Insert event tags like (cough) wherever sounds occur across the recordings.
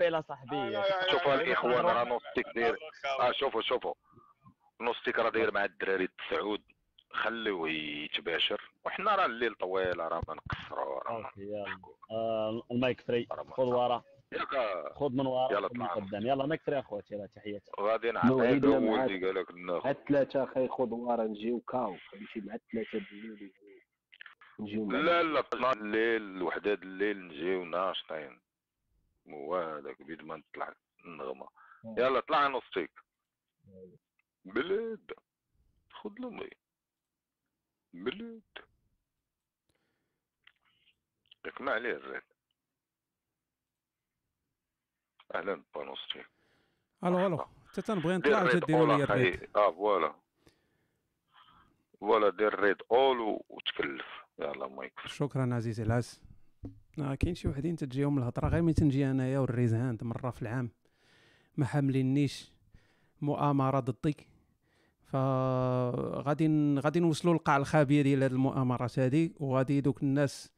ابيل صاحبي شوفوا الإخوان راه نوستيك داير آه شوفوا شوفوا. نوستيك راه داير مع الدراري التسعود خليوه يتباشر. وحنا راه الليل طويل راه ما نقصروا راه آه، المايك فري. خذ ورا. ياك. خذ من ورا يلا خذ من. قدام. يلا مايك فري اخواتي يلا تحيات غادي نعطيك. ولدي قال لك هاد ثلاثة أخي خضوار نجيو كاو. نمشي مع الثلاثة بالليل نجيو. مع لا لا 12 الليل وحدة الليل نجيو ناشطين هو هذاك بيد ما نطلع النغمة يلا طلع نوستيك بلاد خذ لامي بلاد ما عليه الريد أهلا بانوستيك ألو ألو. حتى تنبغي نطلع تديروا لي الريد. آه فوالا. voilà دير ريد اول وتكلف. يلا مايك. شكرا عزيزي العز. آه كاين شي وحدين تجيهم الهضره غير ملي تنجي أنايا وال raise hand مرة في العام ما حاملينيش مؤامرة ضدي فغادي غادي نوصلوا للقاع الخابية ديال هذه المؤامرات هذه وغادي دوك الناس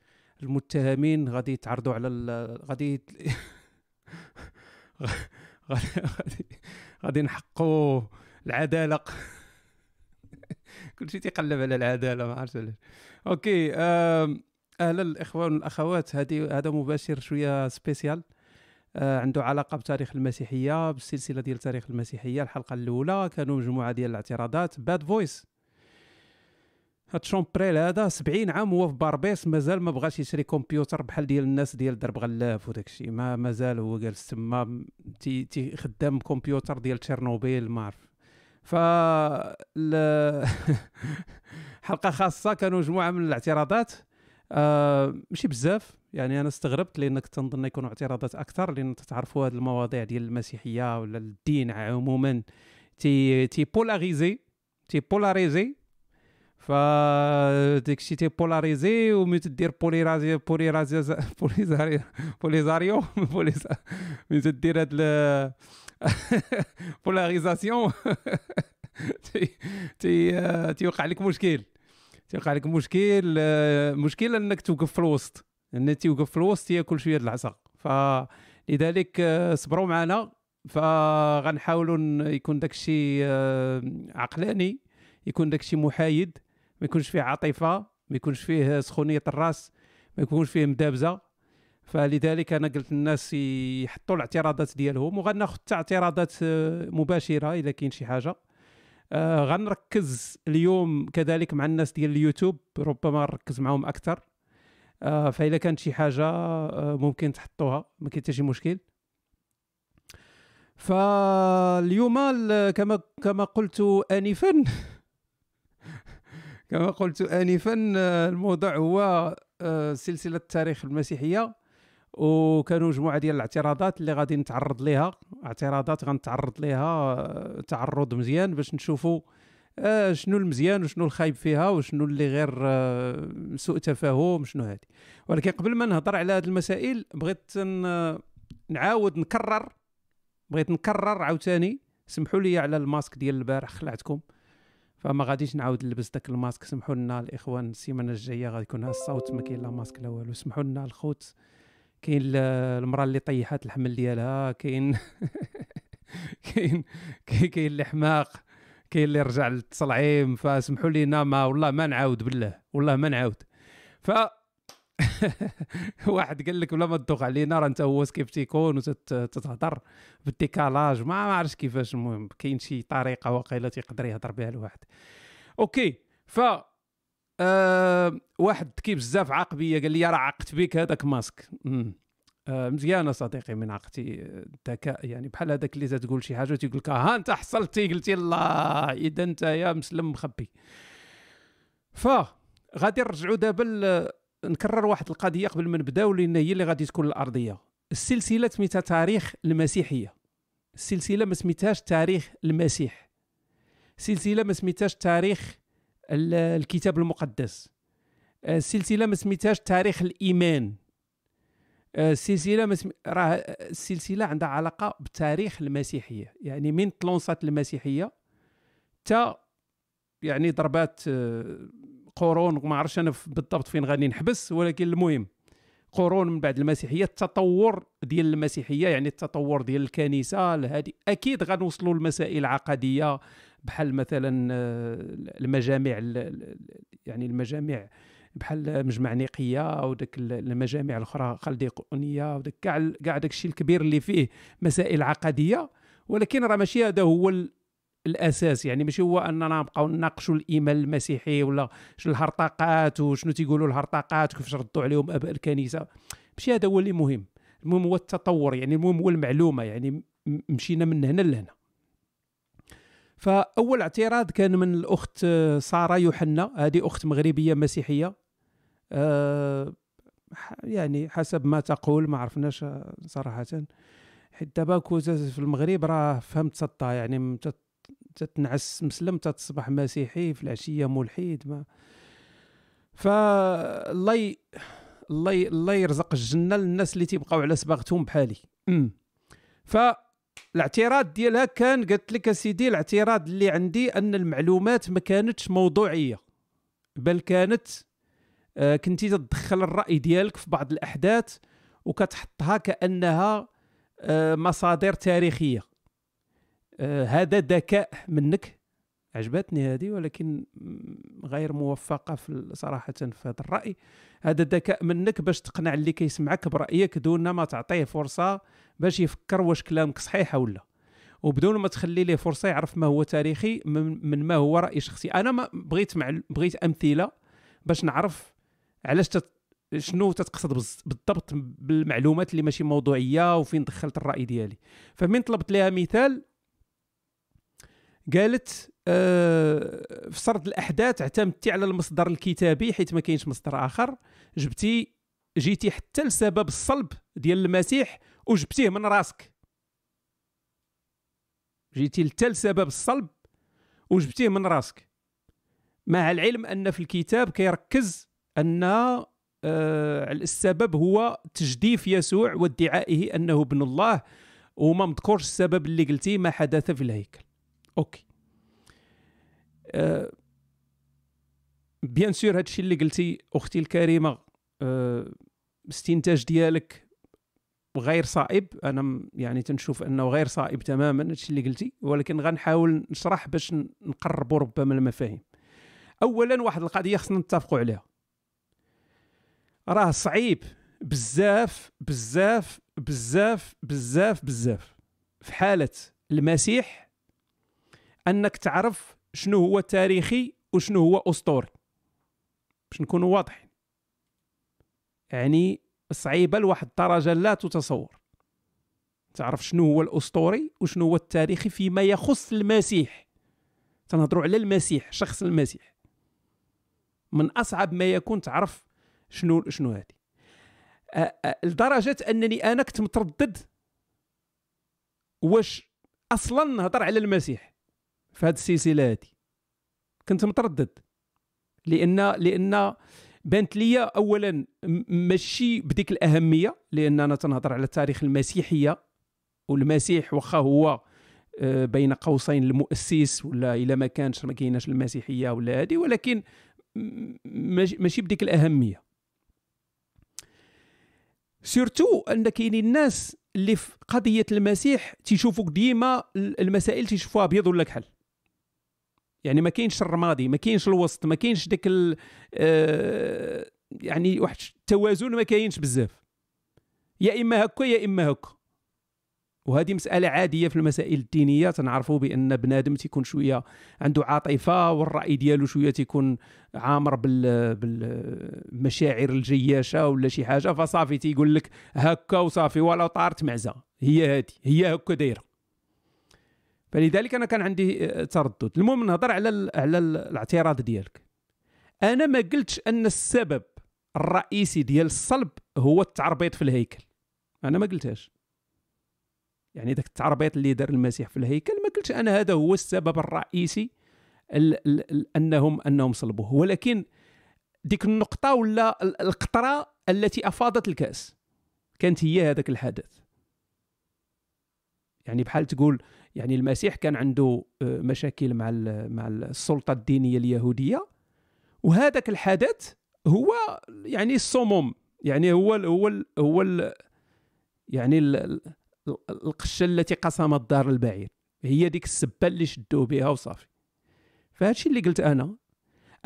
المتهمين غادي يتعرضوا على. (laughs) غادي غادي غادي نحققوا العدالة (laughs) كلشي تيقلب على العدالة ما عرفتش علاش okay آم، أهلا الإخوان والأخوات. هذه هذا مباشر شوية spécial. آه، عنده علاقة بتاريخ المسيحية بالسلسلة ديال تاريخ المسيحية الحلقة الأولى. كانوا مجموعة ديال الاعتراضات. bad voice هاد شومبريل هذا 70 عام هو في باربيس مازال ما بغاش يشري كمبيوتر بحال ديال الناس ديال درب غلاف وداك الشيء. ما مازال هو جالس تما تي, تي خدام كمبيوتر ديال تشيرنوبيل ما عرف. ف (laughs) حلقة خاصة كانوا مجموعة من الاعتراضات. آه ماشي بزاف. يعني أنا استغربت لأن كنت نظن يكونوا اعتراضات أكثر لأن تتعرفوا هذه المواضيع ديال المسيحية ولا الدين عموما تي تي بولاريزي تي بولاريزي ف داكشي تي بولاريزي وملي تدير بوليرازي بوليرازي بوليزاريو بوليزاريو بوليز ملي تدير هاد polarisation (laughs) (laughs) تي تي آه، تيوقع لك مشكل. تيوقع لك مشكل آه، مشكل إنك توقف في الوسط. إن تيوقف في الوسط ياكل شوية العصا. فلذلك آه، صبروا معنا. فغنحاولوا يكون داك الشيء آه، عقلاني يكون داك الشيء محايد. ما يكونش فيه عاطفة ما يكونش فيه سخونية الراس ما يكونش فيه مدابزة. فلذلك أنا قلت للناس يحطوا الاعتراضات ديالهم وغناخذ حتى اعتراضات مباشرة إذا كاين شي حاجة. آه غنركز اليوم كذلك مع الناس ديال اليوتيوب ربما نركز معهم أكثر. آه فإذا كانت شي حاجة آه ممكن تحطوها ما كاين حتى شي مشكل. فاليوم ال- كما كما قلت انفا (laughs) كما قلت انفا آه، الموضوع هو آه، سلسلة تاريخ المسيحية. وكانوا مجموعة ديال الاعتراضات اللي غادي نتعرض ليها. اعتراضات غنتعرض ليها آه، تعرض مزيان باش نشوفوا آه، شنو المزيان وشنو الخايب فيها وشنو اللي غير آه، سوء تفاهم شنو هذه ولكن قبل ما نهضر على هذه المسائل بغيت نعاود نكرر بغيت نكرر عاوتاني. سمحوا لي على الماسك ديال البارح خلعتكم. فما غاديش نعاود نلبس داك الماسك. سمحوا لنا الإخوان السيمانة الجاية غادي يكون الصوت ما كاين لا ماسك لا والو. سمحوا لنا الخوت. كاين ال- المرأة اللي طيحات الحمل ديالها (laughs) كاين كاين كاين اللي حماق كاين اللي رجع للتصلعيم فسمحوا لينا ما والله ما نعاود بالله والله ما نعاود. ف (laughs) واحد قال لك ولا ما تدوق علينا راه انت هو كيف تيكون وتتهضر بال décalage ما عرفتش كيفاش المهم كاين شي طريقة واقيلا تيقدر يهضر بها الواحد. okay ف آه واحد ذكي بزاف عاق بيا قال لي راه عقت بك هذاك ماسك. آه مزيانه صديقي من عقتي آه، الذكاء يعني بحال هذاك اللي تقول شي حاجة تيقول لك ها أنت حصلتي. قلتي الله إذا أنت يا مسلم مخبي. ف غادي نرجعوا دابا نكرر واحد القضية قبل ما نبداو لأن هي اللي غادي تكون الأرضية. السلسلة سميتها تاريخ المسيحية. السلسلة ما سميتهاش تاريخ المسيح. سلسله ما سميتهاش تاريخ الكتاب المقدس. السلسله ما سميتهاش تاريخ الإيمان. السلسله ما سم... راه السلسلة عندها علاقة بتاريخ المسيحية. يعني من تلونسات المسيحية تا يعني ضربات آه، قرون وما عرفتش أنا بالضبط فين غادي نحبس ولكن المهم قرون من بعد المسيحية التطور ديال المسيحية يعني التطور ديال الكنيسة هذه أكيد غنوصلوا لمسائل عقدية بحال مثلا آه، المجامع ال- ال- يعني المجامع بحال مجمع نيقيه أو داك ال- المجامع الأخرى خلديقونيه وداك كاع كاع داك الشيء الكبير اللي فيه مسائل عقدية. ولكن راه ماشي هذا هو ال- الأساس. يعني ماشي هو أننا نبقاو نناقشوا الإيمان المسيحي ولا شنو الهرطقات وشنو تيقولوا الهرطقات وكيفاش ردوا عليهم أباء الكنيسة. ماشي هذا هو اللي مهم. المهم هو التطور. يعني المهم هو المعلومة. يعني مشينا من هنا لهنا. فأول اعتراض كان من الأخت آه، سارة يوحنا. هذه أخت مغربية مسيحية. ح- يعني حسب ما تقول ما عرفناش آه، صراحة. حيت دابا في المغرب راه فهمت سطا يعني تتنعس مسلم تتصبح مسيحي في العشية ملحد ما. فالله ي... الله ي... الله يرزق الجنة للناس اللي تيبقاو على صباغتهم بحالي. أمم. فالاعتراض ديالها كان قالت لك أسيدي الاعتراض اللي عندي أن المعلومات ما كانتش موضوعية بل كانت آه، كنتي تدخل الرأي ديالك في بعض الأحداث وكتحطها كأنها آه، مصادر تاريخية. آه، هذا ذكاء منك. عجبتني هذه ولكن غير موفقة في صراحة في هذا الرأي. هذا ذكاء منك باش تقنع اللي كيسمعك برأيك دون ما تعطيه فرصة باش يفكر واش كلامك صحيحه ولا وبدون ما تخلي ليه فرصة يعرف ما هو تاريخي من, ما هو رأي شخصي. أنا ما بغيت مع بغيت أمثلة باش نعرف علاش تت شنو تتقصد بالضبط بالمعلومات اللي ماشي موضوعية وفين دخلت الرأي ديالي. فمن طلبت لها مثال قالت آه في سرد الأحداث اعتمدتي على المصدر الكتابي حيت ما كاينش مصدر آخر. جبتي جيتي حتى لسبب الصلب ديال المسيح وجبتيه من راسك. جيتي حتى لسبب الصلب وجبتيه من راسك. مع العلم أن في الكتاب كيركز أن آه السبب هو تجديف يسوع وادعائه أنه ابن الله وما مذكورش السبب اللي قلتيه ما حدث في الهيكل. okay. آه bien sûr هادشي اللي قلتي أختي الكريمة آه استنتاج ديالك غير صائب. أنا يعني تنشوف أنه غير صائب تماما هادشي اللي قلتي. ولكن غنحاول نشرح باش نقربوا ربما المفاهيم. اولا واحد القضية خصنا نتفقوا عليها. راه صعيب. بزاف بزاف بزاف بزاف بزاف. في حالة المسيح أنك تعرف شنو هو تاريخي وشنو هو أسطوري. باش نكونوا واضحين. يعني صعيبة لواحد الدرجة لا تتصور. تعرف شنو هو الأسطوري وشنو هو التاريخي فيما يخص المسيح. تنهضروا على المسيح شخص المسيح. من أصعب ما يكون تعرف شنو شنو هذه. لدرجة أنني أنا كنت متردد واش أصلا نهضر على المسيح في هذه السلسلة هذه. كنت متردد. لأن لأن بانت لي اولا ماشي بديك الأهمية لاننا تنهضر على تاريخ المسيحية والمسيح واخا هو آه، بين قوسين المؤسس ولا الا ما كانش ما كايناش المسيحية ولا هذه ولكن ماشي بديك الأهمية. surtout أن كاينين الناس اللي في قضية المسيح تيشوفوك ديما المسائل تيشوفوها أبيض ولا كحل. يعني ما كاينش الرمادي ما كاينش الوسط ما كاينش داك آه، يعني واحد التوازن ما كاينش بزاف. يا إما هكا يا إما هكا. وهذه مسألة عادية في المسائل الدينية تنعرفوا بأن بنادم تيكون شوية عنده عاطفة والرأي ديالو شوية تيكون عامر بال بالمشاعر الجياشة ولا شي حاجة فصافي تيقول لك هكا وصافي ولا طارت معزة. هي هذه هي هكا دايرة. فلذلك أنا كان عندي آه، تردد. المهم نهضر على على ال الاعتراض ديالك. أنا ما قلتش أن السبب الرئيسي ديال الصلب هو التعربيط في الهيكل. أنا ما قلتهاش. يعني ذاك التعربيط اللي دار المسيح في الهيكل ما قلتش أنا هذا هو السبب الرئيسي ال ال ال أنهم أنهم صلبوه. ولكن ديك النقطة ولا ال- القطرة التي أفاضت الكأس كانت هي هذاك الحدث يعني بحال تقول يعني المسيح كان عنده آه، مشاكل مع مع السلطة الدينية اليهودية. وهذاك الحدث هو يعني الصمم يعني هو ال هو ال هو ال يعني ال- ال- القشة التي قسمت دار البعير. هي ديك السبة اللي شدوه بها وصافي. فهادشي اللي قلت أنا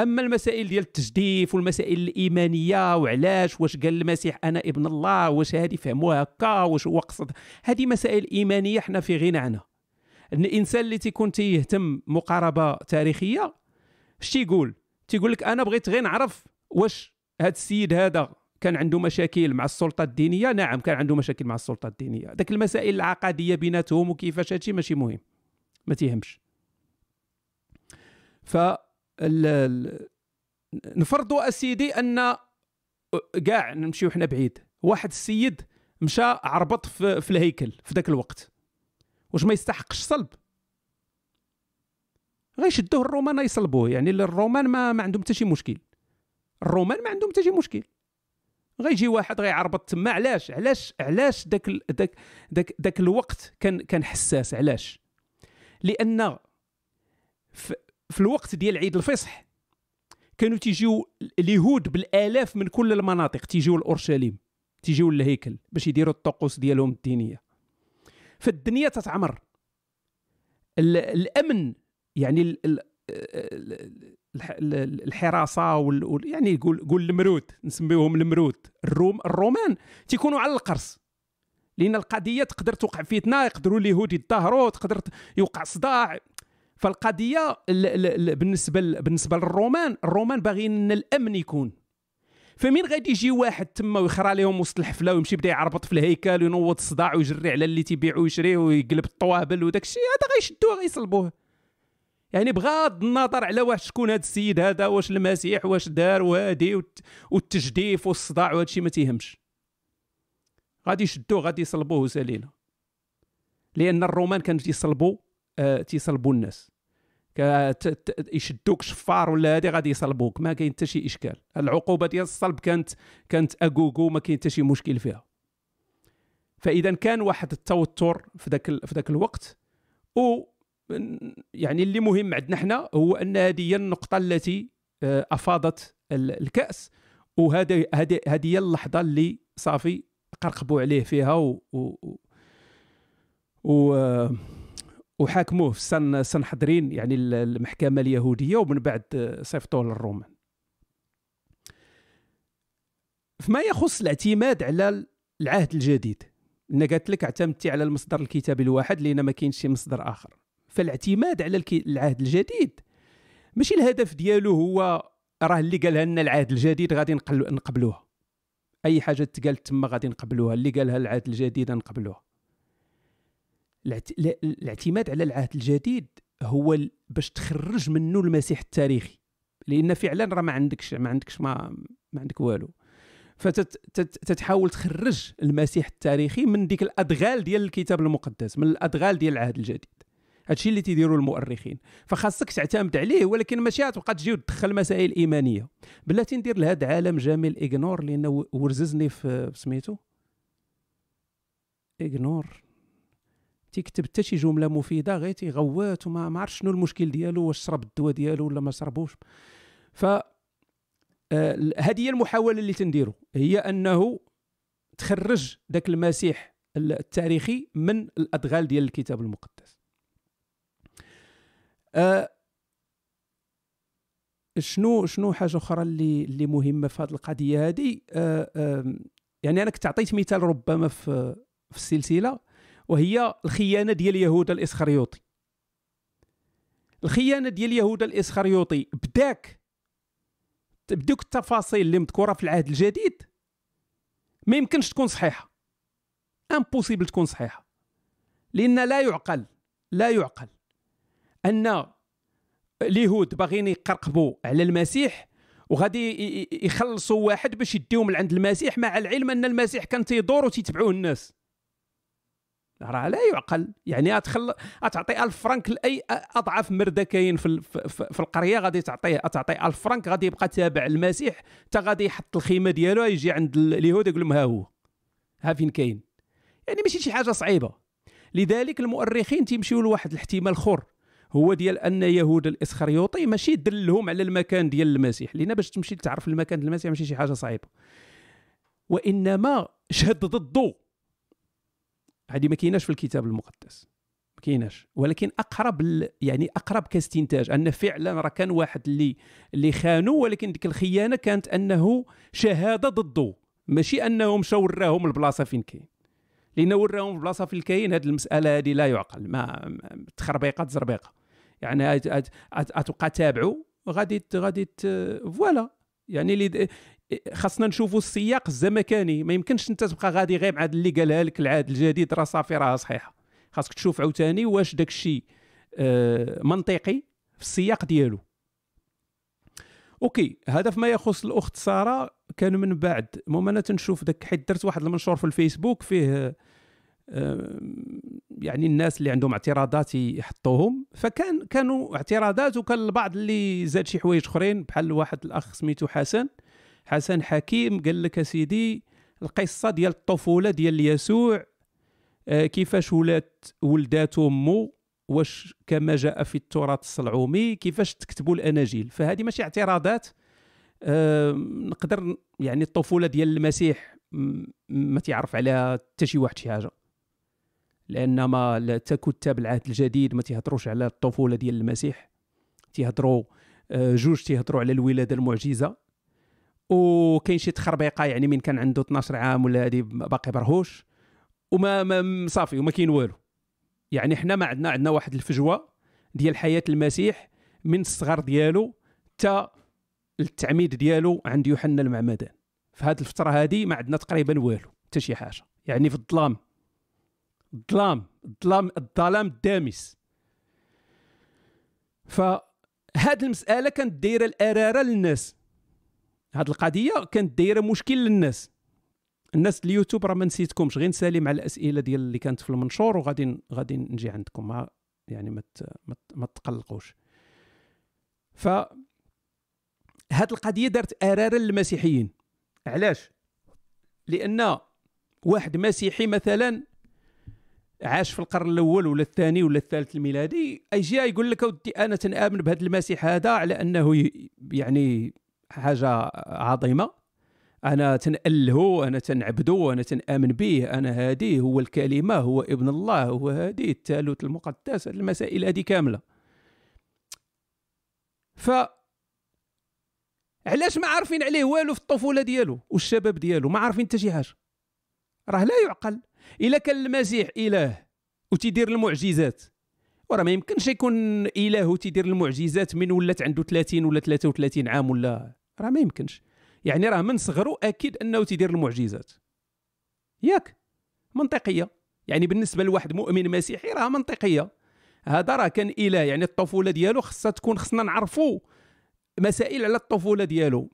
أما المسائل ديال التجديف والمسائل الإيمانية وعلاش واش قال المسيح أنا ابن الله واش هادي فهموها هكا واش هو قصد هذه مسائل إيمانية حنا في غنى عنها الانسان اللي تيكون تيهتم مقاربة تاريخية اش تيقول تيقول لك أنا بغيت غير نعرف واش هذا السيد هذا كان عنده مشاكل مع السلطة الدينية؟ نعم كان عنده مشاكل مع السلطة الدينية. داك المسائل العقدية بيناتهم وكيفاش هادشي ماشي مهم. ما تيهمش. ف نفرضوا اسيدي أن كاع نمشيو حنا بعيد. واحد السيد مشى عربط في, في الهيكل في ذاك الوقت. واش ما يستحقش صلب؟ غيشدوه الرومان يصلبوه يعني الرومان ما, ما عندهم حتى شي مشكل. الرومان ما عندهم حتى شي مشكل. غيجي واحد غيعربط تما علاش؟ علاش علاش داك داك داك داك الوقت كان كان حساس؟ علاش؟ لأن في, في الوقت ديال عيد الفصح كانوا تيجيو اليهود بالآلاف من كل المناطق. تيجيو لاورشليم تيجيو للهيكل باش يديروا الطقوس ديالهم الدينية. فالدنيا تتعمر. ال- الأمن يعني ال- ال- ال- الح- ال- الحراسة وال يعني قول قول المرود نسميوهم المرود الروم الرومان تيكونوا على القرص. لأن القضية تقدر توقع فتنة يقدروا اليهود يتظاهروا تقدر يوقع صداع. فالقضية ال- ال- ال- بالنسبة بالنسبة للرومان الرومان باغيين إن الأمن يكون. فمين غادي يجي واحد تما ويخرى لهم وسط الحفلة ويمشي بدا يعربط في الهيكل وينوض الصداع ويجري على اللي تيبيع ويشري ويقلب الطوابل وداك الشيء هذا غيشدوه غيصلبوه يعني بغض النظر على واش شكون هذا السيد هذا واش المسيح واش دار وهادي والت- والتجديف والصداع وهذا الشيء ما تيهمش. غادي يشدوه غادي يصلبوه وسالينا لأن الرومان كانوا تيصلبوا آه تيصلبوا الناس. يشدوك شفار ولا هادي غادي يصلبوك. ما كاين حتى شي إشكال. العقوبة ديال الصلب كانت كانت اكوكو ما كاين حتى شي مشكل فيها. فإذا كان واحد التوتر في ذاك في ذاك الوقت و يعني اللي مهم عندنا حنا هو أن هذه هي النقطة التي آه، أفاضت ال- الكأس. وهذه هذه هذه هي اللحظة اللي صافي قرقبوا عليه فيها و, و, و, و آه، وحاكموه في سن سنحدرين يعني ال- المحكمة اليهودية ومن بعد صيفطوه للرومان فيما يخص الاعتماد على العهد الجديد أنا قالت لك اعتمدتي على المصدر الكتابي الواحد لأن ما كاينش شي مصدر آخر فالاعتماد على. العهد الجديد ماشي الهدف ديالو هو راه اللي قالها لنا العهد الجديد غادي. نقبلوها أي حاجة تقالت تما غادي نقبلوها اللي قالها العهد الجديد نقبلوها الاعتماد على العهد الجديد هو باش تخرج منه المسيح التاريخي. لأن فعلا راه ما عندكش ما عندكش ما, ما عندك والو. فتتحاول تخرج المسيح التاريخي من ديك الأدغال ديال الكتاب المقدس من الأدغال ديال العهد الجديد. هادشي اللي تيديروا المؤرخين. فخاصك تعتمد عليه ولكن ماشي غتبقى تجي وتدخل مسائل إيمانية. بلاتي ندير لهذا عالم جميل اغنور لأنه ورززني في سميتو؟ اغنور تيكتب حتى شي جملة مفيدة غير تيغوت وما ما عرف شنو المشكل ديالو واش شرب الدواء ديالو ولا ما شربوش ف آه، هذه هي المحاولة اللي تنديرو. هي أنه تخرج ذاك المسيح التاريخي من الأدغال ديال الكتاب المقدس. آه، شنو شنو حاجة أخرى اللي اللي مهمة في هذه القضية هذه آه، آم، يعني أنا كنت عطيت مثال ربما في في السلسلة. وهي الخيانة ديال يهوذا الإسخريوطي. الخيانة ديال يهوذا الإسخريوطي بداك بدوك التفاصيل اللي مذكورة في العهد الجديد ما يمكنش تكون صحيحة. امبوسيبل تكون صحيحة. لأن لا يعقل لا يعقل أن اليهود باغيين يقرقبوا على المسيح وغادي يخلصوا واحد باش يديهم لعند المسيح مع العلم أن المسيح كان تيدور وتيتبعوه الناس. راه لا يعقل يعني اتخل تعطي 1000 فرنك لأي أضعف مرده كاين في في, في, القرية غادي تعطيه تعطي 1000 فرنك غادي يبقى تابع المسيح حتى غادي يحط الخيمة ديالو يجي عند ال- اليهود يقول لهم ها هو ها فين كاين؟ يعني ماشي شي حاجة صعيبة. لذلك المؤرخين تيمشيو لواحد الاحتمال اخر هو ديال أن يهود الإسخريوطي ماشي دلهم على المكان ديال المسيح لأن باش تمشي تعرف المكان ديال المسيح ماشي شي حاجة صعيبة. وإنما شهد ضده. هذه ما كايناش في الكتاب المقدس ما كايناش ولكن اقرب ال- يعني اقرب كاستنتاج ان فعلا راه كان واحد اللي اللي خانوا ولكن ديك الخيانه كانت انه شهاده ضده ماشي انه مشى وراهم البلاصه فين كاين لأنه وراهم البلاصه فين كاين هذه المساله هذه لا يعقل ما تخربيقه تزربيقه يعني غتبقى تابعوا غادي غادي فوالا يعني اللي خاصنا نشوفوا السياق الزمكاني. ما يمكنش انت تبقى غادي غير مع اللي قالها لك العاد الجديد راه صافي راه صحيحة. خاصك تشوف عاوتاني واش داك الشيء آه، منطقي في السياق ديالو. أوكي هذا فيما يخص الأخت سارة كان من بعد. المهم أنا تنشوف داك حيت درت واحد المنشور في الفيسبوك فيه آه، يعني الناس اللي عندهم اعتراضات يحطوهم. فكان كانوا اعتراضات وكان البعض اللي زاد شي حوايج أخرين بحال واحد الأخ سميتو حسن. حسن حكيم قال لك أسيدي القصة ديال الطفولة ديال يسوع آه، كيفاش ولات ولدات أمه واش كما جاء في التراث الصلعومي كيفاش تكتبوا الأناجيل. فهذه ماشي اعتراضات آه، نقدر يعني الطفولة ديال المسيح ما تعرف عليها حتى شي واحد شي حاجة. لأن ما كتاب العهد الجديد ما تيهضروش على الطفولة ديال المسيح. تيهضروا آه، جوج تيهضروا على الولادة المعجزة. وكاين شي تخربيقة يعني من كان عنده 12 عام ولا هذه باقي برهوش وما ما صافي وما كاين والو. يعني حنا ما عندنا عندنا واحد الفجوة ديال حياة المسيح من الصغر ديالو حتى التعميد ديالو عند يوحنا المعمدان. في هذه الفترة هذه ما عندنا تقريبا والو حتى شي حاجة. يعني في الظلام الظلام الظلام الظلام الدامس. فهاد المسألة كانت دايرة الأرارة للناس. هاد القضية كانت دايرة مشكل للناس. الناس اليوتيوب راه ما نسيتكمش غير نسالي مع الأسئلة ديال اللي كانت في المنشور وغادي غادي نجي عندكم. ما يعني ما ما تقلقوش. ف هاد القضية دارت اراره للمسيحيين. علاش؟ لأن واحد مسيحي مثلا عاش في القرن الأول ولا الثاني ولا الثالث الميلادي أجي يقول لك أودي أنا تنآمن بهذا المسيح هذا على أنه يعني حاجة عظيمة. أنا تنأله أنا تنعبده أنا تنآمن به. أنا هذه هو الكلمة هو ابن الله هو هذه الثالوث المقدس المسائل هذه كاملة. ف علاش ما عارفين عليه والو في الطفولة ديالو والشباب ديالو؟ ما عارفين حتى شي حاجة. راه لا يعقل. إلا كان المسيح إله وتيدير المعجزات. وراه ما يمكنش يكون إله وتيدير المعجزات من ولات عنده 30 ولا 33 عام ولا راه ما يمكنش. يعني راه من صغره أكيد أنه تيدير المعجزات. ياك. منطقية. يعني بالنسبة لواحد مؤمن مسيحي راه منطقية. هذا راه كان إله يعني الطفولة ديالو خصها تكون خصنا نعرفوا مسائل على الطفولة ديالو.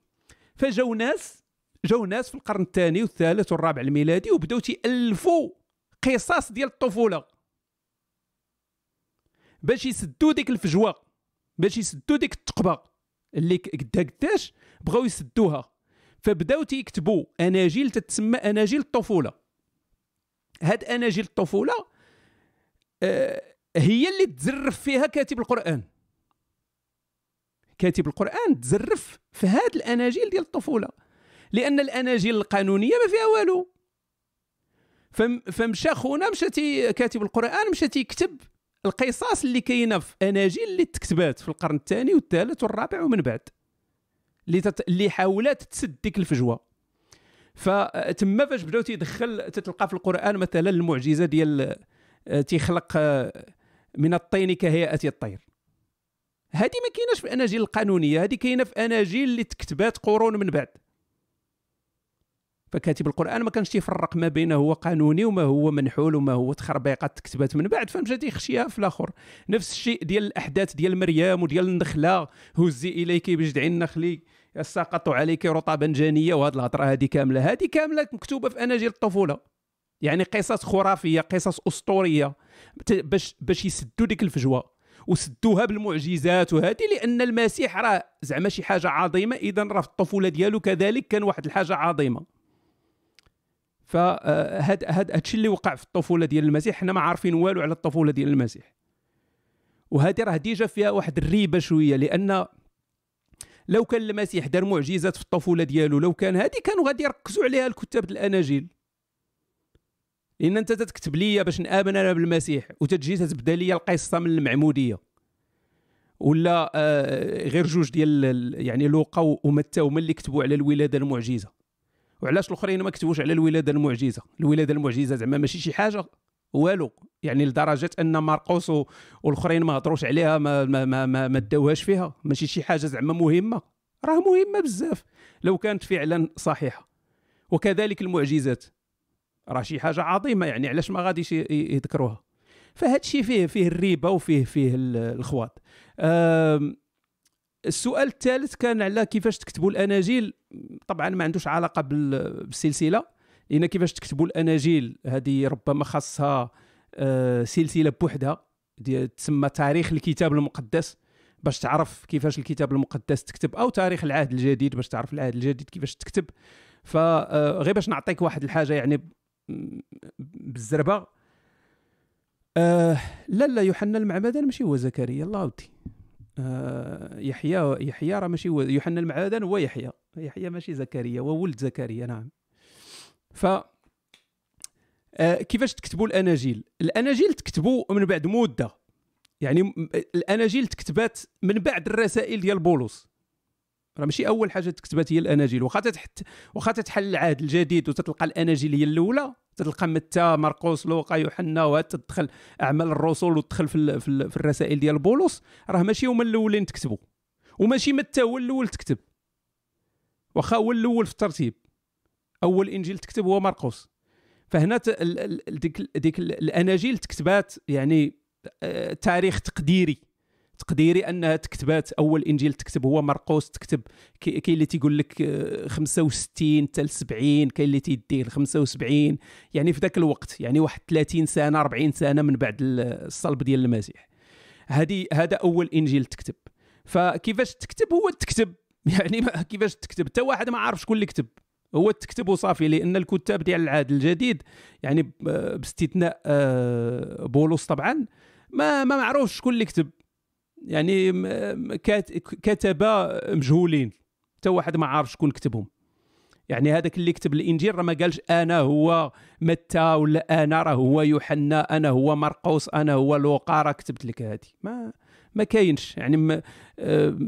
فجاو ناس جاو ناس في القرن الثاني والثالث والرابع الميلادي وبداو تيألفوا قصص ديال الطفولة. باش يسدوا ديك الفجوة باش يسدوا ديك الثقبه اللي قدها قداش بغاو يسدوها. فبداو تيكتبوا أناجيل تتسمى أناجيل الطفولة. هاد أناجيل الطفولة آه، هي اللي تزرف فيها كاتب القرآن. كاتب القرآن تزرف في هاد الأناجيل ديال الطفولة. لأن الأناجيل القانونية ما فيها والو. فم فمشى خونا مشى كاتب القرآن مشى تيكتب القصص اللي كاينة في أناجيل اللي تكتبات في القرن الثاني والثالث والرابع ومن بعد. اللي تت... اللي حاولت تسد ديك الفجوة. فتما فاش بداو تيدخل تتلقى في القرآن مثلا المعجزة ديال آه، تيخلق آه، من الطين كهيئة الطير. هذه ما كايناش في الأناجيل القانونية هذه كاينة في أناجيل اللي تكتبات قرون من بعد. فكاتب القرآن ما كانش تيفرق ما بين هو قانوني وما هو منحول وما هو تخربيقة تكتبات من بعد. فمشى تيخشيها في الآخر. نفس الشيء ديال الأحداث ديال مريم وديال النخلة. هزي إليك بجذع النخل. سقط عليك رطبا جانية وهذه الهضرة هذه كاملة. هذه كاملة مكتوبة في أناجيل الطفولة. يعني قصص خرافية قصص أسطورية باش باش يسدوا ديك الفجوة وسدوها بالمعجزات وهذه لأن المسيح راه زعما شي حاجة عظيمة. اذا راه في الطفولة ديالو كذلك كان واحد الحاجة عظيمة. فهاد هاد هادشي اللي وقع في الطفولة ديال المسيح حنا ما عارفين والو على الطفولة ديال المسيح. وهذه راه déjà فيها واحد الريبة شوية لأن لو كان المسيح دار معجزات في الطفولة ديالو لو كان هذه كانوا غادي يركزوا عليها الكتاب الأناجيل. لأن أنت تكتب لي باش نآمن أنا بالمسيح وتجي تبدا لي القصة من المعمودية. ولا آه غير جوج ديال ال- يعني لوقا ومتى هما اللي كتبوا على الولادة المعجزة. وعلاش الآخرين ما كتبوش على الولادة المعجزة؟ الولادة المعجزة زعما ماشي شي حاجة والو. يعني لدرجة أن مرقوس والأخرين ما هضروش عليها ما ما ما, ما, ما داوهاش فيها. ماشي شي حاجة زعما مهمة. راه مهمة بزاف. لو كانت فعلا صحيحة. وكذلك المعجزات. راه شي حاجة عظيمة يعني علاش ما غاديش يذكروها. فهاد الشيء فيه فيه الريبة وفيه فيه ال- الخواط. السؤال الثالث كان على كيفاش تكتبوا الأناجيل. طبعا ما عندوش علاقة بال- بالسلسلة. لأن كيفاش تكتبوا الأناجيل؟ هذه ربما خاصها آه، سلسلة بوحدها تسمى تاريخ الكتاب المقدس باش تعرف كيفاش الكتاب المقدس تكتب أو تاريخ العهد الجديد باش تعرف العهد الجديد كيفاش تكتب. فغير باش نعطيك واحد الحاجة يعني بالزربة آه لا لا يوحنا المعمدان ماشي هو زكريا الله ودي آه يحيى يحيى راه ماشي هو يوحنا المعمدان هو يحيى يحيى ماشي زكريا هو ولد زكريا نعم. ف آه كيفاش تكتبوا الأناجيل؟ الأناجيل تكتبوا من بعد مدة. يعني الأناجيل تكتبات من بعد الرسائل ديال بولس راه ماشي أول حاجة تكتبات هي الأناجيل. واخا تحت واخا تتحل العهد الجديد وتتلقى الأناجيل هي الأولى تتلقى متى مرقس لوقا يوحنا وتدخل أعمال الرسل وتدخل في, في, في الرسائل ديال بولس راه ماشي هما الأولين تكتبوا. وماشي متى هو الأول تكتب. واخا هو الأول في الترتيب. أول إنجيل تكتب هو مرقس فهنا ديك ديك ال- الأناجيل تكتبات يعني آه، تاريخ تقديري. تقديري أنها تكتبات أول إنجيل تكتب هو مرقس تكتب كاين اللي تيقول لك آه، 65 حتى ل 70 كاين اللي تيديه ل 75 يعني في ذاك الوقت يعني واحد 30 سنة 40 سنة من بعد ال- الصلب ديال المسيح. هذه هذا أول إنجيل تكتب. فكيفاش تكتب؟ هو تكتب. (laughs) يعني كيفاش تكتب؟ حتى واحد ما عارف شكون اللي كتب. هو تكتب وصافي لأن الكتاب ديال العهد الجديد يعني باستثناء آه، بولس طبعا ما ما معروفش شكون اللي كتب. يعني كتبه مجهولين. حتى واحد ما عارف شكون كتبهم. يعني هذاك اللي كتب الإنجيل راه ما قالش أنا هو متى ولا أنا راه هو يوحنا أنا هو مرقس أنا هو لوقا راه كتبت لك هذه. ما ما كاينش. يعني آه،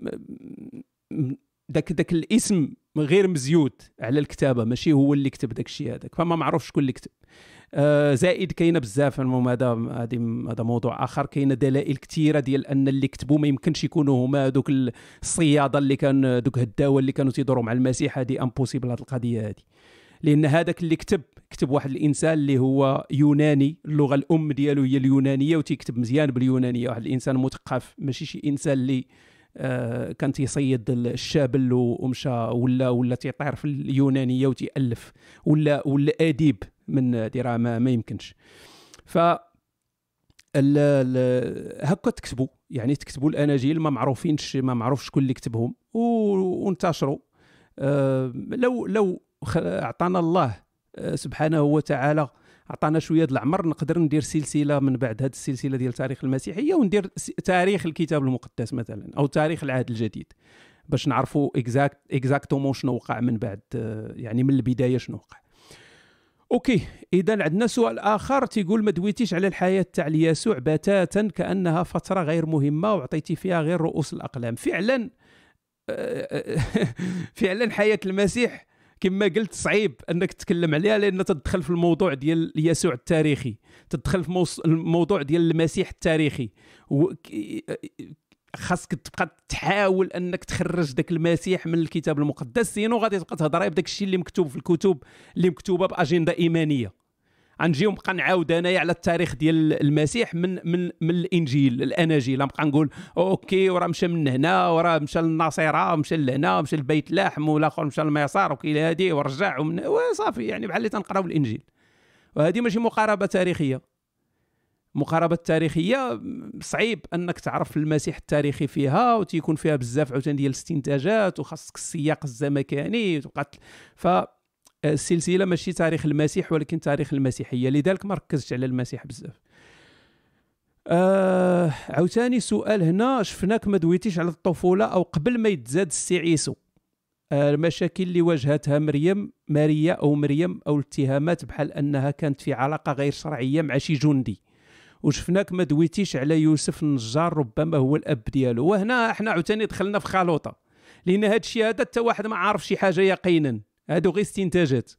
داك داك الاسم غير مزيود على الكتابة ماشي هو اللي كتب داك الشيء هذاك فما معروف شكون اللي كتب. آه، زائد كاينة بزاف المهم هذا هذا موضوع آخر كاينة دلائل كثيره ديال أن اللي كتبوا ما يمكنش يكونوا هما هذوك الصيادة اللي كان دوك هداوة اللي كانوا تيدوروا مع المسيح هذه impossible هذه القضية هذه. لأن هذاك اللي كتب كتب واحد الإنسان اللي هو يوناني اللغة الأم ديالو هي اليونانية وتيكتب مزيان باليونانية. واحد الإنسان مثقف ماشي شي إنسان اللي كان تيصيد الشابل ومشى ولا ولا تيطير في اليونانية وتيألف ولا ولا أديب من هذه راه ما, يمكنش. ف هكا تكتبوا يعني تكتبوا الأناجيل ما معروفينش ما معروف شكون اللي كتبهم وانتشروا آه، لو لو أعطانا الله آه، سبحانه وتعالى عطانا شوية د العمر نقدر ندير سلسلة من بعد هذه السلسلة ديال تاريخ المسيحية وندير تاريخ الكتاب المقدس مثلا أو تاريخ العهد الجديد باش نعرفوا exact exactement شنو وقع من بعد آه، يعني من البداية شنو وقع. okay إذا عندنا سؤال آخر تيقول ما دويتيش على الحياة تاع يسوع بتاتا كأنها فترة غير مهمة وعطيتي فيها غير رؤوس الأقلام. فعلا (laughs) فعلا حياة المسيح كما قلت صعيب انك تتكلم عليها لأن تدخل في الموضوع ديال يسوع التاريخي. تدخل في الموضوع ديال المسيح التاريخي. و- خاصك تبقى تحاول انك تخرج داك المسيح من الكتاب المقدس سينو غادي تبقى تهضر بداك الشيء اللي مكتوب في الكتب اللي مكتوبة بأجندة إيمانية. غنجي ونبقى نعاود انايا على التاريخ ديال المسيح من من من الإنجيل الأناجيل. نبقى نقول أوكي وراه مشى من هنا وراه مشى للناصره ومشى لهنا ومشى لبيت لحم والاخر مشى للميسار وكاين هادي ورجع ومن وصافي يعني بحال اللي تنقراو الإنجيل. وهذه ماشي مقاربة تاريخية. مقاربة تاريخية صعيب أنك تعرف المسيح التاريخي فيها وتيكون فيها بزاف عاوتاني ديال الاستنتاجات وخاصك السياق الزمكاني وتبقى ف السلسلة ماشي تاريخ المسيح ولكن تاريخ المسيحية لذلك ما ركزتش على المسيح بزاف. آه عاوتاني سؤال هنا شفناك ما دويتيش على الطفولة أو قبل ما يتزاد السي عيسو. آه المشاكل اللي واجهتها مريم ماريا أو مريم أو الاتهامات بحال أنها كانت في علاقة غير شرعية مع شي جندي. وشفناك ما دويتيش على يوسف النجار ربما هو الأب ديالو. وهنا إحنا عاوتاني دخلنا في خلوطة. لأن هذا الشيء هذا حتى واحد ما عارف شي حاجة يقينا. هادو غير استنتاجات.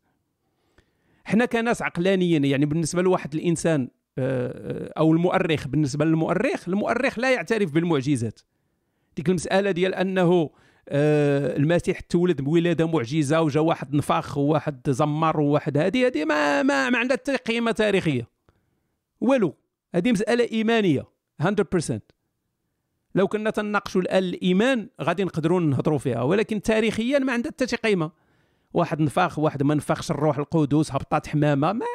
حنا كناس عقلانيين يعني بالنسبة لواحد الإنسان آه، أو المؤرخ بالنسبة للمؤرخ المؤرخ لا يعترف بالمعجزات. ديك المسألة ديال أنه آه، المسيح تولد بولادة معجزة وجا واحد نفخ وواحد زمر وواحد هذه هذه ما ما ما عندها حتى قيمة تاريخية. والو هذه مسألة إيمانية 100% لو كنا تناقشوا الآن الإيمان غادي نقدروا نهضروا فيها ولكن تاريخيا ما عندها حتى شي قيمة. واحد نفخ واحد ما نفخش الروح القدس هبطات حمامة ما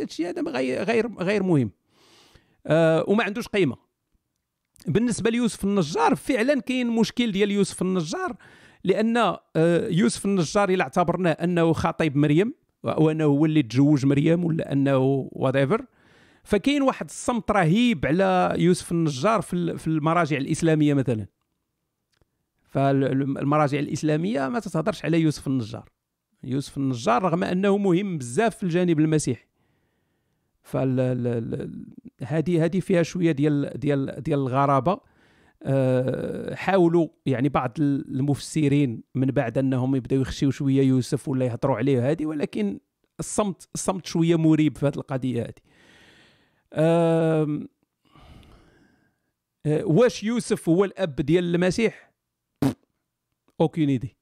هادشي هذا غير غير مهم. آه وما عندوش قيمة. بالنسبة ليوسف النجار فعلا كاين مشكل ديال يوسف النجار لأن آه يوسف النجار إلا اعتبرناه أنه خطيب مريم وأنه هو اللي تزوج مريم ولا أنه وات فكاين واحد الصمت رهيب على يوسف النجار في المراجع الإسلامية مثلا. فالمراجع الإسلامية ما تتهضرش على يوسف النجار. يوسف النجار رغم أنه مهم بزاف في الجانب المسيحي. هذه هذه فيها شوية ديال ديال ديال الغرابة. أه حاولوا يعني بعض المفسرين من بعد أنهم يبداو يخشيو شوية يوسف ولا يهضروا عليه هذه ولكن الصمت الصمت شوية مريب في هذه القضية هذه. أه واش يوسف هو الأب ديال المسيح؟ aucune idée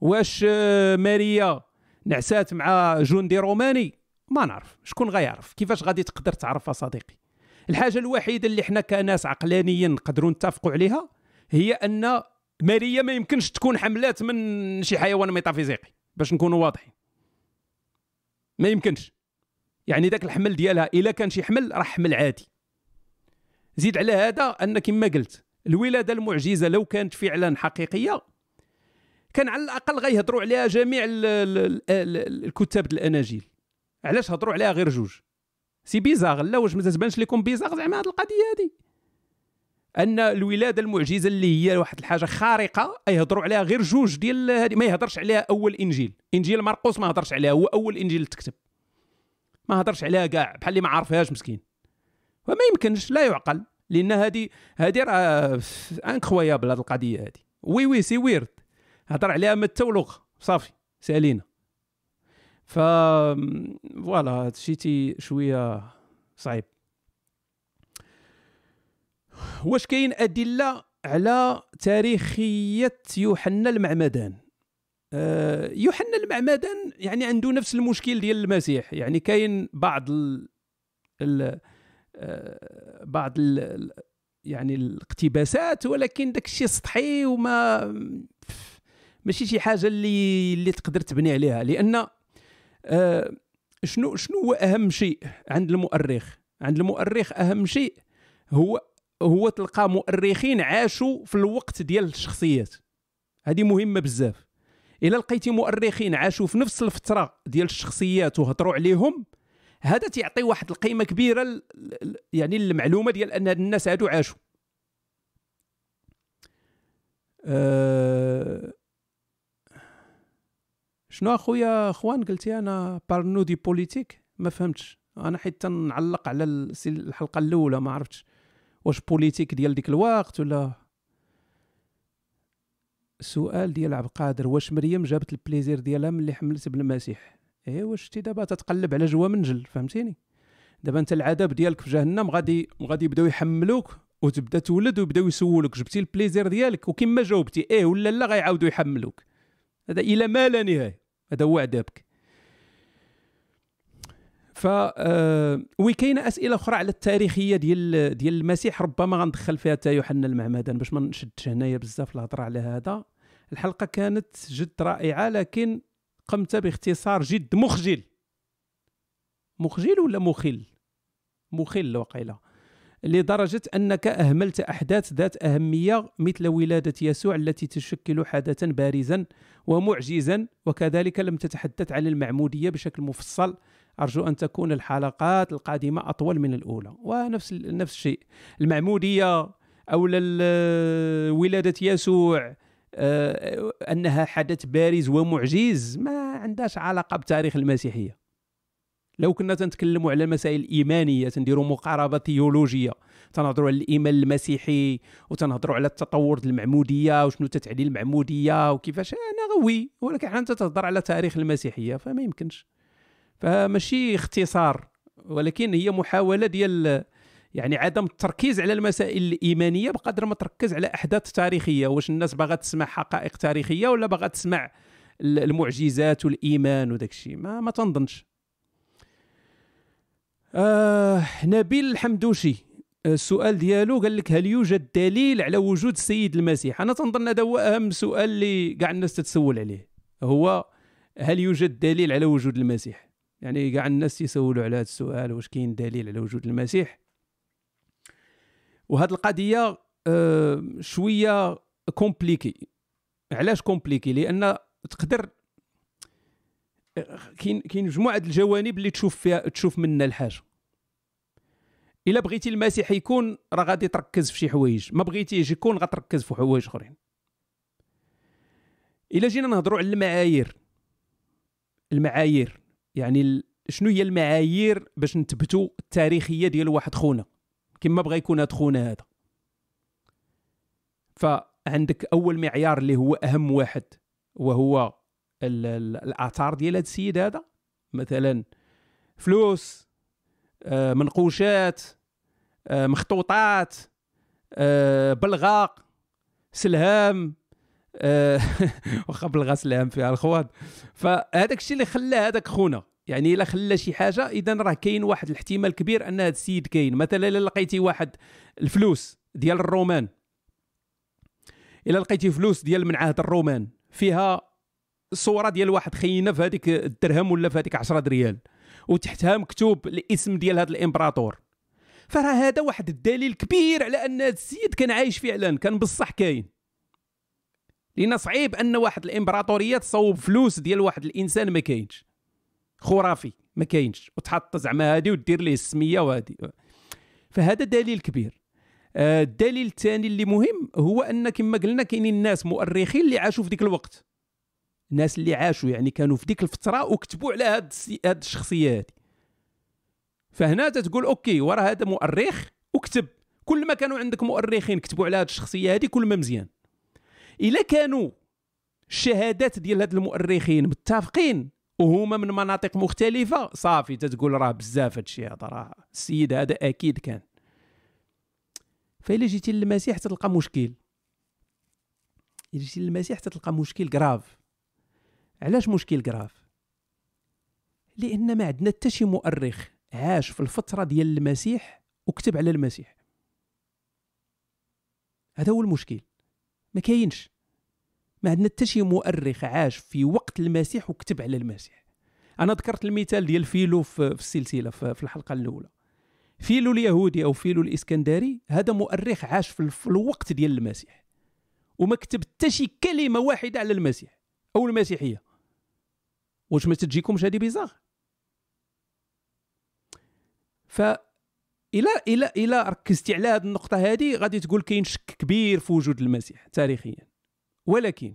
واش آه، ماريا نعسات مع جندي روماني؟ ما نعرف. شكون غيعرف؟ كيفاش غادي تقدر تعرف صديقي الحاجة الوحيدة اللي حنا كناس عقلانيين نقدروا نتفقوا عليها هي أن ماريا ما يمكنش تكون حملات من شي حيوان ميتافيزيقي باش نكونوا واضحين. ما يمكنش. يعني ذاك الحمل ديالها إلا كان شي حمل راه حمل عادي. زيد على هذا أن كما قلت الولادة المعجزة لو كانت فعلا حقيقية كان على الأقل غيهضروا عليها جميع الكتاب الأناجيل. علاش هضروا عليها غير جوج؟ سي بيزاغ لا واش ما تبانش لكم بيزاغ زعما هذه القضية هذه أن الولادة المعجزة اللي هي واحد الحاجة خارقة يهضروا عليها غير جوج ديال هذه ما يهضرش عليها أول إنجيل. إنجيل مرقس ما هضرش عليها هو أول إنجيل تكتب. ما هضرش عليها كاع بحال اللي ما عارفهاش مسكين. وما يمكنش لا يعقل لأن هذه هذه راه incroyable هذه القضية هذه oui oui c'est weird هضر عليها ما ولغ صافي سألينا. ف voilà هادشي تي شوية صعيب. واش كاين أدلة على تاريخية يوحنا المعمدان؟ أه يوحنا المعمدان يعني عنده نفس المشكل ديال المسيح. يعني كاين بعض ال ال أه بعض ال يعني الاقتباسات ولكن داك الشيء سطحي وما ماشي شي حاجة اللي اللي تقدر تبني عليها. لأن آه شنو شنو هو أهم شيء عند المؤرخ؟ عند المؤرخ أهم شيء هو هو تلقى مؤرخين عاشوا في الوقت ديال الشخصيات. هذه مهمة بزاف. إلا لقيتي مؤرخين عاشوا في نفس الفترة ديال الشخصيات وهضروا عليهم هذا تيعطي واحد القيمة كبيرة يعني المعلومه ديال أن هاد الناس هادو عاشوا. أه شنو اخويا اخوان قلتي أنا parlons de politique؟ ما فهمتش. أنا حيت نعلق على الحلقة الأولى ما عرفتش. واش politique ديال ديك الوقت ولا؟ السؤال ديال عبد القادر واش مريم جابت ال plaisir ديالها ملي حملت ابن المسيح؟ إيه واش شتي دابا تتقلب على جوا منجل فهمتيني؟ دابا انت العذاب ديالك في جهنم غادي غادي يبداو يحملوك وتبدا تولد ويبداو يسولوك جبتي ال plaisir ديالك وكما جاوبتي إيه ولا لا غيعاودوا يحملوك. هذا إلى ما لا نهاية. هذا هو عذابك ف آه، وكاين أسئلة أخرى على التاريخية ديال ديال المسيح ربما غندخل فيها حتى يوحنا المعمدان باش ما نشدش هنايا بزاف الهضرة على هذا. الحلقة كانت جد رائعة لكن قمت باختصار جد مخجل. مخجل ولا مخل؟ مخل وقيلة. لدرجة أنك أهملت أحداث ذات أهمية مثل ولادة يسوع التي تشكل حدثا بارزا ومعجزا وكذلك لم تتحدث عن المعمودية بشكل مفصل. أرجو أن تكون الحلقات القادمة أطول من الأولى. ونفس نفس الشيء. المعمودية أو ال- ولادة يسوع آه، أنها حدث بارز ومعجز ما عندهاش علاقة بتاريخ المسيحية. لو كنا تنتكلموا على المسائل الايمانيه تنديروا مقاربة ثيولوجية تنهضروا على الإيمان المسيحي وتنهضروا على التطور المعمودية وشنو تتعني المعمودية وكيفاش أنا غوي ولكن حنا انت تهضر على تاريخ المسيحية فما يمكنش. فماشي اختصار ولكن هي محاولة ديال يعني عدم التركيز على المسائل الإيمانية بقدر ما تركز على أحداث تاريخية واش الناس باغا تسمع حقائق تاريخية ولا باغا تسمع ال- المعجزات والإيمان وداك الشيء ما ما تنظنش. آه نبيل الحمدوشي السؤال ديالو قال لك هل يوجد دليل على وجود السيد المسيح؟ أنا تنظن هذا هو أهم سؤال اللي كاع الناس تتسول عليه. هو هل يوجد دليل على وجود المسيح؟ يعني كاع الناس يسولوا على هذا السؤال واش كاين دليل على وجود المسيح؟ وهذه القضية آه، شوية compliqué علاش compliqué لأن تقدر آه، كاين كاين مجموعة الجوانب اللي تشوف فيها تشوف منها الحاجة. إلا بغيتي المسيح يكون راه غادي تركز في شي حوايج. ما بغيتيش يكون غتركز في حوايج أخرين. إلا جينا نهضروا على المعايير. المعايير يعني شنو هي المعايير باش نثبتوا التاريخية ديال واحد خونا؟ كما بغى يكون هاد خونا هذا. فعندك أول معيار اللي هو أهم واحد وهو الاثار ديال هذا السيد هذا مثلا فلوس آه، منقوشات آه، مخطوطات آه، بلغاق سلهام (laughs) واخا بلغا سلهام فيها الخواد فهذاك الشيء اللي خلى هذاك خونا. يعني إلا خلى شي حاجة إذا راه كاين واحد الاحتمال كبير أن هذا السيد كاين. مثلا إلا لقيتي واحد الفلوس ديال الرومان. إلا لقيتي فلوس ديال من عهد الرومان فيها صوره ديال واحد خينا في هذيك الدرهم ولا في هذيك 10 ريال وتحتها مكتوب الاسم ديال هذا الامبراطور. فراه هذا واحد الدليل كبير على أن هذا السيد كان عايش فعلا كان بصح كاين. لأن صعيب أن واحد الامبراطورية تصوب فلوس ديال واحد الإنسان ما كاينش. خرافي ما كاينش. وتحط زعما هادي ودير ليه السمية وهادي. فهذا دليل كبير. آه، الدليل الثاني اللي مهم هو أن كما قلنا كاينين ناس مؤرخين اللي عاشوا في ديك الوقت. الناس اللي عاشوا يعني كانوا في ديك الفترة وكتبوا على هاد هاد الشخصية هادي. فهنا تتقول أوكي وراه هذا مؤرخ وكتب. كل ما كانوا عندك مؤرخين كتبوا على هاد الشخصية هادي كل ما مزيان. إلا كانوا الشهادات ديال هاد المؤرخين متفقين وهما من مناطق مختلفة. صافي تتقول راه بزاف هادشي هذا راه السيد هذا أكيد كان. فإلا جيتي للمسيح تلقى مشكل. إلا جيتي للمسيح تلقى مشكل كراف علاش مشكل كراف لأن ما عندنا حتى شي مؤرخ عاش في الفترة ديال المسيح وكتب على المسيح. هذا هو المشكل. ما كاينش. ما عندنا حتى شي مؤرخ عاش في وقت المسيح وكتب على المسيح. أنا ذكرت المثال ديال فيلو في السلسلة في الحلقة الأولى. فيلو اليهودي أو فيلو الإسكندري هذا مؤرخ عاش في الوقت ديال المسيح. وما كتب حتى شي كلمة واحدة على المسيح أو المسيحية. واش ما تجيكمش هذه bizarre. ف إلى إلى إلى ركزتي على هذه النقطة هذه غادي تقول كاين شك كبير في وجود المسيح تاريخيا. ولكن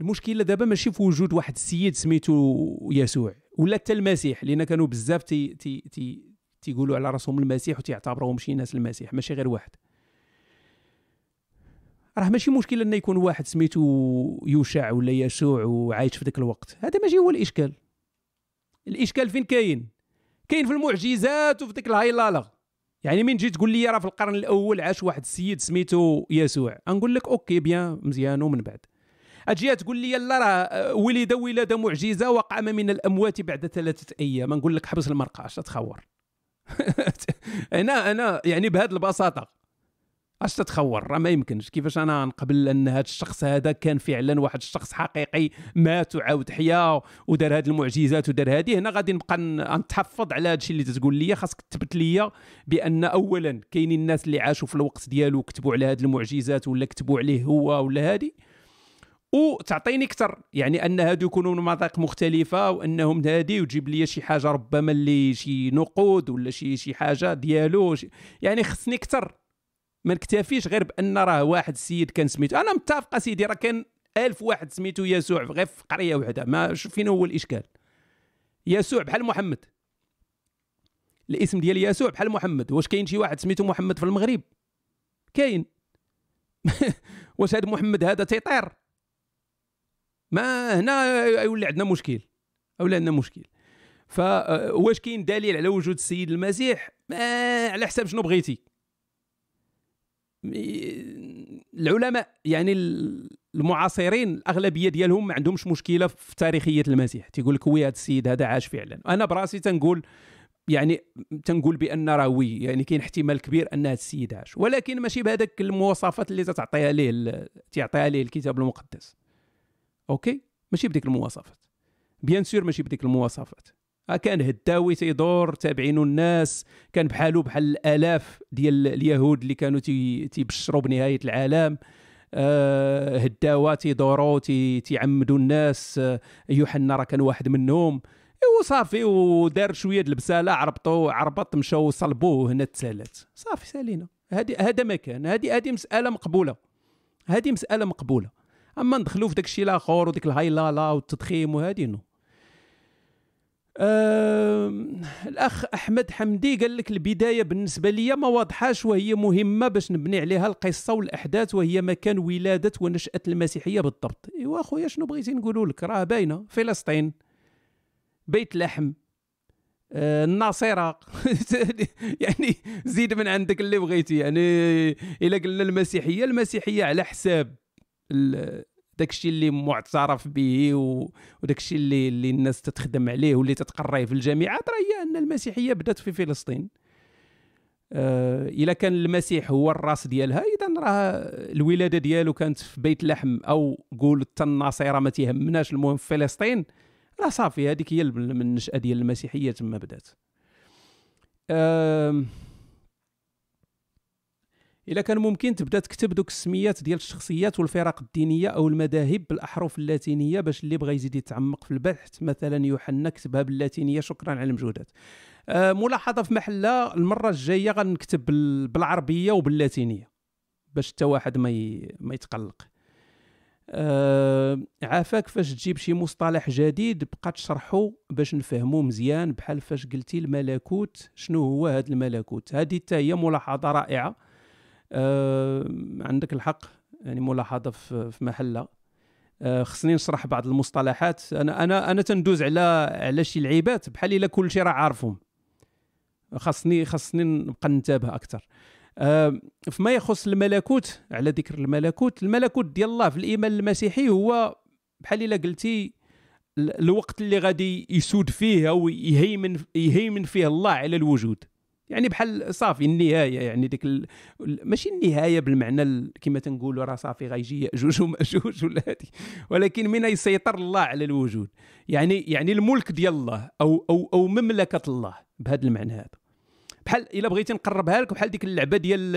المشكلة دابا ماشي في وجود واحد السيد سميتو يسوع ولا حتى المسيح لأن كانوا بزاف تي تي تي تيقولوا على رأسهم المسيح وتيعتبروهم شي ناس المسيح ماشي غير واحد. راه ماشي مشكل ان يكون واحد سميتو يوشع ولا يسوع وعايش في ذاك الوقت. هذا ماشي هو الإشكال. الإشكال فين كاين؟ كاين في المعجزات وفي ديك الهيلاله يعني من تجي تقول لي راه في القرن الأول عاش واحد السيد سميتو يسوع. نقول لك OK bien مزيان ومن بعد. أجي تقول لي لا راه ولد ولادة معجزة وقام من الأموات بعد ثلاثة أيام. نقول لك حبس المرقه اش تتخور (laughs) أنا أنا يعني بهذه البساطة. أش تتخور؟ راه ما يمكنش. كيفاش أنا نقبل أن هذا الشخص هذا كان فعلا واحد الشخص حقيقي مات وعاود حيا ودار هذه المعجزات ودار هذه هنا غادي نبقى نتحفظ على هذا الشيء اللي تتقول لي خاصك تثبت لي بأن اولا كاينين الناس اللي عاشوا في الوقت ديالو كتبوا على هذه المعجزات ولا كتبوا عليه هو ولا هذه وتعطيني أكثر يعني أن هادو يكونوا من مناطق مختلفة وأنهم هادي وتجيب لي شي حاجة ربما اللي شي نقود ولا شي شي حاجة ديالو يعني خصني أكثر ما نكتفيش غير بأن راه واحد السيد كان سميتو. أنا متفق سيدي راه كان ألف واحد سميتو يسوع غير في قرية وحدة. ما شوف فين هو الإشكال. يسوع بحال محمد. الاسم ديال يسوع بحال محمد. واش كاين شي واحد سميتو محمد في المغرب؟ كاين. (laughs) واش هذا محمد هذا تيطير؟ ما هنا يولي عندنا مشكل. ولا عندنا مشكل. فواش كاين دليل على وجود السيد المسيح؟ ما على حساب شنو بغيتي؟ العلماء يعني المعاصرين الأغلبية ديالهم ما عندهمش مشكلة في تاريخية المسيح. تيقول لك وي هذا السيد هذا عاش فعلا. أنا براسي تنقول يعني تنقول بأن راه وي يعني كاين احتمال كبير أن هذا السيد عاش. ولكن ماشي بهذاك المواصفات اللي تعطيها ليه تعطيها ليه الكتاب المقدس. OK؟ ماشي بديك المواصفات. bien sûr ماشي بديك المواصفات. كان هداوي تيدور تابعينو الناس كان بحالو بحال الآلاف ديال اليهود اللي كانوا تيبشروا بنهاية العالم. آه هداوة تيدوروا تي تيعمدوا الناس. آه يوحنا راه كان واحد منهم. وصافي ودار شوية البسالة عربطوا عربط مشاو صلبوه هنا تسالات صافي سالينا. هذه هذا ما كان. هذه هذه مسألة مقبولة. هذه مسألة مقبولة. أما ندخلوا في داك الشيء الآخر وديك الهايلالا والتضخيم وهذه نو. أه الأخ أحمد حمدي قال لك البداية بالنسبة لي ما واضحاش وهي مهمة باش نبني عليها القصة والأحداث وهي مكان ولادة ونشأة المسيحية بالضبط. إيوا أخويا شنو بغيتي نقول لك؟ راه باينة. فلسطين بيت لحم آه الناصرة (laughs) يعني زيد من عندك اللي بغيتي. يعني إلا قلنا المسيحية المسيحية على حساب داك الشيء اللي معترف به وداك الشيء اللي اللي الناس تتخدم عليه واللي تتقريه في الجامعات راه هي أن المسيحية بدات في فلسطين. آه كان المسيح هو الراس ديالها إذا راه الولادة ديالو كانت في بيت لحم أو قول حتى الناصره ما تيهمناش المهم في فلسطين راه صافي هذيك هي النشأة ديال المسيحية تما بدات. آه إلا كان ممكن تبدأ تكتب دوك السميات ديال الشخصيات والفرق الدينية أو المذاهب بالأحرف اللاتينية باش اللي بغى يزيد يتعمق في البحث. مثلا يوحنا كتبها باللاتينية شكرا على المجهودات. آه ملاحظة في محلها المرة الجاية غنكتب بالعربية وباللاتينية باش حتى واحد ما ما يتقلق. آه عافاك فاش تجيب شي مصطلح جديد بقى تشرحو باش نفهمو مزيان بحال فاش قلتي الملكوت. شنو هو هذا الملكوت؟ هذه حتى هي ملاحظة رائعة. آه عندك الحق يعني ملاحظة في محلها. آه خصني نشرح بعض المصطلحات. أنا أنا أنا تندوز على على شي لعيبات بحال إلا كل شيء راه عارفهم. خاصني خاصني نبقى ننتبه أكثر آه فيما يخص الملكوت على ذكر الملكوت الملكوت ديال الله في الإيمان المسيحي هو بحال إلا قلتي الوقت اللي غادي يسود فيه أو يهيمن يهيمن فيه الله على الوجود. يعني بحال صافي النهاية يعني ديك ال... ماشي النهاية بالمعنى كما تنقولوا راه صافي غيجي ياجوج وماجوج (laughs) ولا هذه ولكن من يسيطر الله على الوجود. يعني يعني الملك ديال الله أو أو أو مملكة الله بهذا المعنى هذا. بحال إلا بغيتي نقربها لك بحال ديك اللعبة ديال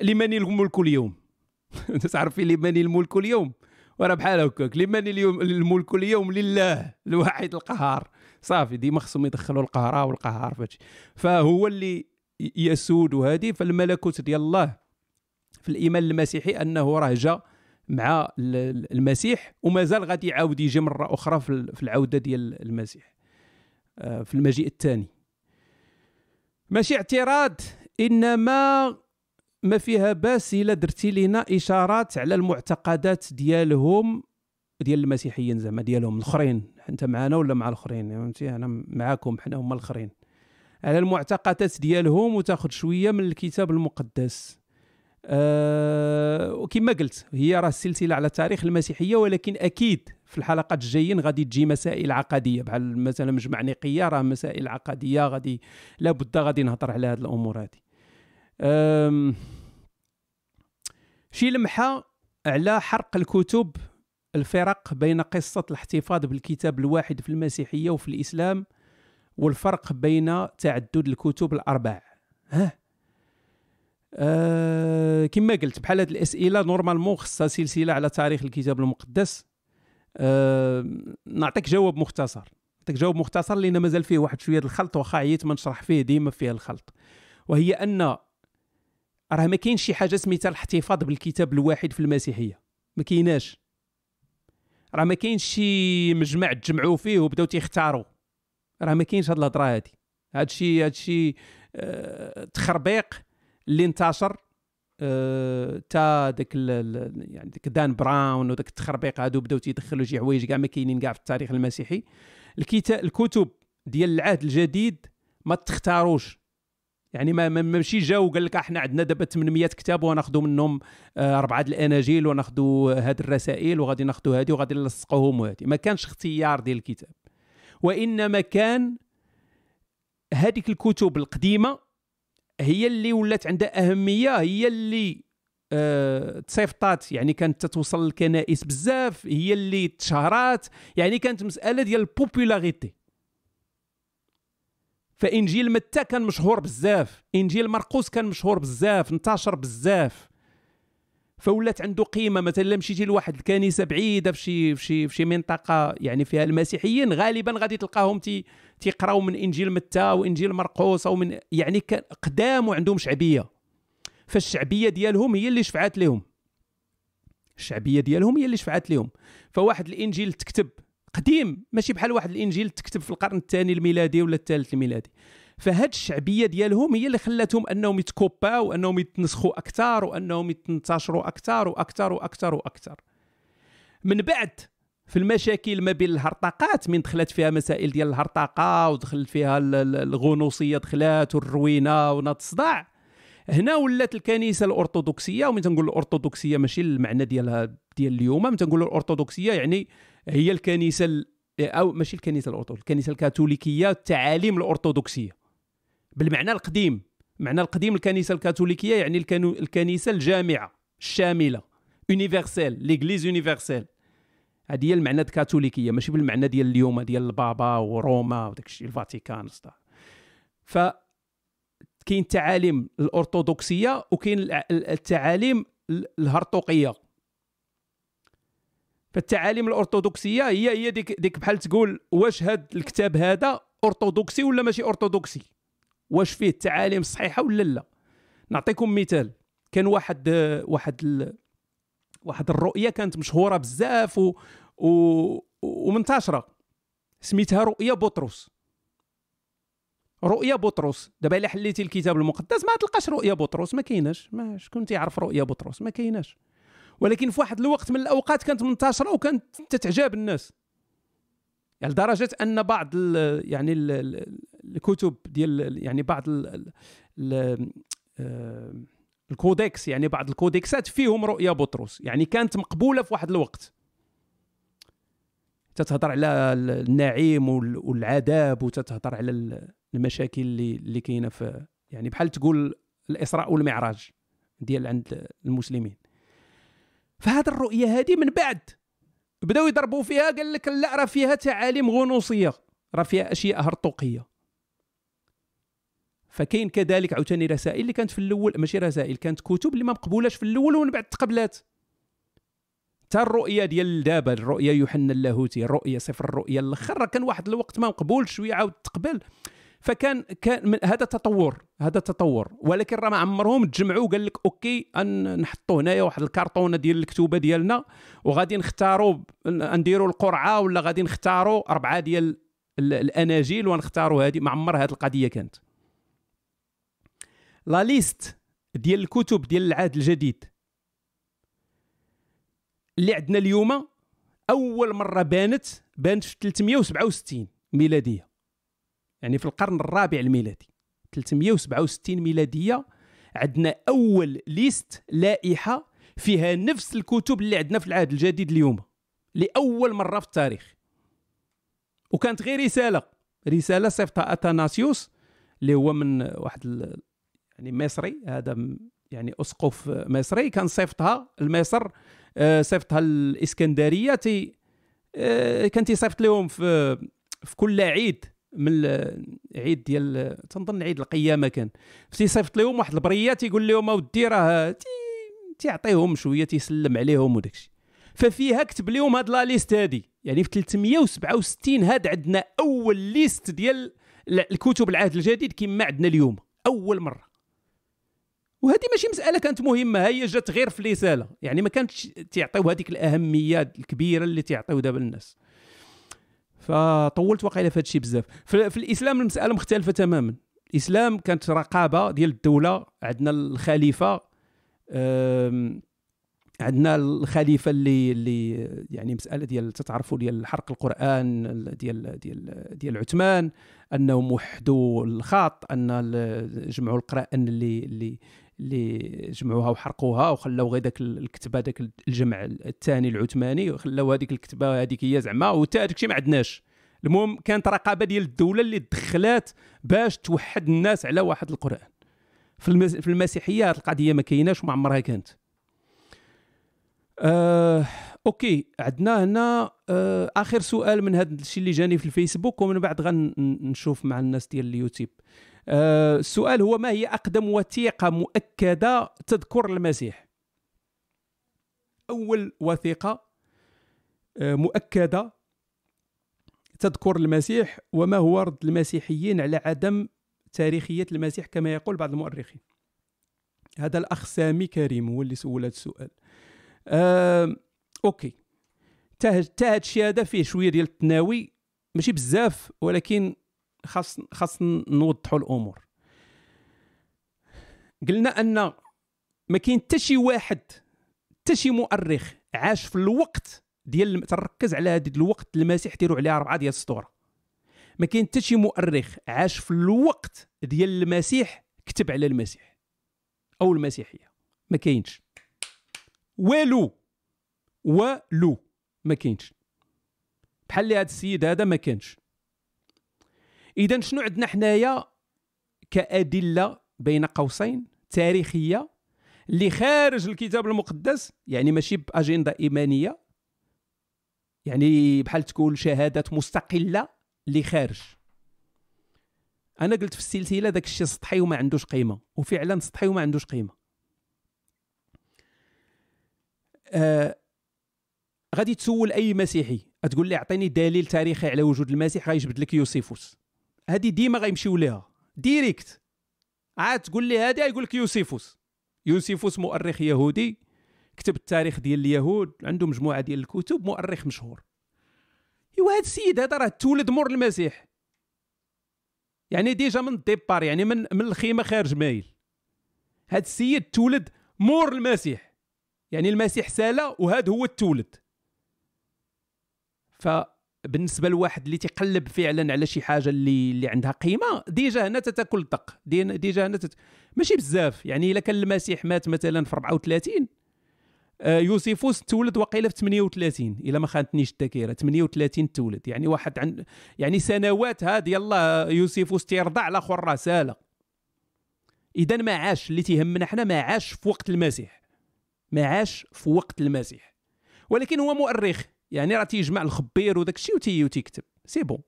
لمن الملك اليوم. (laughs) تعرفي لمن الملك اليوم؟ وراه بحال هكاك لمن اليوم الملك اليوم لله الواحد القهار. صافي ديما خصهم يدخلوا القهراء والقهار فهادشي. فهو اللي يسود هذه فالملكوت ديال الله في الإيمان المسيحي أنه راه جا مع المسيح ومازال غادي يعاود يجي مرة أخرى في العودة ديال المسيح. في المجيء الثاني. ماشي اعتراض إنما ما فيها باس إلا درتي لنا إشارات على المعتقدات ديالهم ديال المسيحيين زعما ديالهم الأخرين. انت معنا ولا مع الاخرين؟ فهمتي؟ أنا معاكم حنا هما الاخرين. على المعتقدات ديالهم وتاخذ شوية من الكتاب المقدس. أه وكما قلت هي راه السلسلة على تاريخ المسيحية ولكن أكيد في الحلقات الجايين غادي تجي مسائل عقدية. بحال مثلا مجمع نقية راه مسائل عقدية غادي لابد غادي نهضر على هذه الأمور هذه شي لمحة على حرق الكتب الفرق بين قصة الاحتفاظ بالكتاب الواحد في المسيحية وفي الإسلام والفرق بين تعدد الكتب الأربع. ها؟ آه كما قلت بحال هاد الأسئلة نورمالمون خصها سلسلة على تاريخ الكتاب المقدس. آه نعطيك جواب مختصر. نعطيك جواب مختصر لأن مازال فيه واحد شوية الخلط واخا عييت ما نشرح فيه ديما فيه الخلط. وهي أن راه ما كاينش شي حاجة سميتها الاحتفاظ بالكتاب الواحد في المسيحية. ما كايناش. راه ما كاينش شي مجمع تجمعوا فيه وبداو تيختاروا. راه ما كاينش هاد الهضره هادي. هادشي هادشي آه تخربيق اللي انتشر آه تا داك يعني داك دان براون وداك التخربيق هادو بداو تيدخلوا شي حوايج كاع ما كاينين كاع في التاريخ المسيحي. الكتب ديال العهد الجديد ما تختاروش. يعني ما ماشي جاو وقال لك إحنا عندنا دابا 800 كتاب وناخذوا منهم آه، اربعه الاناجيل وناخذوا هاد الرسائل وغادي ناخذوا هذه وغادي نلصقوهم وهذه ما كانش اختيار ديال الكتاب. وإنما كان هذيك الكتب القديمة هي اللي ولات عندها أهمية هي اللي أه تصيفطات. يعني كانت تتوصل للكنائس بزاف هي اللي تشهرات. يعني كانت مسألة ديال ال popularité فإنجيل متى كان مشهور بزاف. إنجيل مرقوس كان مشهور بزاف انتشر بزاف. فولات عنده قيمة مثلا الا مشيتي لواحد الكنيسة بعيدة في شي في شي في شي منطقة يعني فيها المسيحيين غالبا غادي تلقاهم تي تيقراو من إنجيل متى وانجيل مرقوس أو من يعني قدام وعندهم شعبية. فالشعبية ديالهم هي اللي شفعات لهم. الشعبية ديالهم هي اللي شفعات لهم. فواحد الإنجيل تكتب قديم ماشي بحال واحد الإنجيل تكتب في القرن الثاني الميلادي ولا الثالث الميلادي. فهاد الشعبية ديالهم هي اللي خلاتهم أنهم يتكوباو انهم يتنسخوا أكثر وأنهم ينتشروا أكثر وأكثر وأكثر وأكثر. من بعد في المشاكل ما بين الهرطقات من دخلت فيها مسائل ديال الهرطقة ودخلت فيها الغنوصية دخلات والروينة وناض الصداع. هنا ولات الكنيسة الأرثوذكسية ومن تنقول الأرثوذكسية ماشي المعنى ديالها ديال اليوم من تنقول الأرثوذكسية يعني هي الكنيسة أو ماشي الكنيسة الارثوذكسيه الكنيسة الكاثوليكية التعاليم الارثوذكسيه بالمعنى القديم المعنى القديم الكنيسة الكاثوليكية يعني الكنيسة الجامعة الشاملة universelle l'église universelle هذه هي المعنى الكاثوليكية ماشي بالمعنى ديال اليوم ديال البابا وروما وداك الشيء الفاتيكان ف كاين التعاليم الارثوذكسيه وكاين التعاليم الهرطوقية. فالتعاليم الأرثوذكسية هي هي ديك ديك بحال تقول واش هذا الكتاب هذا أرثوذكسي ولا ماشي أرثوذكسي؟ واش فيه التعاليم الصحيحة ولا لا؟ نعطيكم مثال. كان واحد واحد ال... واحد الرؤية كانت مشهورة بزاف و... و... ومنتشرة. سميتها رؤيا بطرس. رؤيا بطرس. دابا إلا حليتي الكتاب المقدس ما تلقاش رؤيا بطرس ما كايناش. ما شكون تيعرف رؤيا بطرس؟ ما كايناش. ولكن في واحد الوقت من الأوقات كانت منتشرة وكانت تتعجب الناس. يعني لدرجة أن بعض ال يعني ال الكتب ديال يعني بعض ال ال آه، الكودكس يعني بعض الكودكسات فيهم رؤيا بطرس. يعني كانت مقبولة في واحد الوقت. تتهضر على النعيم والعذاب وتتهضر على المشاكل اللي اللي كاينة في يعني بحال تقول الإسراء والمعراج ديال عند المسلمين. فهذه الرؤية هذه من بعد. بداو يضربوا فيها قال لك لا راه فيها تعاليم غنوصية راه فيها أشياء هرطوقية. فكاين كذلك عاوتاني رسائل اللي كانت في الأول ماشي رسائل كانت كتب اللي ما مقبولاش في الأول ومن بعد تقبلات. حتى الرؤية ديال دابا الرؤية يوحنا اللاهوتي الرؤية صفر الرؤية الأخر كان واحد الوقت ما مقبول شوية عاود تقبل. فكان كان هذا تطور هذا تطور ولكن راه ما عمرهم تجمعوا قال لك أوكي نحطوا هنايا واحد الكرتونه ديال الكتوبة ديالنا وغادي نختاروا نديروا القرعة ولا غادي نختاروا أربعة ديال الأناجيل ونختاروا هذه ما عمر هذه القضية كانت. لا ليست ديال الكتب ديال العهد الجديد اللي عندنا اليوم أول مرة بانت بانت في 367 ميلادية. يعني في القرن الرابع الميلادي 367 ميلادية عندنا أول ليست لائحة فيها نفس الكتب اللي عندنا في العهد الجديد اليوم لأول مرة في التاريخ. وكانت غير رسالة رسالة صيفطها اثاناسيوس اللي هو من واحد يعني مصري هذا يعني أسقف مصري كان صيفطها لمصر آه، صيفطها الإسكندرية تي آه، كان تيصيفط لهم في في كل عيد. من العيد ديال تنظن عيد القيامة كان. تيصيفط لهم واحد البريه تيقول لهم أودي راه تي- تيعطيهم شوية تيسلم عليهم وداكشي. ففيها كتب لهم هاد la liste هادي. يعني في 367 هاد عندنا أول liste ديال ال- الكتب العهد الجديد كما عندنا اليوم. أول مرة. وهذه ماشي مسألة كانت مهمة هي جات غير في الرسالة. يعني ما كانتش تيعطيو هذيك الأهمية الكبيرة اللي تيعطيو دابا الناس فطولت واقيلا في هذا الشيء بزاف. في, الإسلام المسألة مختلفة تماما. الإسلام كانت رقابة ديال الدولة عندنا الخليفة عندنا الخليفة اللي اللي يعني مسألة ديال تتعرفوا ديال حرق القرآن ديال ديال ديال عثمان انهم وحدوا الخط أن جمعوا القرآن اللي اللي اللي جمعوها وحرقوها وخلاو غير داك الكتبه داك الجمع الثاني العثماني وخلاو هذيك الكتبة هذيك هي زعما وتا الشيء ما عندناش. المهم كانت رقابة ديال الدولة اللي دخلات باش توحد الناس على واحد القرآن. في المسيحية هذه القضية ما كايناش وما عمرها كانت. آه... OK عندنا هنا آه... آخر سؤال من هذا الشيء اللي جاني في الفيسبوك ومن بعد غنشوف مع الناس ديال اليوتيوب. آه... السؤال هو ما هي أقدم وثيقة مؤكدة تذكر المسيح؟ أول وثيقة آه... مؤكدة تذكر المسيح وما هو رد المسيحيين على عدم تاريخية المسيح كما يقول بعض المؤرخين. هذا الأخ سامي كريم هو اللي سول هذا السؤال. آه، أوكي. تا هاد الشيء هذا فيه شوية ديال التناوي ماشي بزاف ولكن خاص خاص نوضحوا الأمور. قلنا أن ما كاين حتى شي واحد حتى شي مؤرخ عاش في الوقت ديال تركز على هذا الوقت المسيح ديروا عليه اربعه ديال السطور. ما كاين حتى شي مؤرخ عاش في الوقت ديال المسيح كتب على المسيح أو المسيحية. ما كاينش. والو والو ما كاينش. بحال هذا السيد هذا ما كانش. إذا شنو عندنا حنايا كأدلة بين قوسين تاريخية اللي خارج الكتاب المقدس يعني ماشي بأجندة إيمانية يعني بحال تكون شهادات مستقلة اللي خارج. أنا قلت في السلسلة داك الشيء سطحي وما عندوش قيمة وفعلا سطحي وما عندوش قيمة. آه غادي تسول أي مسيحي تقول لي أعطيني دليل تاريخي على وجود المسيح غيجبد لك يوسيفوس. هذه ديما غيمشيو ليها. direct. عاد تقول لي هذه يقول لك يوسيفوس. يوسيفوس مؤرخ يهودي كتب التاريخ ديال اليهود عنده مجموعة ديال الكتب مؤرخ مشهور. ايوا هذا السيد هذا راه تولد مور المسيح. يعني déjà من ال départ يعني من من الخيمة خارج مايل. هذا السيد تولد مور المسيح. يعني المسيح سالا وهذا هو التولد فبالنسبه لواحد اللي تيقلب فعلا على شي حاجة اللي اللي عندها قيمة déjà هنا تتاكل دق dé- déjà هنا تت... ماشي بزاف. يعني إلا كان المسيح مات مثلا في 34 آه، يوسيفوس تولد وقيلة في 38 إلا ما خانتنيش الذاكرة. 38 تولد. يعني واحد عن يعني سنوات هاد يلا يوسيفوس تيرضع الآخر راه سالا اذا ما عاش اللي تيهمنا حنا ما عاش في وقت المسيح. ما عاش في وقت المسيح. ولكن هو مؤرخ. يعني راه تيجمع الخبير وداك الشيء وتي وتيكتب. c'est bon.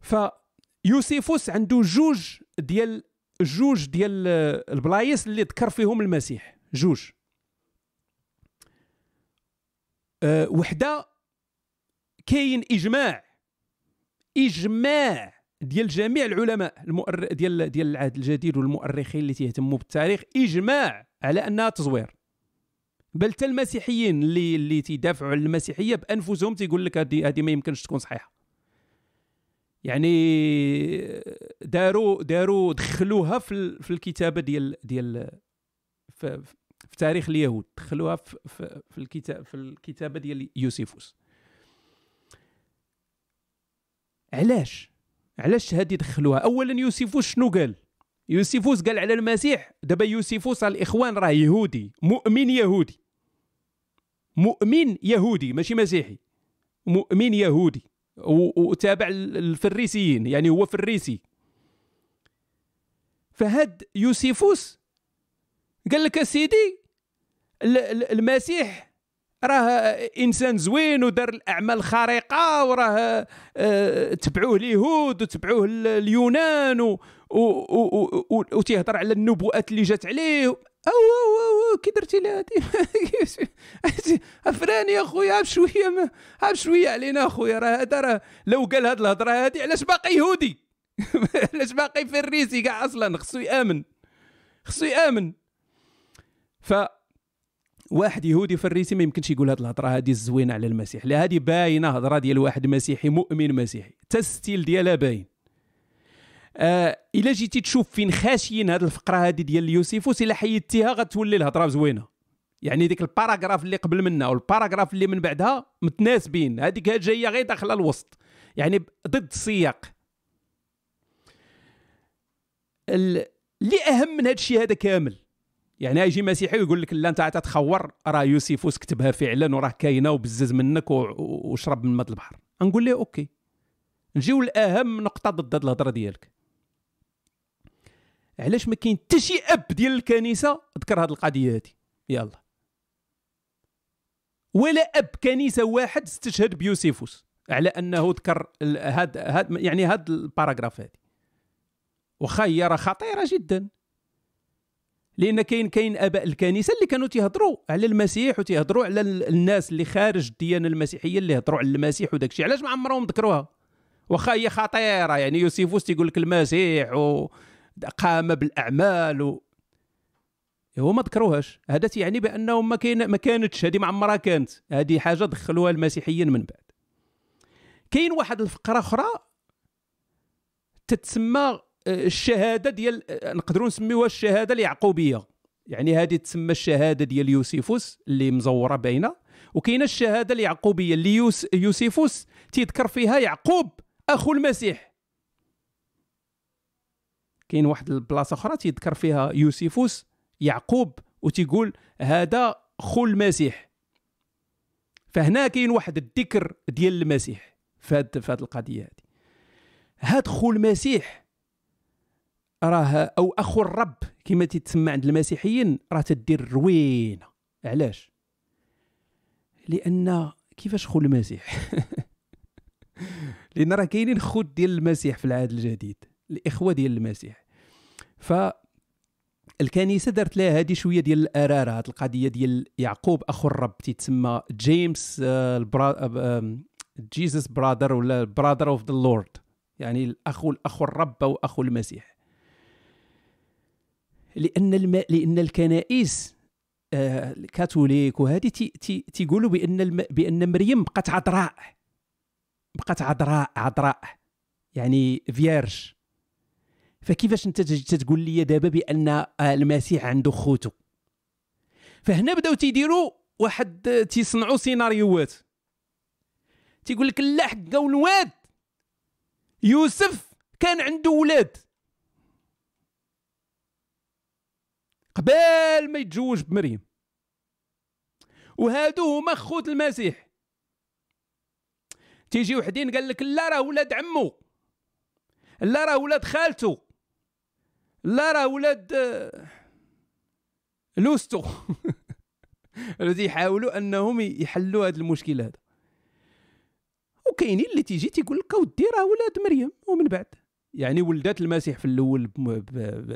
فيوسيفوس عنده جوج ديال جوج ديال البلايص اللي ذكر فيهم المسيح. جوج. أه وحدة كاين إجماع. إجماع ديال جميع العلماء المؤر... ديال ديال العهد الجديد والمؤرخين اللي تيهتموا بالتاريخ إجماع على أنها تزوير. بل حتى المسيحيين اللي اللي تيدافعوا على المسيحية بأنفسهم تيقول لك هذه هذه ما يمكنش تكون صحيحة. يعني داروا داروا دخلوها في في الكتابة ديال ديال في, في تاريخ اليهود. دخلوها في, في, في الكتاب في الكتابة ديال يوسيفوس علاش؟ علاش هادي دخلوها؟ اولا يوسيفوس شنو قال؟ يوسيفوس قال على المسيح دابا يوسيفوس الإخوان راه يهودي مؤمن يهودي. مؤمن يهودي ماشي مسيحي مؤمن يهودي. وتابع ال- الفريسيين يعني هو فريسي. فهاد يوسيفوس قال لك سيدي ال- ال- المسيح راه إنسان زوين ودار الأعمال الخارقه وراه آه، تبعوه اليهود وتبعوه ال- اليونان وتيهضر على النبوءات اللي جات عليه. أو أو أو كي درتي لهادي (laughs) أفراني اخويا عاب شوية ما- عاب شوية علينا اخويا راه هذا راه لو قال هاد الهضرة هادي علاش باقي يهودي؟ (laughs) علاش باقي فريسي كاع أصلا؟ خصو يآمن خصو يآمن. ف واحد يهودي فريسي ما يمكنش يقول هاد الهضرة هادي الزوينة على المسيح لا هادي باينة هضرة ديال واحد مسيحي مؤمن مسيحي حتى ال style ديالها باين. إلا جيتي تشوف فين خاشيين هاد الفقرة هادي ديال يوسيفوس الا حيدتيها غتولي الهضره زوينه يعني ديك الباراغراف اللي قبل منها والباراغراف اللي من بعدها متناسبين. هذيك جاية غير داخلة الوسط. يعني ضد السياق. ال- اللي أهم من هذا الشيء هذا كامل. يعني يجي مسيحي ويقول لك لا أنت عاد تخور راه يوسيفوس كتبها فعلا وراه كاينة وبزز منك وشرب من ماء البحر. نقول له okay. نجيو لأهم نقطة ضد الهضرة ديالك. علاش ما كاين حتى شي أب ديال الكنيسة ذكر هاد القضية هادي؟ يلا. ولا أب كنيسة واحد استشهد بيوسيفوس على أنه ذكر هاد هاد يعني هاد ال paragraphe هادي. واخا هي خطيرة جدا. لأن كاين كاين أباء الكنيسة اللي كانوا تيهضروا على المسيح وتيهضروا على ال- الناس اللي خارج الديانة المسيحية اللي يهضروا على المسيح وداك الشيء. علاش ما عمرهم ذكروها؟ واخا هي خطيرة يعني يوسيفوس تيقول لك المسيح وقام بالأعمال. و... هو ما ذكروهاش. هذا يعني بأنهم ما كاين ما كانتش. هذه ما عمرها كانت. هذه حاجة دخلوها المسيحيين من بعد. كاين واحد الفقرة أخرى تتسمى آه، الشهادة ديال آه، نقدروا نسميوها الشهادة اليعقوبية. يعني هذه تسمى الشهادة ديال يوسيفوس اللي مزورة باينه وكاينة الشهادة اليعقوبية اللي يوس يوسيفوس تيذكر فيها يعقوب أخو المسيح. كاين واحد البلاصة أخرى تيذكر فيها يوسيفوس يعقوب وتيقول هذا خو المسيح. فهنا كاين واحد الذكر ديال المسيح في هاد في هاد القضية هذه هاد خو المسيح راه أو أخو الرب كما تتسمى عند المسيحيين راه تدير روينة. علاش؟ لأن كيفاش خو المسيح؟ (laughs) لأن راه كاينين خوت ديال المسيح في العهد الجديد الإخوة ديال المسيح. ف الكنيسه دارت لها هذه شوية ديال الآرارة هذه القضية ديال يعقوب أخو الرب تيتسمى جيمس آه، ال bro... Jesus brother ولا brother of the Lord يعني الأخو اخو الرب أو أخو المسيح. لأن الم... لأن الكنائس آه، الكاثوليك وهذه تي... تي... تيقولوا بأن الم... بأن مريم بقات عذراء. بقات عذراء عذراء. يعني vierge فكيفاش انت تجي تقول لي دابا بأن آه، المسيح عنده خوتو فهنا بداو تيديروا واحد آه، تيصنعوا سيناريوهات. تيقول لك لا حقا الواد يوسف كان عنده ولاد. قبل ما يتزوج بمريم. وهادو هما خوت المسيح. تيجي وحدين قال لك لا راه ولاد عمو. لا راه ولاد خالته. لا راه ولاد آه، لوستو. (laughs) الذي يحاولوا أنهم يحلوا هذا المشكل هذا. وكاينين اللي تيجي تيقول لك أودي راه ولاد مريم ومن بعد. يعني ولدات المسيح في الأول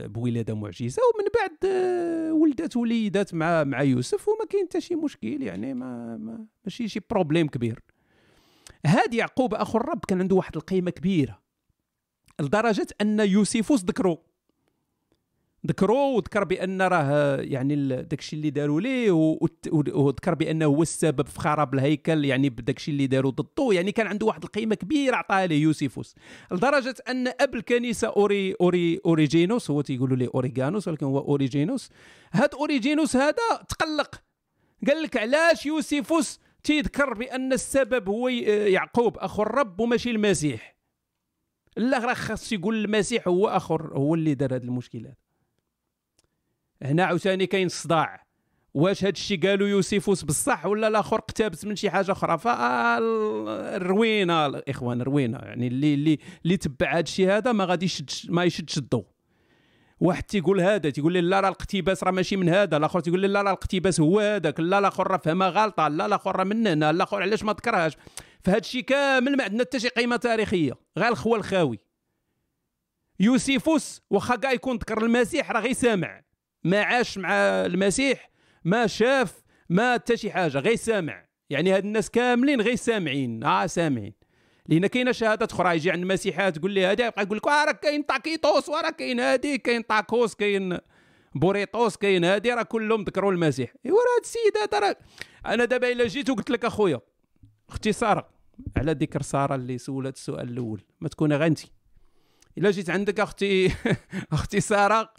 بولادة معجزة ومن بعد آه، ولدات وليدات مع مع يوسف وما كاين حتى شي مشكل يعني ما, ما ماشي شي بروبليم كبير. هاد يعقوب أخو الرب كان عنده واحد القيمة كبيرة لدرجة أن يوسيفوس ذكروا ذكروا وذكر بأن راه يعني داكشي اللي داروا ليه وذكر بأنه هو السبب في خراب الهيكل يعني بداكشي اللي داروا ضده. يعني كان عنده واحد القيمة كبيرة عطاها ليه يوسيفوس. لدرجة أن اب الكنيسه اوري اوري أوريجينوس هو تيقولوا ليه أوريغانوس ولكن هو أوريجينوس. هاد أوريجينوس هذا تقلق. قال لك علاش يوسيفوس تيذكر بأن السبب هو يعقوب أخو الرب وماشي المسيح. لا راه خاص يقول المسيح هو أخو هو اللي دار هذه المشكلات. هنا عاوتاني كاين صداع. واش هاد الشيء قالوا يوسيفوس بصح ولا الآخر اقتبس من شي حاجة أخرى؟ فالروينة الاخوان روينة. يعني اللي اللي اللي تبع هاد الشيء هذا ما غادي يشدش ما يشدش الضوء واحد تيقول هذا تيقول لي لا راه الاقتباس راه ماشي من هذا. الآخر تيقول لي لا راه الاقتباس هو هذاك. لا الآخر راه فهمها غلطة. لا الآخر راه من هنا. الآخر علاش ما ذكرهاش فهاد الشيء كامل ما عندنا حتى شي قيمة تاريخية. غير الخوى الخاوي يوسيفوس واخا كاع يكون ذكر المسيح راه غير سامع ما عاش مع المسيح ما شاف ما حتى شي حاجة غير سامع. يعني هاد الناس كاملين غير سامعين آه سامعين. لأن كاينة شهادات أخرى يجي عند المسيحية تقول لي هذا يبقى يقول لك راه كاين طاكيطوس وراه كاين هادي كاين طاكوس كاين بوريطوس كاين هادي راه كلهم ذكروا المسيح. إيوا راه هاد السيد هذا راه أنا دابا إلا جيت وقلت لك أخويا أختي سارة على ذكر سارة اللي سولت السؤال الأول ما تكون انت إلا جيت عندك أختي (laughs) أختي سارة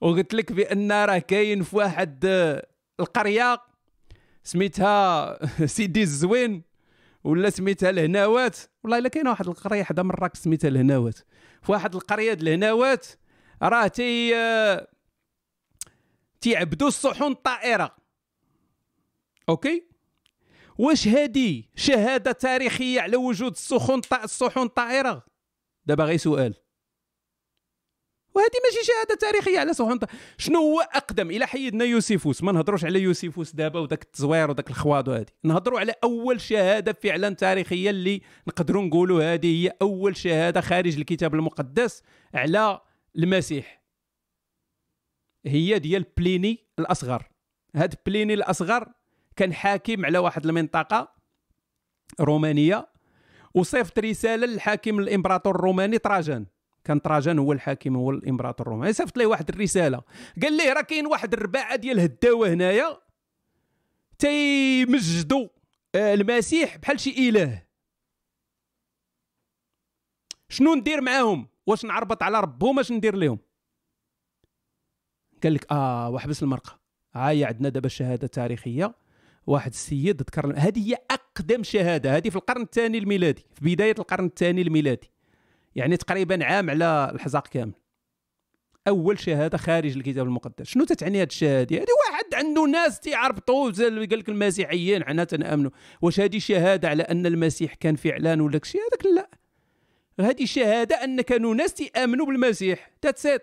وقلت لك بأن راه كاين في واحد آه، القرية سميتها (laughs) سيدي الزوين ولا سميتها الهناوات. والله إلا كاينة واحد القرية حدا من راكش سميتها الهناوات. في واحد القرية د الهناوات راه تي آه، تيعبدوا الصحون الطائرة. أوكي؟ واش هادي شهادة تاريخية على وجود السخون الصحون الطائرة؟ دابا غير سؤال. وهذه ماشي شهادة تاريخية على الط- شنو هو أقدم إلى حيدنا يوسيفوس؟ ما نهضروش على يوسيفوس دابا وداك التزوير وداك الخواض وهذه. نهضروا على أول شهادة فعلا تاريخية اللي نقدروا نقولوا هذه هي أول شهادة خارج الكتاب المقدس على المسيح. هي ديال بليني الأصغر. هاد بليني الأصغر كان حاكم على واحد المنطقة رومانية وصيفط رسالة للحاكم الإمبراطور الروماني طراجان. كان طراجان هو الحاكم هو الإمبراطور الروماني. صيفط ليه واحد الرسالة. قال ليه راه كاين واحد الرباعه ديال هداوه هنايا تيمجدوا آه، المسيح بحال شي إله. شنو ندير معاهم؟ واش نعربط على ربهم اش ندير لهم قال لك آه وحبس المرقة. هاي عندنا دابا شهادة تاريخية. واحد السيد ذكر هذه هي أقدم شهادة. هذه في القرن الثاني الميلادي في بداية القرن الثاني الميلادي. يعني تقريبا عام على الحزاق كامل. أول شهاده خارج الكتاب المقدس. شنو تتعني هذه الشهاده هذه واحد عنده ناس تيعربطوا قال لك المسيحيين حنا تنأمنوا. واش هذه شهادة على أن المسيح كان فعلا ولا شيء؟ هذاك لا. هذه شهادة أن كانوا ناس تيأمنوا بالمسيح. تاتسيت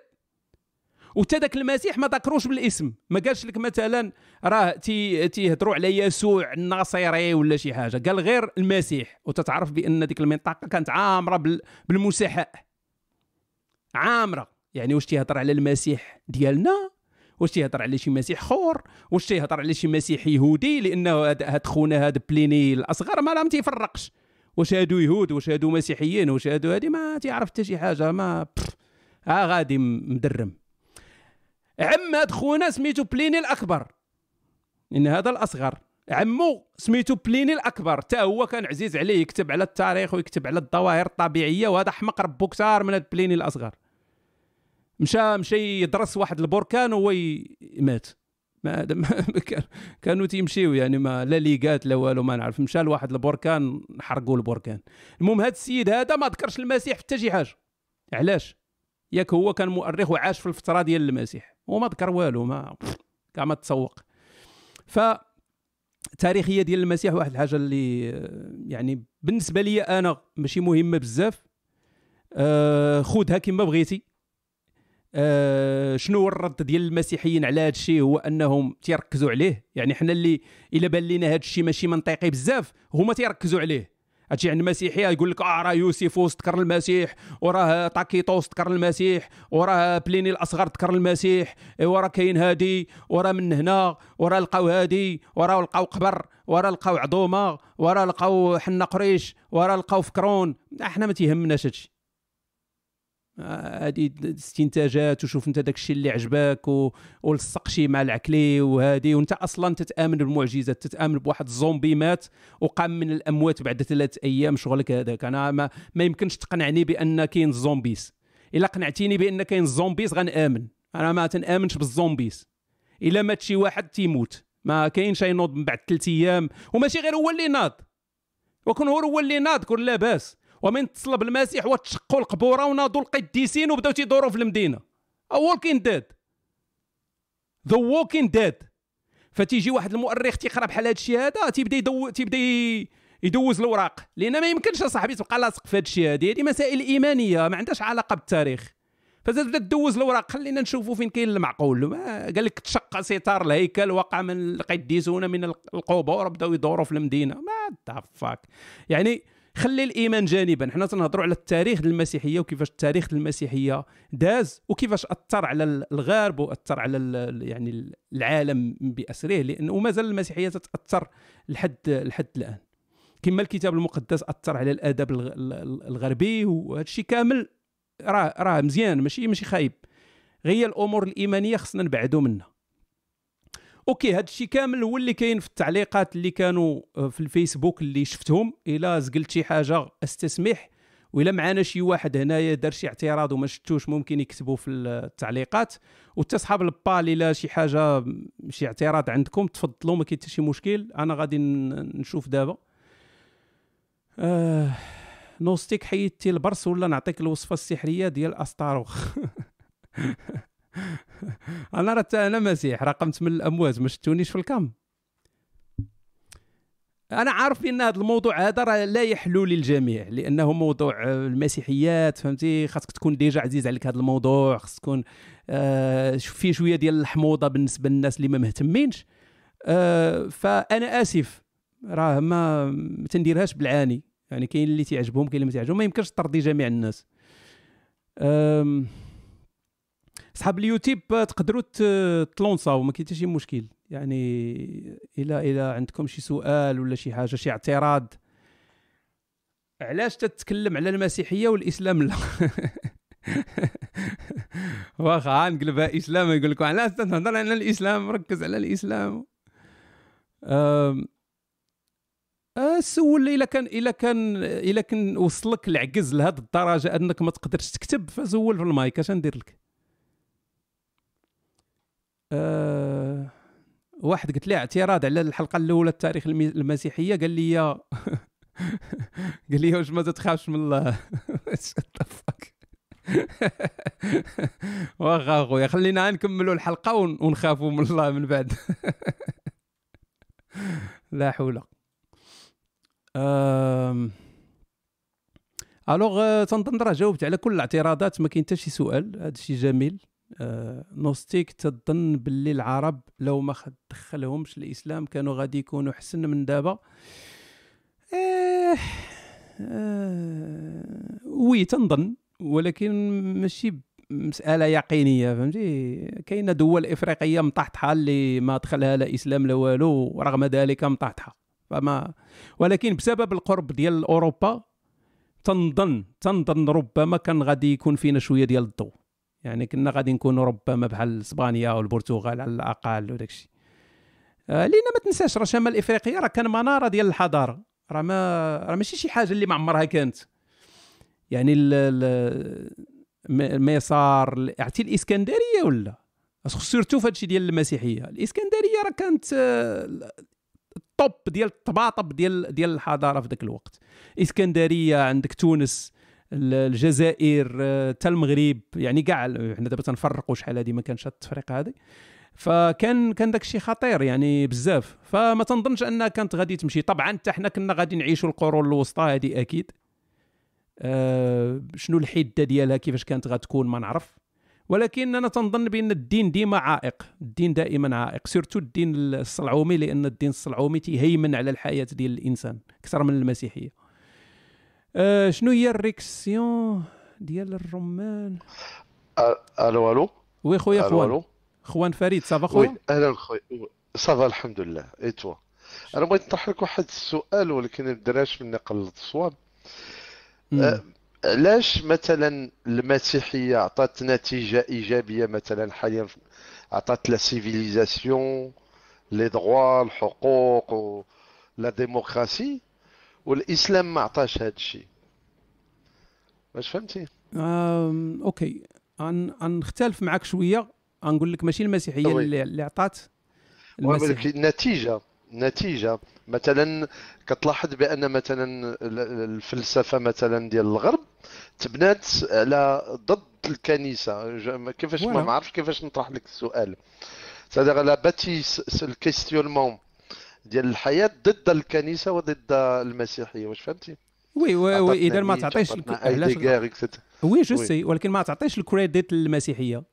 وتا داك المسيح ما ذكروش بالاسم. ما قالش لك مثلا راه تي تيهضروا على يسوع الناصري ولا شي حاجة. قال غير المسيح. وتتعرف بأن ديك المنطقة كانت عامرة بال- بالمسحاء عامرة. يعني واش تيهضر على المسيح ديالنا؟ واش تيهضر على شي مسيح خور؟ واش تيهضر على شي مسيح يهودي؟ لأنه هاد خونا هاد بليني الأصغر ما ما تيفرقش واش هادو يهود؟ واش هادو مسيحيين؟ واش هادو هادي؟ ما تيعرف حتى شي حاجة. ما. ها غادي مدرم. عم هاد خونا سميتو بليني الأكبر. إن هذا الأصغر. عمو سميتو بليني الأكبر. تا هو كان عزيز عليه يكتب على التاريخ ويكتب على الظواهر الطبيعية وهذا حمق ربو كثار من بليني الأصغر. مشى مشى يدرس واحد البركان وهو مات. ما ما (laughs) ما كان كانوا تيمشيو يعني ما لا ليقات لا والو ما نعرف. مشى لواحد البركان حرقوا البركان. المهم هذا السيد هذا ما ذكرش المسيح في حتى شي حاجة. علاش؟ ياك هو كان مؤرخ وعاش في الفترة ديال المسيح. وما ذكر والو ما كاع ما تسوق. ف التاريخيه ديال المسيح واحد الحاجة اللي آه، يعني بالنسبة لي أنا ماشي مهمة بزاف. آه خذها كما بغيتي. آه شنو هو الرد ديال المسيحيين على هذا الشيء؟ هو أنهم تيركزوا عليه. يعني حنا اللي إلا بان لينا هذا الشيء ماشي منطقي بزاف هما تيركزوا عليه. هادشي عند المسيحيه يقول لك آه راه يوسيفوس ذكر المسيح وراه طاكيطوس ذكر المسيح وراه بليني الأصغر ذكر المسيح ايوا راه كاين هادي وراه من هنا وراه لقاو هادي وراه لقاو قبر وراه لقاو عظومه وراه لقاو حنا قريش وراه لقاو فكرون. إحنا ما تيهمناش هادشي. هادي استنتاجات وشوف انت داك الشيء اللي عجبك. ولصق شي مع العكلي وهادي. وانت أصلا تتآمن بالمعجزات تتآمن بواحد الزومبي مات وقام من الأموات بعد ثلاث أيام. شغلك هذاك. أنا ما, ما يمكنش تقنعني بأن كاين zombies إلا قنعتيني بأن كاين zombies غنآمن. أنا ما تنآمنش بال zombies إلا مات شي واحد تيموت. ما كاينش ينوض من بعد ثلاث أيام. وماشي غير هو اللي ناض. وكون هو اللي ناض كون لاباس. ومن اتصل بالمسيح وتشقوا القبوره وناضوا القديسين وبداو تيدوروا في المدينة. walking dead the walking dead فتيجي واحد المؤرخ تيقرأ بحال هذا الشيء هذا تيبدأ يدو تيبدأ يدوز الأوراق. لأن ما يمكنش أصاحبي تبقى لاصق في هذا الشيء هذه مسائل إيمانية ما عندهاش علاقة بالتاريخ. فبدا دوز الأوراق. خلينا نشوفوا فين كاين المعقول. قال لك تشق ستار الهيكل وقع من القديسون من القبور بداو يدوروا في المدينة. what the fuck يعني خلي الإيمان جانبا. حنا تنهضروا على التاريخ المسيحية وكيفاش التاريخ المسيحية داز وكيفاش أثر على الغرب وأثر على يعني العالم بأسره لأن ومازال المسيحية تتأثر لحد لحد الآن. كما الكتاب المقدس أثر على الأدب الغ- ال- الغربي وهذا الشيء كامل راه راه مزيان ماشي ماشي خايب. غير الأمور الإيمانية خصنا نبعدوا منها. okay هذا الشيء كامل هو اللي كاين في التعليقات اللي كانوا آه، في الفيسبوك اللي شفتهم. إلا زقلت شي حاجة أستسمح. وإلا معنا شي واحد هنايا دار شي اعتراض وما شفتوش ممكن يكتبوا في التعليقات. وتا صحاب البال إلا شي حاجة شي اعتراض عندكم تفضلوا ما كاين شي مشكل. أنا غادي نشوف دابا. آه نوستيك حيدتي البرص ولا نعطيك الوصفة السحرية ديال أستاروخ؟ (laughs) (laughs) أنا راه أنا مسيح راه قمت من الاموات ما شفتونيش في الكام. أنا عارف إن هذا الموضوع هذا راه لا يحلو للجميع لأنه موضوع آه، المسيحيات فهمتي؟ خاصك تكون ديجا عزيز عليك هذا الموضوع خاص تكون آه فيه شوية ديال الحموضة بالنسبة للناس اللي ما مهتمينش. آه فأنا آسف راه ما تنديرهاش بالعاني. يعني كاين اللي تيعجبهم كاين اللي ما تيعجبهم ما يمكنش ترضي جميع الناس. أم، صحاب اليوتيوب تقدروا ت- تلونساو ما كاين حتى شي مشكل. يعني إلى إلى عندكم شي سؤال ولا شي حاجة شي اعتراض. علاش تتكلم على المسيحية والإسلام؟ لا. (laughs) واخا نقلبها إسلام يقول لكم علاش تهضر على الإسلام ركز على الإسلام. آه، سول إلا كان إلا كان إلا كان وصلك العجز لهذه الدرجة أنك ما تقدرش تكتب فزول في المايك أش ندير لك؟ أه واحد قلت لي اعتراض على الحلقة الأولى التاريخ المسيحية قال لي (laughs) قال لي واش ما تخافش من الله. (laughs) (laughs) واخا أخويا خلينا نكملوا الحلقة ون- ونخافوا من الله من بعد. لا حول. أم... ألوغ تنظن راه جاوبت على كل الاعتراضات ما كاين حتى شي سؤال هذا الشيء جميل. نوستيك تظن باللي العرب لو ما دخلهمش الإسلام كانوا غادي يكونوا احسن من دابا. آه... آه... وي تنظن ولكن ماشي مسألة يقينية فهمتي؟ كاينة دول إفريقية مطحطحة اللي ما دخلها لا إسلام لا والو ورغم ذلك مطحطحة. فما ولكن بسبب القرب ديال أوروبا تنظن تنظن ربما كان غادي يكون فينا شوية ديال الضوء. يعني كنا غادي نكونوا ربما بحال إسبانيا والبرتغال على الأقل وداك الشيء. آه، لأن ما تنساش راه شمال إفريقيا راه كان منارة ديال الحضارة. راه ما راه ماشي شي حاجة اللي ما عمرها كانت. يعني ال ال م- ميسار عرفتي الإسكندرية ولا؟ سيرتو في هادشي ديال المسيحية. الإسكندرية راه كانت آه، الطوب ديال الطباطب ديال ديال الحضارة في ذاك الوقت. إسكندرية عندك تونس. الجزائر آه، حتى المغرب يعني كاع حنا دابا تنفرقوا شحال هذه ما كانش التفريق هذه فكان كان داك الشيء خطير يعني بزاف. فما تنظنش أنها كانت غادي تمشي. طبعا حتى حنا كنا غادي نعيشوا القرون الوسطى هذه أكيد. آه، شنو الحدة ديالها؟ كيفاش كانت غتكون؟ ما نعرف. ولكن أنا تنظن بأن الدين ديما عائق. الدين دائما عائق. سيرتو الدين الصلعومي لأن الدين الصلعومي تيهيمن على الحياة ديال الإنسان أكثر من المسيحية. آه شنو هي ال réaction ديال الرمان؟ ألو ألو؟ oui خويا خوان. خوان فريد ça va oui خويا أهلا خويا ça va الحمد لله. et toi أنا بغيت نطرح لك واحد السؤال ولكن ما بدناش مني قلت الصواب علاش مثلا المسيحية عطات نتيجة إيجابية مثلا حاليا؟ عطات la civilisation les droits الحقوق و لا ديموقراسي والإسلام ما عطاش هذا الشيء. واش فهمتي؟ أوكي. غن- غنختلف معك شوية. غنقول لك ماشي المسيحية. اللي, اللي عطات المسيح. ولكن النتيجة نتيجة. مثلا كتلاحظ بأن مثلا ال- الفلسفة مثلا ديال الغرب تبنات على ضد ما- كيفاش ما عرفش كيفاش نطرح لك السؤال. c'est-à-dire la partie ال questionnement ديال الحياة ضد الكنيسة وضد المسيحية واش فهمتي؟ oui oui, oui إذا ما تعطيش علاش oui je. sais ولكن ما تعطيش ال credit للمسيحية.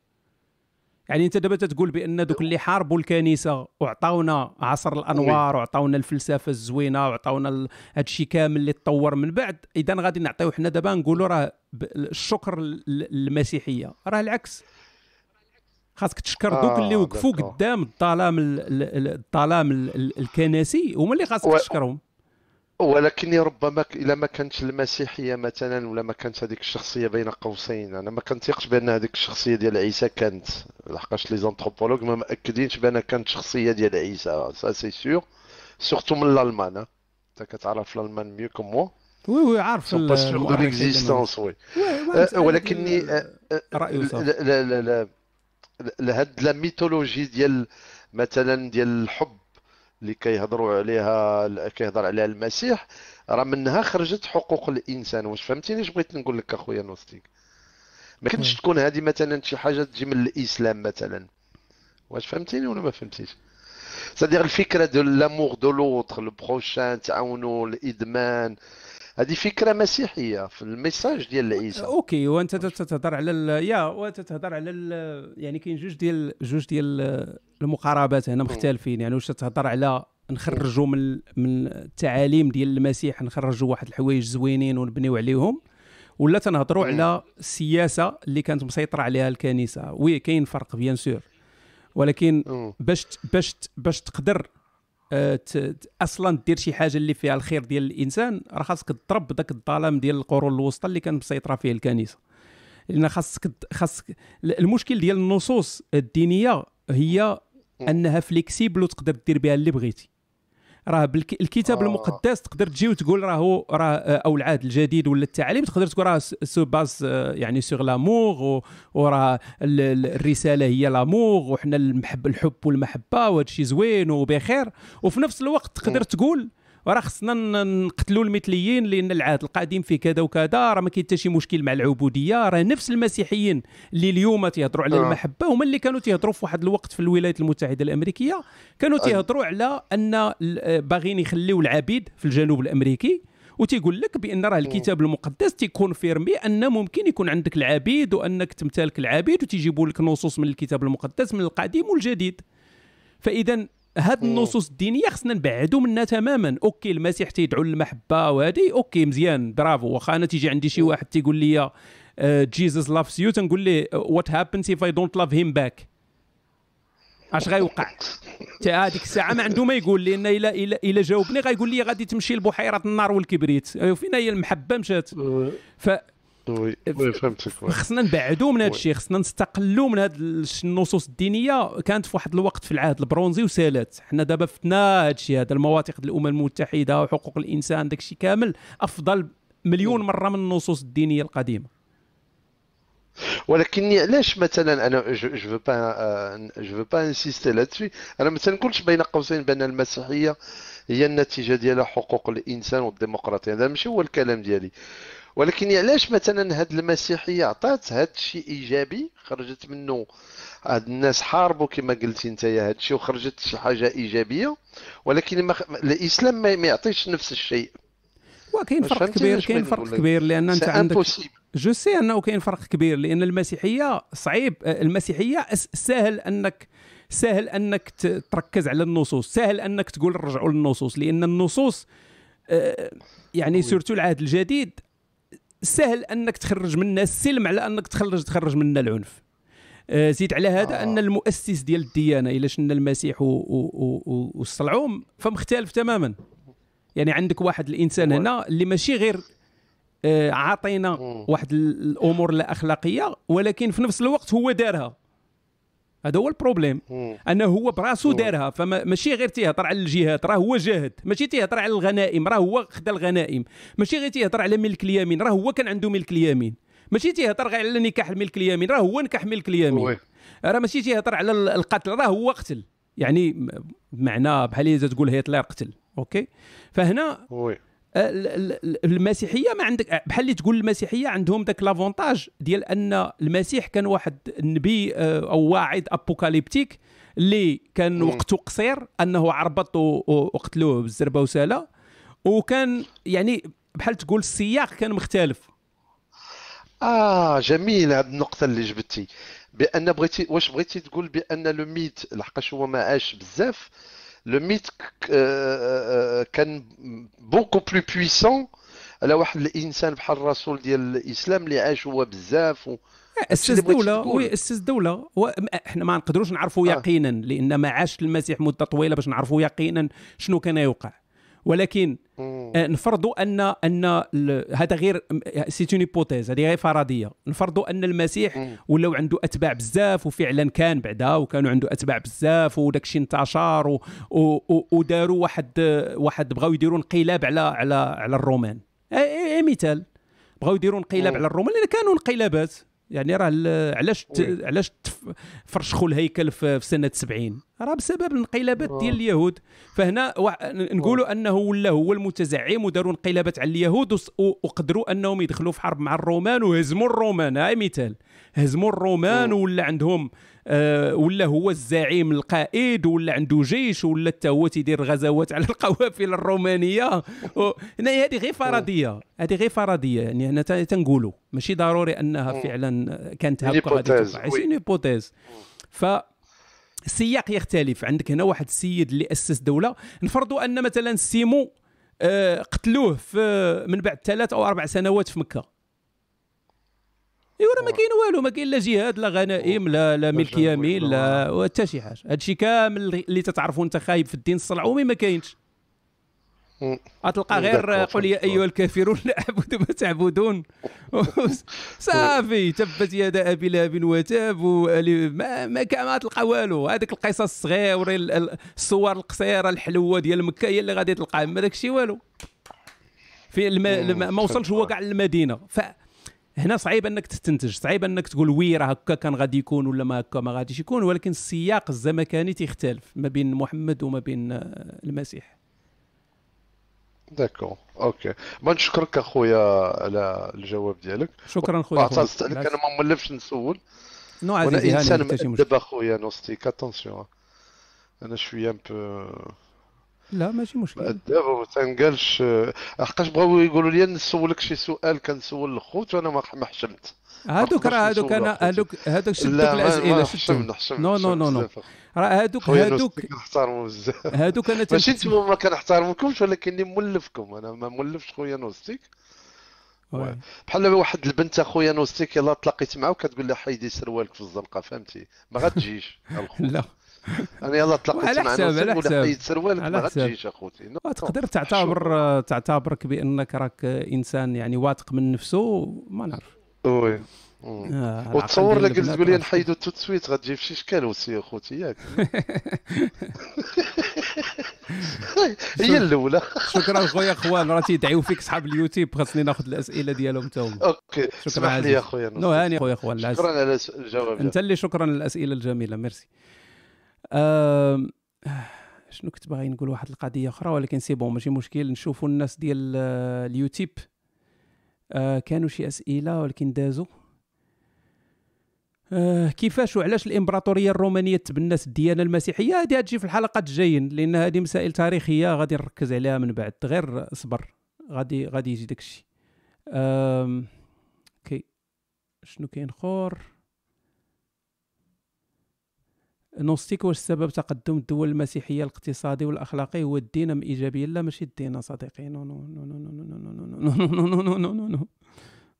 يعني أنت دابا تتقول بأن دوك اللي حاربوا الكنيسة وعطاونا عصر الأنوار وعطاونا الفلسفة الزوينة وعطاونا هاد الشيء كامل اللي تطور من بعد إذا غادي نعطيو حنا دابا نقولوا راه الشكر لل- للمسيحية. راه العكس. خاصك تشكر دوك آه، اللي وقفوا. قدام الظلام ال- ال- ال- الظلام ال- ال- الكنسي هما اللي خاصك تشكرهم. ولكني ربما إلا ما كانتش المسيحية مثلا ولا ما كانت هذيك الشخصية بين قوسين أنا ما كنثيقش بأن هذيك الشخصية ديال عيسى كانت. لحقاش les anthropologues ما مأكدينش بأن كانت شخصية ديال عيسى ça c'est sûr surtout من الألمان. أنت كتعرف الألمان mieux que moi وي وي عارف سون با سيغ دو ليكزيستونس وي. أه، ولكني أه، لا. لا لا. لا لا ميثولوجي ديال مثلا ديال الحب اللي كيهضروا عليها كيهضر عليها المسيح راه منها خرجت حقوق الإنسان. واش فهمتيني؟ اش بغيت نقول لك أخويا نوستيك؟ ما كنتش. تكون هذه مثلا شي حاجة تجي من الإسلام مثلا. واش فهمتيني ولا ما فهمتيش؟ سادير الفكرة دو لامور دو لوتر لو بروشان تعاونوا الإدمان. هذه فكرة مسيحية في ال message ديال عيسى okay وأنت تت- تتهضر على ال... يا وأنت تتهضر على ال... يعني كاين جوج ديال جوج ديال المقاربات هنا مختلفين. يعني واش تتهضر على نخرجوا من من التعاليم ديال المسيح نخرجوا واحد الحوايج زوينين ونبنيو عليهم ولا تنهضروا. على السياسة اللي كانت مسيطرة عليها الكنيسة؟ oui كاين فرق bien sûr ولكن. باش باش باش تقدر أصلا دير شي حاجة اللي فيها الخير ديال الإنسان راه خاصك تضرب داك الظلام ديال القرون الوسطى اللي كانت مسيطرة فيه الكنيسة. لأن خاصك خاصك المشكل ديال النصوص الدينية هي أنها flexible وتقدر دير بها اللي بغيتي. راه بالك... الكتاب آه. المقدس تقدر تجي وتقول راه هو راه أو العهد الجديد ولا التعاليم تقدر تقول راه se base آه، يعني sur l'amour وراه ال- ال- الرسالة هي l'amour وحنا المحب الحب والمحبة وهذا الشيء زوين وبخير وفي نفس الوقت تقدر. تقول راه خصنا نقتلوا المثليين لأن العهد القديم فيه كذا وكذا راه ما كاين حتى شي مشكل مع العبودية راه نفس المسيحيين اللي اليوم تيهضروا على آه. المحبة هما اللي كانوا تيهضروا في واحد الوقت في الولايات المتحدة الأمريكية كانوا أي. تيهضروا على أن آه، باغيين يخليو العبيد في الجنوب الأمريكي وتيقول لك بأن راه الكتاب المقدس تيكونفيرمي أن ممكن يكون عندك العبيد وأنك تمتلك العبيد وتيجيبوا لك نصوص من الكتاب المقدس من القديم والجديد فاذا هاد. النصوص الدينية خصنا نبعدوا منها تماما. okay المسيح تيدعو للمحبة وهذه okay مزيان. برافو. واخا أنا تيجي عندي شي واحد تيقول لي Jesus loves you تنقول ليه what happens if I don't love him back أش غيوقع؟ تا هذيك الساعة ما عنده ما يقول لأن إلا إلا إلا جاوبني غيقول لي غادي تمشي لبحيرة النار والكبريت. أيوة، فين هي المحبة مشات. ف oui oui فهمتك. خصنا نبعدوا من هذا. الشيء خصنا نستقلوا من هذه النصوص الدينية. كانت في واحد الوقت في العهد البرونزي وسالات حنا دابا فتنا هذا الشيء هذا المواثيق ديال الأمم المتحدة وحقوق الإنسان داك الشيء كامل أفضل مليون مرة من النصوص الدينية القديمة. ولكني علاش مثلا أنا je veux pas je veux pas insister là-dessus أنا ما تنقولش بين قوسين بأن المسيحية هي النتيجة ديالها حقوق الإنسان والديمقراطية. هذا ماشي هو الكلام ديالي. ولكن علاش مثلا هاد المسيحية عطات هاد الشيء إيجابي؟ خرجت منه هاد الناس حاربوا كما قلتي انت يا هاد الشيء وخرجت شي حاجة إيجابية ولكن ما خ- الإسلام ما يعطيش نفس الشيء. وكاين فرق كبير كاين فرق؟ كبير لأن أنت عندك je sais أنه كاين فرق كبير لأن المسيحية صعيب. المسيحية سهل أنك سهل أنك تركز على النصوص. سهل أنك تقول رجعوا للنصوص لأن النصوص آه، يعني surtout العهد الجديد سهل أنك تخرج منها السلم على أنك تخرج تخرج منها العنف آه، زيد على هذا آه. أن المؤسس ديال الديانة إلا شنا المسيح والصلعوم فمختلف تماما يعني عندك واحد الإنسان هنا اللي ماشي غير آه، عاطينا. واحد ال- الأمور لا أخلاقية ولكن في نفس الوقت هو دارها هذا هو البروبليم. أنه هو براسو. دارها فماشي غير تيهضر على الجهاد راه هو جاهد. ماشي تيهضر على الغنائم راه هو خدا الغنائم. ماشي غير تيهضر على ملك اليمين راه هو كان عنده ملك اليمين. ماشي تيهضر غير على نكاح ملك اليمين راه هو نكح ملك اليمين. راه ماشي تيهضر على ال- القتل راه هو قتل. يعني بمعنى بحال إذا تقول هتلر قتل okay؟ فهنا oui. المسيحية ما عندك بحال اللي تقول المسيحية عندهم ذاك l'avantage ديال أن المسيح كان واحد النبي آه، أو واعظ apocalyptique اللي كان. وقته قصير أنه غير ربط وقتلوه بالزربة وسالا. وكان يعني بحال تقول السياق كان مختلف. آه جميل هذه النقطة اللي جبتي. بأن بغيتي واش بغيتي تقول بأن لو ميت لحقاش هو ما عاش بزاف لو ميت كان بوكو بلو بويسون على واحد الانسان بحال الرسول ديال الاسلام اللي عاش هو بزاف و... اسس دوله. وي اسس دوله إحنا ما نقدروش نعرفوا آه. يقينا لأن ما عاش المسيح مدة طويلة باش نعرفوا يقينا شنو كان يوقع ولكن. آه، نفرضوا أن أن هذا غير c'est une hypothèse هذه غير فرضيه نفرضوا أن المسيح. ولاو عنده أتباع بزاف وفعلا كان بعدا وكانوا عنده أتباع بزاف وداك الشيء انتشر وداروا واحد واحد بغاو يديروا انقلاب على على على الرومان اي, أي, أي مثال بغاو يديروا انقلاب. على الرومان لأن كانوا انقلابات يعني راه علاش. علاش فرشخوا الهيكل في, سنة 70 راه بسبب الانقلابات. ديال اليهود فهنا وا- نقولوا أنه ولا هو المتزعم وداروا انقلابات على اليهود وقدروا أنهم يدخلوا في حرب مع الرومان وهزموا الرومان هاي مثال هزموا الرومان. ولا عندهم ولا هو الزعيم القائد ولا عنده جيش ولا حتى هو تيدير غزوات (laughs) على القوافل الرومانية. هنا هذه غير فرضيه هذه غير فرضيه يعني هنا تنقولوا. ماشي ضروري أنها. فعلا كانت هكا غادي. c'est hypothèse ف السياق يختلف. عندك هنا واحد السيد اللي أسس دولة. نفرضوا أن مثلا سيمو آه، قتلوه في من بعد ثلاث أو أربع سنوات في مكة. ايوا ما كاين والو ما كاين لا جهاد لا غنائم لا لا ملك يمين لا حتى شي حاجة. هادشي كامل اللي تتعرفوا أنت خايب في الدين الصلعومي ما كاينش. غتلقى غير قل يا. أيها الكافرون لا أعبد ما تعبدون. (laughs) صافي تبت يد أبي لهب وتاب ما ما ما تلقى والو. هذيك القصص الصغيرة ال- ال- الصور القصيرة الحلوة ديال مكة هي اللي غادي تلقى ما داك الشيء والو. في الم... ما وصلش هو. كاع للمدينه ف هنا صعيب أنك تستنتج صعيب أنك تقول وي راه هكا كان غادي يكون ولا ما هكا ما غاديش يكون ولكن السياق الزمكاني تيختلف ما بين محمد وما بين آه، المسيح. داكور أوكي ما نشكرك أخويا على الجواب ديالك. شكرا خويا اعتذرت عليك أنا ما مولفش نسول. نو عزيزي هاني إنسان مؤدب أخويا نوستيك. اتونسيون أنا شوية ان بو لا ماشي مشكل مؤدب وما تنقالش. لحقاش بغاو يقولوا لي نسولك شي سؤال كنسول الخوت وأنا ما ما حشمت. هادوك راه هادوك أنا. هادوك هادوك شدوك لا ما- الأسئلة ما حشمنا non non non non. راه هادوك هادوك كنحترمو بزاف. هادوك أنا ماشي نتوما ما كنحترمكمش ولكن اللي مولفكم. أنا ما مولفش خويا نوستيك. بحال واحد البنت أخويا نوستيك يلا تلاقيت معاه وكتقول له حيدي سروالك في الزنقة فهمتي؟ ما غاتجيش (laughs) لا. أنا يلا تلاقيت على حساب- على حساب. سروالك على ما حساب. غاتجيش أخوتي. تقدر تعتبر تعتبرك بأنك راك إنسان يعني واثق من نفسه ما نعرف. Oui. آه، وتصور لك قلت لي نحيدو tout de suite غتجي في شي شكال وسي أخوتي ياك. (laughs) هي الأولى. شكرا خويا خوان راه تيدعيو فيك صحاب اليوتيوب خاصني ناخذ الأسئلة ديالهم تا هما OK. شكرا لي اخويا non هاني خويا خوان شكرا على الجواب. انت اللي شكرا للاسئله الجميلة ميرسي. (sighs) شنو كنت باغي نقول واحد القضية أخرى ولكن c'est bon ماشي مشكل. نشوفوا الناس ديال آه، اليوتيوب. آه، كانوا شي أسئلة ولكن دازوا. آه، كيفاش وعلاش الإمبراطورية الرومانية تبنات الديانة المسيحية؟ هذه تجي في الحلقات الجايين لأن هذه مسائل تاريخية غادي نركز عليها من بعد غير صبر. غادي غادي يجي داكشي. OK. شنو كاين أخر؟ نوستيك واش سبب تقدم الدول المسيحيه الاقتصادي والاخلاقي هو الدين ام ايجابيا لا ماشي الدين صديقي non non non non non non non non non non non non non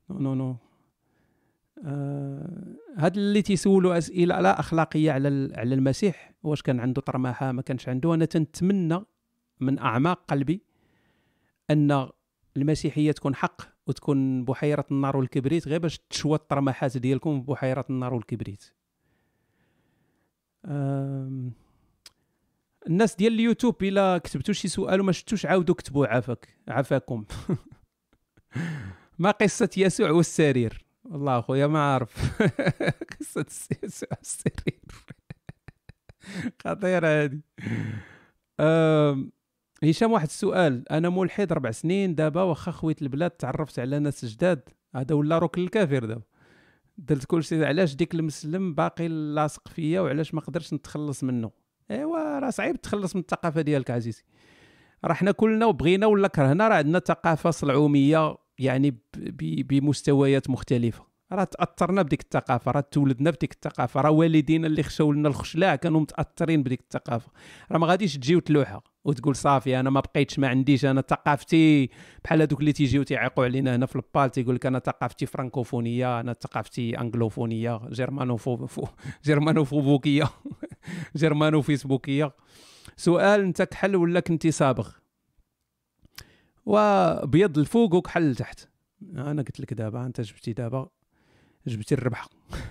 non non non آه، هاد اللي تيسولوا اسئله لا اخلاقيه على على المسيح واش كان عنده طرماحه ما كانش عنده أنا تنتمنى من اعماق قلبي ان المسيحيه تكون حق وتكون بحيره النار والكبريت غير باش تشوى الطرماحات ديالكم ببحيره النار والكبريت الناس ديال اليوتيوب إلا كتبتوا شي سؤال وما شفتوش عاودوا كتبوا عافاك عافاكم. (laughs) ما قصة يسوع والسرير؟ والله أخويا ما عارف. (laughs) قصة يسوع والسرير. (laughs) خطيره آم، هشام واحد السؤال. أنا ملحد أربع سنين دابا واخا خويت البلاد تعرفت على ناس جداد. هذا ولا ركن الكافر دابا. درت كل شيء علاش ديك المسلم باقي لاصق فيا وعلاش ما قدرتش نتخلص منه؟ إيوا راه صعيب تخلص من الثقافة ديالك عزيزي. راه حنا كلنا وبغينا ولا كرهنا راه عندنا ثقافة صلعومية يعني بمستويات مختلفة. راه تأثرنا بديك الثقافة راه تولدنا بديك الثقافة راه والدينا اللي خشاو لنا الخشلاع كانوا متأثرين بديك الثقافة. راه ما غاديش تجي وتلوحها وتقول صافي أنا ما بقيتش ما عنديش أنا ثقافتي بحال هذوك اللي تيجيو تيعيقوا علينا هنا في البال تيقول لك أنا ثقافتي فرانكوفونية أنا ثقافتي انجلوفونيه جيرمانوفو فو- جيرمانوفوبوكية (laughs) جيرمانو فيسبوكيه سؤال أنت كحل ولا كنتي صابغ وبيض الفوق وكحل لتحت أنا قلت لك دابا أنت جبتي دابا. جبتي الربحه (laughs)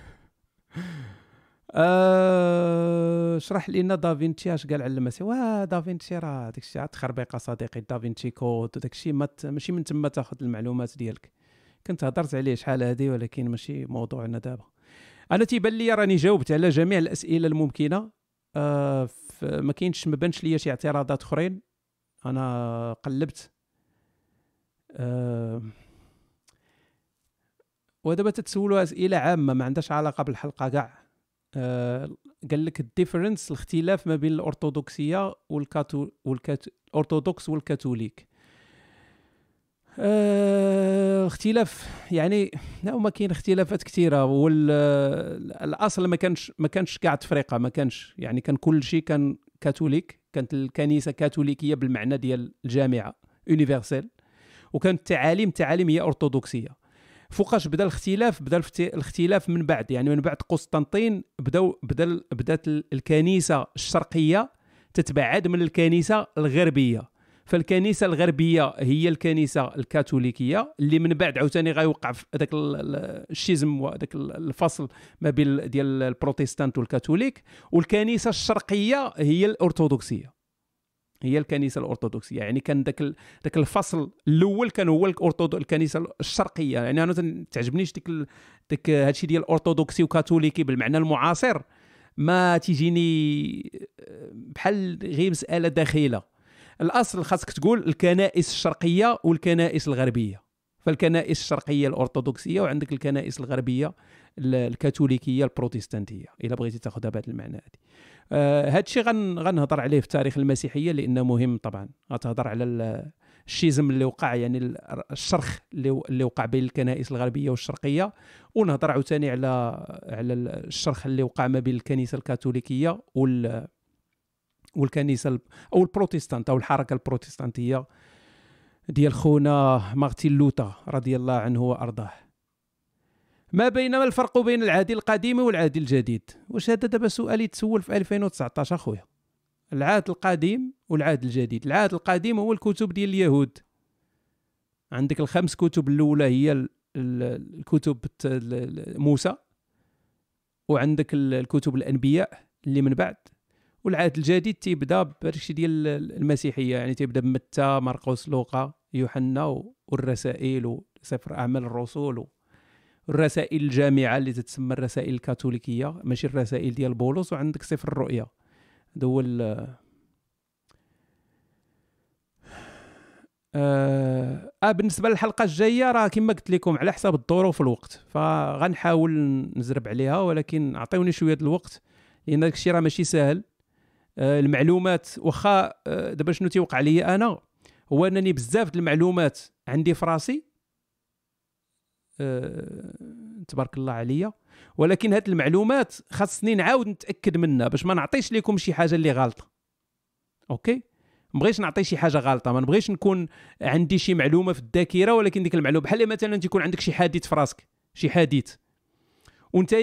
آه، اشرح لنا دافينشي اش قال على المسيح؟ واه دافينشي راه داك الشيء عاد تخربيق صديقي Da Vinci Code وداك الشيء ما ت- ماشي من تما تاخذ المعلومات ديالك. كنت هضرت عليه شحال هادي ولكن ماشي موضوعنا دابا. أنا تيبان لي راني جاوبت على جميع الأسئلة الممكنة. آه ما كاينش ما بانش ليا شي اعتراضات أخرين. أنا قلبت. آه ودابا تتسولوا أسئلة عامة ما عندهاش علاقة بالحلقة كاع آه قال لك ال différence الاختلاف ما بين الأرثوذكسية والكاتو والكات الارثوذكس والكاثوليك. آه اختلاف يعني لا ما كاين اختلافات كثيرة والاصل ما كانش ما كانش كاع تفرقه ما كانش يعني كان كل شيء كان كاثوليك كانت الكنيسة كاثوليكية بالمعنى ديال الجامعة يونيفرسال وكانت التعاليم تعاليم هي أرثوذكسية. فوقاش بدا الاختلاف بدا الاختلاف من بعد. يعني من بعد قسطنطين بداو بدا بدات ال- الكنيسة الشرقية تتبعد من الكنيسة الغربية. فالكنيسة الغربية هي الكنيسة الكاثوليكية اللي من بعد عاوتاني غيوقع في هذاك ال- ال- الشيزم وهذاك ال- الفصل ما بين ديال البروتستانت والكاثوليك. والكنيسة الشرقية هي الأرثوذكسية. هي الكنيسة الأرثوذكسية. يعني كان ذاك ذاك الفصل الأول كان هو الكنيسة الشرقية. يعني أنا تن- تعجبنيش ديك ديك هادشي ديال أرثوذكسي وكاثوليكي بالمعنى المعاصر. ما تيجيني بحال غير مسألة داخلة. الأصل خاصك تقول الكنائس الشرقية والكنائس الغربية. فالكنائس الشرقية الأرثوذكسية وعندك الكنائس الغربية ال- الكاثوليكية البروتستانتية إلا بغيتي تاخذها بهذا المعنى هذه. آه هذا الشيء غن غنهضر عليه في تاريخ المسيحية لأنه مهم طبعا. غتهضر على ال- الشيزم اللي وقع يعني ال- الشرخ اللي وقع بين الكنائس الغربية والشرقية. ونهضر عاوتاني على على الشرخ اللي وقع ما بين الكنيسة الكاثوليكية وال والكنيسة ال- أو البروتستانت أو الحركة البروتستانتية ديال خونا مارتين لوتا رضي الله عنه وأرضاه. ما بين ما الفرق بين العهد القديم والعهد الجديد؟ واش هذا دابا سؤال يتسول في 2019 أخويا؟ العهد القديم والعهد الجديد. العهد القديم هو الكتب ديال اليهود. عندك الخمس كتب الأولى هي ال- ال- الكتب موسى وعندك ال- الكتب الأنبياء اللي من بعد. والعهد الجديد تيبدا بهادشي ديال المسيحية يعني تيبدا بمتى مرقس لوقا يوحنا والرسائل وسفر أعمال الرسل والرسائل الجامعة اللي تتسمى الرسائل الكاثوليكية ماشي الرسائل ديال بولس وعندك سفر الرؤيا هذا هو آه, آه بالنسبة للحلقة الجاية راه كما قلت لكم على حساب الظروف والوقت فغنحاول نزرب عليها ولكن أعطيوني شوية الوقت لأن داك الشيء راه ماشي آه المعلومات. واخا آه دابا شنو تيوقع لي أنا؟ هو انني بزاف المعلومات عندي في راسي. آه تبارك الله عليا. ولكن هاد المعلومات خاصني نعاود نتأكد منها باش ما نعطيش لكم شي حاجة اللي غلطة. أوكي؟ ما بغيتش نعطي شي حاجة غلطة. ما نبغيش نكون عندي شي معلومة في الذاكرة ولكن ديك المعلومة. بحال مثلا تيكون عندك شي حديث في راسك. شي حديث. وانت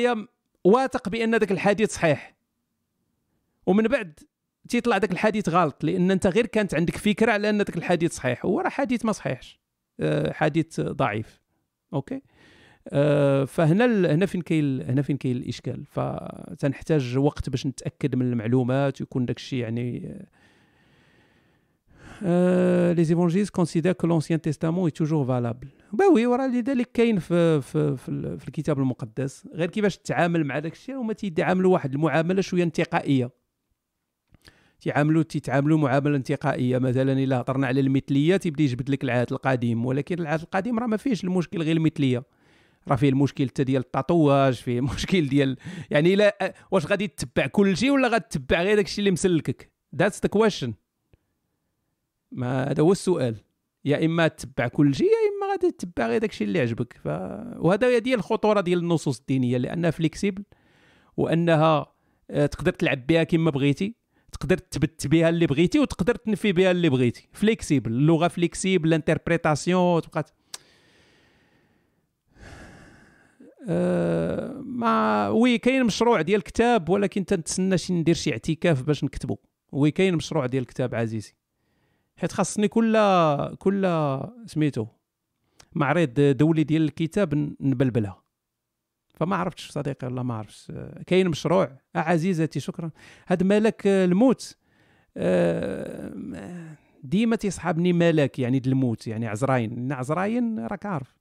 واثق بأن داك الحديث صحيح. ومن بعد تيطلع داك الحديث غلط لأن أنت غير كانت عندك فكرة على أن داك الحديث صحيح هو راه حديث ما صحيحش آه، حديث ضعيف OK آه، فهنا هنا فين كاين هنا فين كاين الإشكال فتنحتاج وقت باش نتأكد من المعلومات ويكون داك الشيء يعني les évangélistes considèrent que l'Ancien Testament est toujours valable. bah oui وراه لذلك كاين في في في, في الكتاب المقدس غير كيفاش تتعامل مع داك الشيء هما تيعاملوا واحد المعاملة شوية انتقائية تيعاملوا تيتعاملوا معاملة انتقائية. مثلا إلا هضرنا على المثليه تيبدا يجبد لك العهد القديم ولكن العهد القديم راه ما فيهش المشكل غير المثلية. راه فيه المشكل حتى ديال التطواج فيه (laughs) مشكل ديال يعني لا واش غادي تتبع كل شيء ولا غادي تتبع غير داك الشيء اللي مسلكك؟ that's the question ما هذا هو السؤال. يا إما تتبع كل شيء يا إما غادي تتبع غير داكشي اللي عجبك ف... وهذا هي ديال الخطورة ديال النصوص الدينية لأنها flexible وأنها آه، تقدر تلعب بها كما بغيتي. تقدر تثبت بها اللي بغيتي وتقدر تنفي بها اللي بغيتي. flexible اللغة flexible ال interprétation تبقى أه mais oui كاين مشروع ديال الكتاب ولكن تنتسنى شي ندير شي اعتكاف باش نكتبه oui كاين مشروع ديال الكتاب عزيزي. حيت خاصني كل كل سميتو معرض دولي ديال الكتاب نبلبلها. فما عرفتش صديقي والله ما عرفتش. أه، كاين مشروع. أه عزيزتي شكرا. هاد ملك أه، الموت. ديما تيصحابني ملك يعني د الموت يعني عزراين. عزراين راك عارف.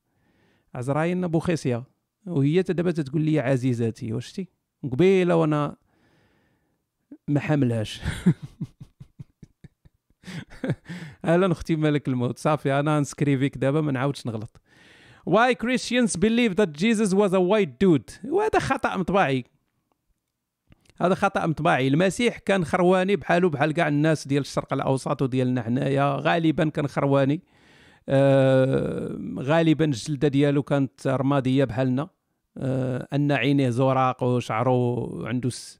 عزراين خصيه وهي دابا تتقول لي عزيزاتي واش قبيلة وأنا ما حاملهاش (laughs) أهلا أختي ملك الموت. صافي أنا نسكريفيك دابا ما نعاودش نغلط. Why Christians believe that Jesus was a white dude? وهذا خطأ مطبعي. هذا خطأ مطبعي. المسيح كان خرواني بحالو بحال كاع الناس ديال الشرق الأوسط وديالنا حنايا. غالبا كان خرواني. آه غالبا الجلدة ديالو كانت رمادية بحالنا. آه أن عينيه زراق وشعره عنده س...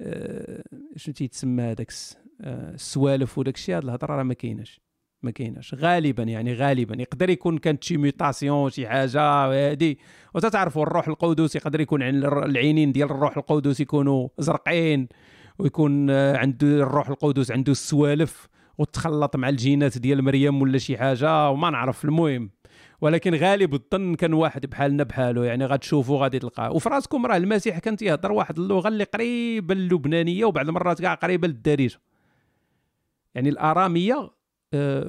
آه شنو تيتسمى هذاك الس- آه، السوالف وداك الشيء. هاد الهضرة راه ما كايناش. ما كايناش. غالبا يعني غالبا يقدر يكون كانت شي ميوتاسيون شي حاجة هذه وتتعرفوا الروح القدس يقدر يكون العينين ديال الروح القدس يكونوا زرقين ويكون آه، عنده الروح القدس عنده السوالف وتخلط مع الجينات ديال مريم ولا شي حاجة وما نعرف المهم. ولكن غالب الظن كان واحد بحالنا بحاله يعني غتشوفوا غادي تلقاه. وفي راسكم راه المسيح كان تيهضر واحد اللغة اللي قريبه للبنانيه وبعض المرات كاع قريبه للدارجة. يعني الأرامية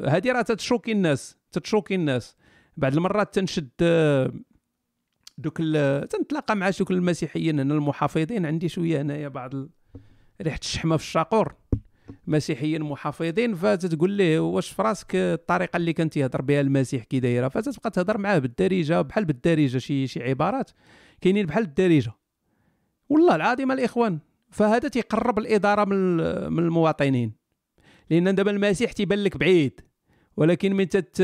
هذه راه تتشوكي الناس تتشوكي الناس. بعض المرات تنشد آه، دوك تنتلاقى مع دوك المسيحيين هنا المحافظين. عندي شوية هنايا بعض ال- ريحة الشحمة في الشاقور. مسيحيين محافظين فتتقول ليه واش في راسك الطريقة اللي كان تيهضر بها المسيح كي دايرة؟ فتتبقى تهضر معاه بالدارجة بحال بالدارجة شي شي عبارات. كاينين بحال الدارجة. والله العظيم الإخوان فهذا تيقرب الإدارة من من المواطنين. لأن دابا المسيح تيبان لك بعيد. ولكن من تت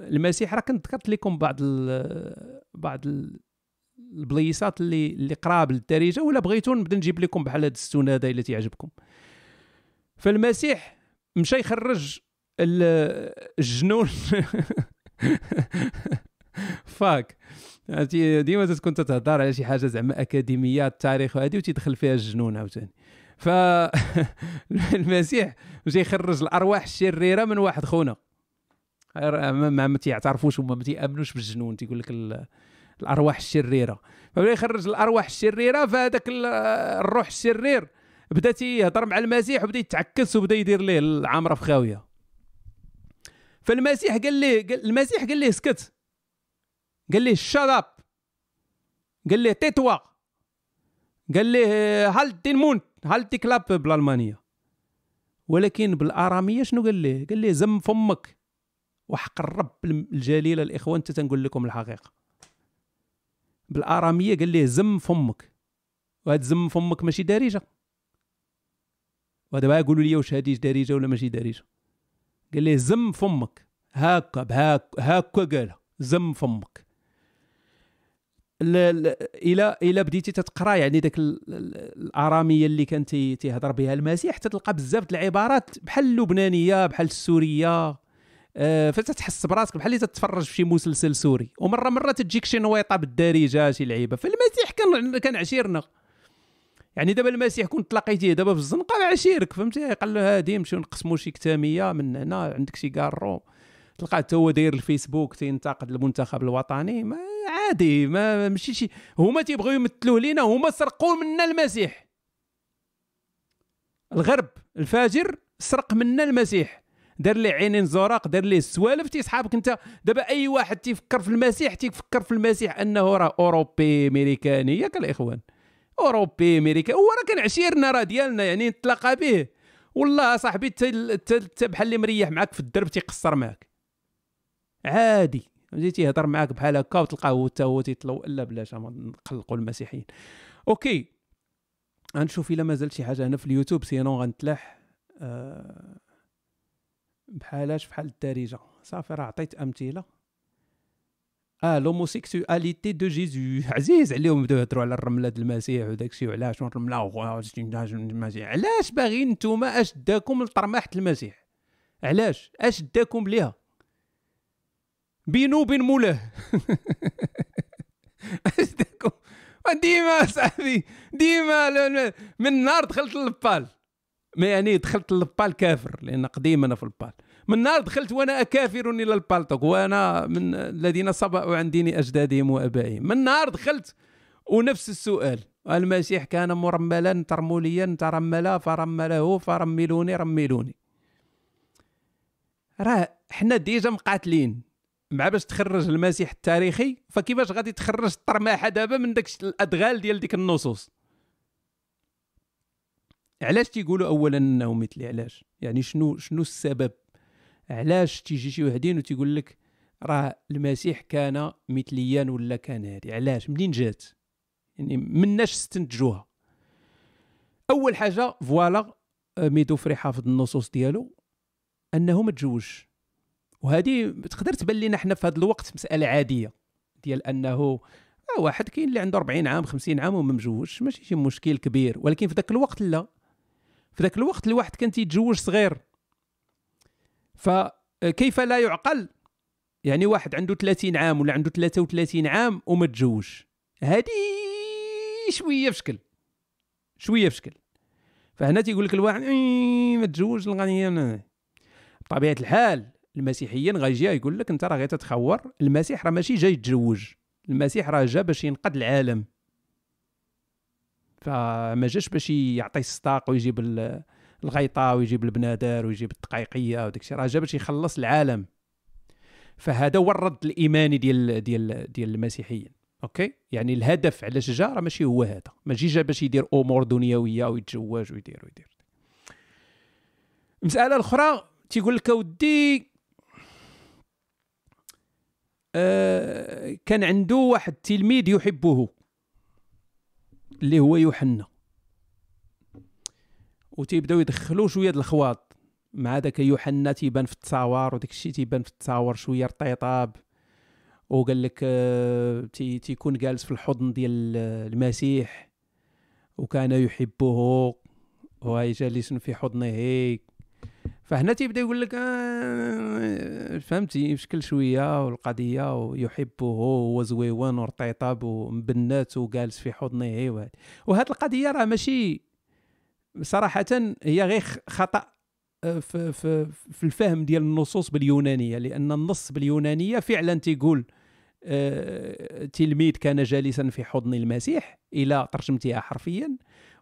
المسيح راه كنت ذكرت لكم بعض ال... بعض ال... البليصات اللي اللي قراب للدارجة ولا بغيتو نبدأ نجيب لكم بحال هذا الستون هذا إلا تيعجبكم. فالمسيح مشى يخرج ال- الجنون. (laughs) فاك ديما تكون تتهضر على شي حاجة زعما اكاديميات التاريخ وهذه وتيدخل فيها الجنون عاوتاني. ف (laughs) المسيح مشى يخرج الأرواح الشريرة من واحد خونا. ما ما, تيعترفوش وما ما تيأمنوش بالجنون تيقول لك ال- الأرواح الشريرة. فبدا يخرج الأرواح الشريرة فهذاك ال- الروح الشرير بدا تيهضر مع المسيح وبدأ يتعكس وبدأ يدير ليه العامره في خاوية. فالمسيح قال ليه قال المسيح قال ليه اسكت قال ليه shut up قال ليه تيتوا قال ليه halt den Mund halt die Klappe بالألمانية؟ ولكن بالآرامية شنو قال ليه قال ليه زم فمك وحق الرب الجليل الإخوان أنت تنقول لكم الحقيقة. بالآرامية قال ليه زم فمك. وهاد زم فمك ماشي دارجة. ودابا قولوا لي واش هادي دارجة ولا ماشي دارجة. قال ليه زم فمك. هاكا بهاك هاكا قالها. زم فمك. إلى إلى بديتي تتقرا يعني داك ال- ال- الأرامية اللي كان تي- تيهضر بها المسيح تلقى بزاف د العبارات بحال اللبنانيه بحال السورية آه، فتتحس براسك بحال اللي تتفرج في شي مسلسل سوري. ومره مرة تجيك شي نويطة بالدارجة شي لعيبة. فالمسيح كان كان عشيرنا. يعني دابا المسيح كنت تلاقيتيه دابا في الزنقة عشيرك فهمتي؟ قال له هادي نمشيو نقسموا شي كتامية من هنا عندك شي كارو. تلقاه حتى هو داير الفيسبوك تينتقد المنتخب الوطني ما عادي ما ماشي شي. هما تيبغيو يمثلوه لينا هما سرقوا منا المسيح. الغرب الفاجر سرق منا المسيح. دار ليه عينين زراق دار ليه السوالف تيصحابك انت. دابا أي واحد تيفكر في المسيح تيفكر في المسيح أنه راه أوروبي أمريكاني. ياك الإخوان. أوروبي أمريكا. هو راه كان عشيرنا راه ديالنا يعني نتلاقى به. والله صاحبي انت بحال اللي مريح معاك في الدرب تيقصر معاك. عادي. فهمتي تيهضر معاك بحال هكا وتلقاه هو حتى هو تيطلو لا بلاش نقلقوا المسيحيين. أوكي. غنشوف إلا مازال شي حاجة هنا في اليوتيوب sinon غنتلاح آه بحالاش بحال الدارجة. صافي راه عطيت أمثلة. آه l'homosexualité de Jésus عزيز عليهم بداو يهضروا على الرملة د المسيح وداك الشيء وعلاش الرمله المسيح؟ علاش باغيين نتوما اش داكم لطرماحة المسيح؟ علاش؟ اش داكم ليها. بينو وبين مولاه. (laughs) ديما صاحبي ديما من نهار دخلت للPal. ما يعني دخلت للPal كافر لأن قديم أنا في الPal. من نهار دخلت وأنا كافر إلى البالتوك وأنا من الذين صبأوا عن دين أجدادهم وأبائهم. من نهار دخلت ونفس السؤال. المسيح كان مرملا ترموليا ترملا فرمله فرملوني رملوني. راه حنا ديجا مقاتلين. مع باش تخرج المسيح التاريخي فكيفاش غادي تخرج الطرماحه دابا من داك الأدغال ديال ديك النصوص؟ علاش تيقولوا اولا إنه مثلي؟ علاش؟ يعني شنو شنو السبب؟ علاش تيجي شي وحدين وتيقول لك راه المسيح كان مثليا ولا كان هادي؟ علاش؟ منين جات؟ يعني مناش استنتجوها؟ أول حاجة voilà آه، mais de vrai حافظ النصوص ديالو أنه ما تزوجش وهذه تقدر تبان لنا حنا في هذا الوقت مسألة عادية ديال أنه آه، واحد كاين اللي عنده 40 عام 50 عام وما مجوجش ماشي شي مشكل كبير ولكن في ذاك الوقت لا. في ذاك الوقت الواحد كان تيتزوج صغير. فكيف لا يعقل؟ يعني واحد عنده 30 عام ولا عنده 33 عام وما تزوجش هذه شوية بشكل. شوية بشكل. فهنا تيقول لك الواحد إيه ما تزوج الغنيه بطبيعة الحال المسيحيين غيجي يقول لك أنت راه غير تتخور. المسيح راه ماشي جاي يتزوج. المسيح راه جا باش ينقذ العالم. فما جاش باش يعطي الصداق ويجيب ال- الغيطة ويجيب البنادر ويجيب الدقيقيه وداك الشيء. راه جا باش يخلص العالم. فهذا هو الرد الإيماني ديال ديال ديال المسيحيين. أوكي؟ يعني الهدف علاش جا راه ماشي هو هذا. ماشي جا باش يدير أمور دنيوية ويتزوج ويدير ويدير. المساله الاخرى تيقول لك أودي آه كان عنده واحد التلميذ يحبه اللي هو يوحنا. وتيبداو يدخلوا شوية د الخواط. مع داك يوحنا تيبان في التصاور وداك الشيء تيبان في التصاور شوية رطيطاب وقال لك آه، تي تيكون جالس في الحضن ديال المسيح. وكان يحبه. وهي جالس في حضنه فهنا تيبدا يقول لك آه فهمتي؟ بشكل شوية والقضية ويحبه هو زويون ورطيطاب ومبنات وجالس في حضنه. وهذه وهذه القضية راه ماشي صراحة هي غير خطأ آه، في في في الفهم ديال النصوص باليونانية لأن النص باليونانية فعلا تيقول آه، تلميذ كان جالسا في حضن المسيح إلى ترجمتها حرفيا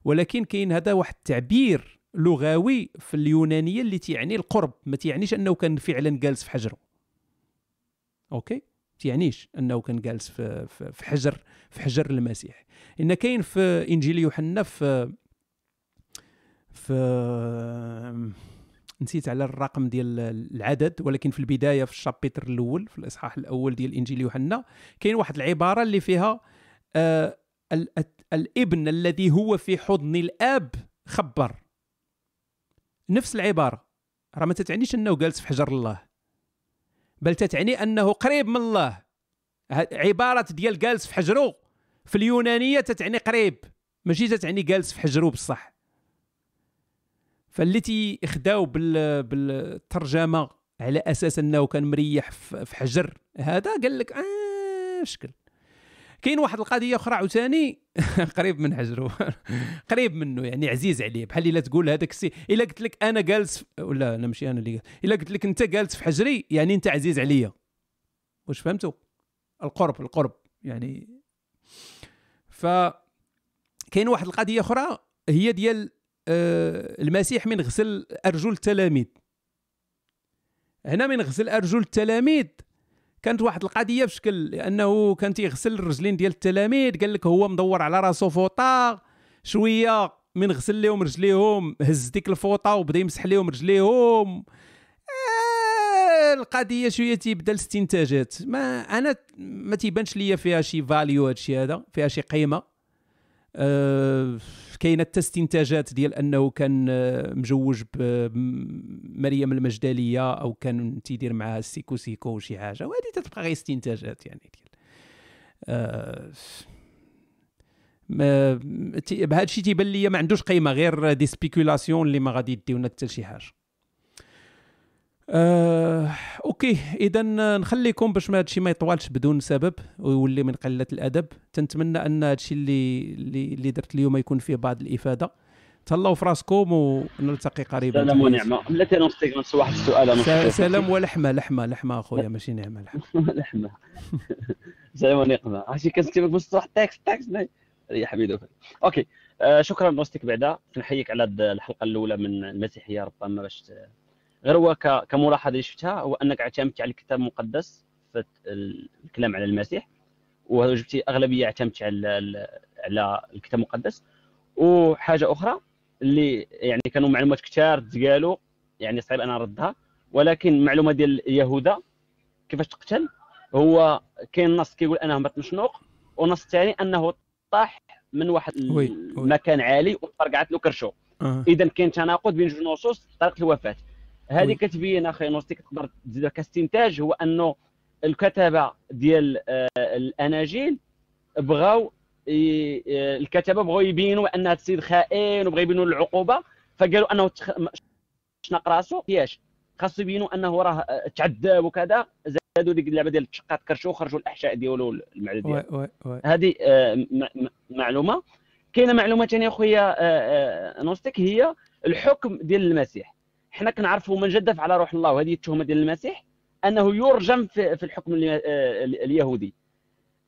ولكن كاين هذا واحد التعبير لغوي في اليونانية اللي تيعني القرب ما تيعنيش أنه كان فعلا جالس في حجره. أوكي؟ تيعنيش أنه كان جالس في في حجر في حجر المسيح. إن كاين في إنجيل يوحنا في في نسيت على الرقم ديال العدد ولكن في البداية في الشابيتر الأول في الإصحاح الأول ديال إنجيل يوحنا كاين واحد العبارة اللي فيها آه ال- الابن الذي هو في حضن الآب خبر. نفس العبارة. راه ما تتعنيش أنه جالس في حجر الله بل تتعني أنه قريب من الله. عبارة ديال جالس في حجره في اليونانية تتعني قريب ماشي تتعني جالس في حجره بصح. فاللي تيخداو بال بالترجمة على أساس أنه كان مريح في حجر هذا قال لك آه شكل. كاين واحد القضية أخرى عاوتاني؟ (laughs) قريب من حجره (laughs) قريب منه يعني عزيز عليه بحال إلا تقول هذاك السي. إلا قلت لك أنا جالس ولا أنا ماشي أنا اللي إلا قلت لك أنت جالس في حجري يعني أنت عزيز عليا. واش فهمتوا؟ القرب القرب يعني. ف كاين واحد القضية أخرى هي ديال آه، المسيح من غسل أرجل التلاميذ. هنا من غسل أرجل التلاميذ كانت واحد القضية بشكل لأنه كان تيغسل الرجلين ديال التلاميذ قال لك هو مدور على راسو فوطه شوية من غسل لهم رجليهم هز ديك الفوطه وبدا يمسح لهم رجليهم. آه، القضية شوية تيبدا الاستنتاجات ما أنا ما تيبانش ليا فيها شي value هادشي هذا فيها شي قيمة. كاينة حتى استنتاجات ديال أنه كان آه، مجوج بمريم المجدلية أو كان تيدير معها سيكو سيكو وشي حاجة. وهذه تتبقى غير استنتاجات يعني ديال. آه، ما بهذا الشيء تيبان لي ما عندوش قيمة غير des spéculations اللي ما غادي يديونا حتى لشي حاجة. آه، أوكي. إذا نخليكم باش ما هادشي ما يطولش بدون سبب ويولي من قلة الأدب. تنتمنى أن هادشي اللي اللي, اللي درت اليوم يكون فيه بعض الإفادة. تهلاو في راسكم ونلتقي قريبا. سلام ونعمة. بلاتي نوصيك نفس واحد السؤال. سلام ولحمة لحمة لحمة أخويا. ماشي نعمة لحمة. (laughs) لحمة. سلام ونقمه عرفتي كنكتب بصح تاكس تاكس يا حبيبي. أوكي. آه شكرا نوستيك بعدا. كنحييك على الحلقة الأولى من المسيحية ربما باش غير هو كملاحظة اللي شفتها هو أنك اعتمدت على الكتاب المقدس في ال- الكلام على المسيح وجبتي أغلبية اعتمدت على على الكتاب المقدس وحاجة أخرى اللي يعني كانوا معلومات كثار تقالوا يعني صعيب أنا نردها ولكن معلومة ديال يهوذا كيفاش تقتل هو كاين نص كيقول أنه مات مشنوق ونص ثاني أنه طاح من واحد. المكان عالي وطرقعت له كرشو آه. اذا كاين تناقض بين جوج نصوص طريقة الوفاة. هذه كتبين أخي نوستيك تقدر تزيدها كاستنتاج هو أنه الكتبه ديال آه، الأناجيل بغاو آه، الكتبه بغاو يبينوا ان هذا السيد خائن وبغاو يبينوا العقوبة فقالوا أنه تخ... شنق راسو؟ ياش خاصو يبينوا أنه راه آه، تعذب وكذا زادوا ديك اللعبة ديال تشقات كرشو وخرجوا الأحشاء ديالو المعده ديالو هذه معلومة. كاينة معلومة ثانية أخويا نوستيك هي الحكم ديال المسيح. حنا كنعرفوا من جدف على روح الله وهذه التهمة ديال المسيح أنه يرجم في الحكم ال- آه، اليهودي.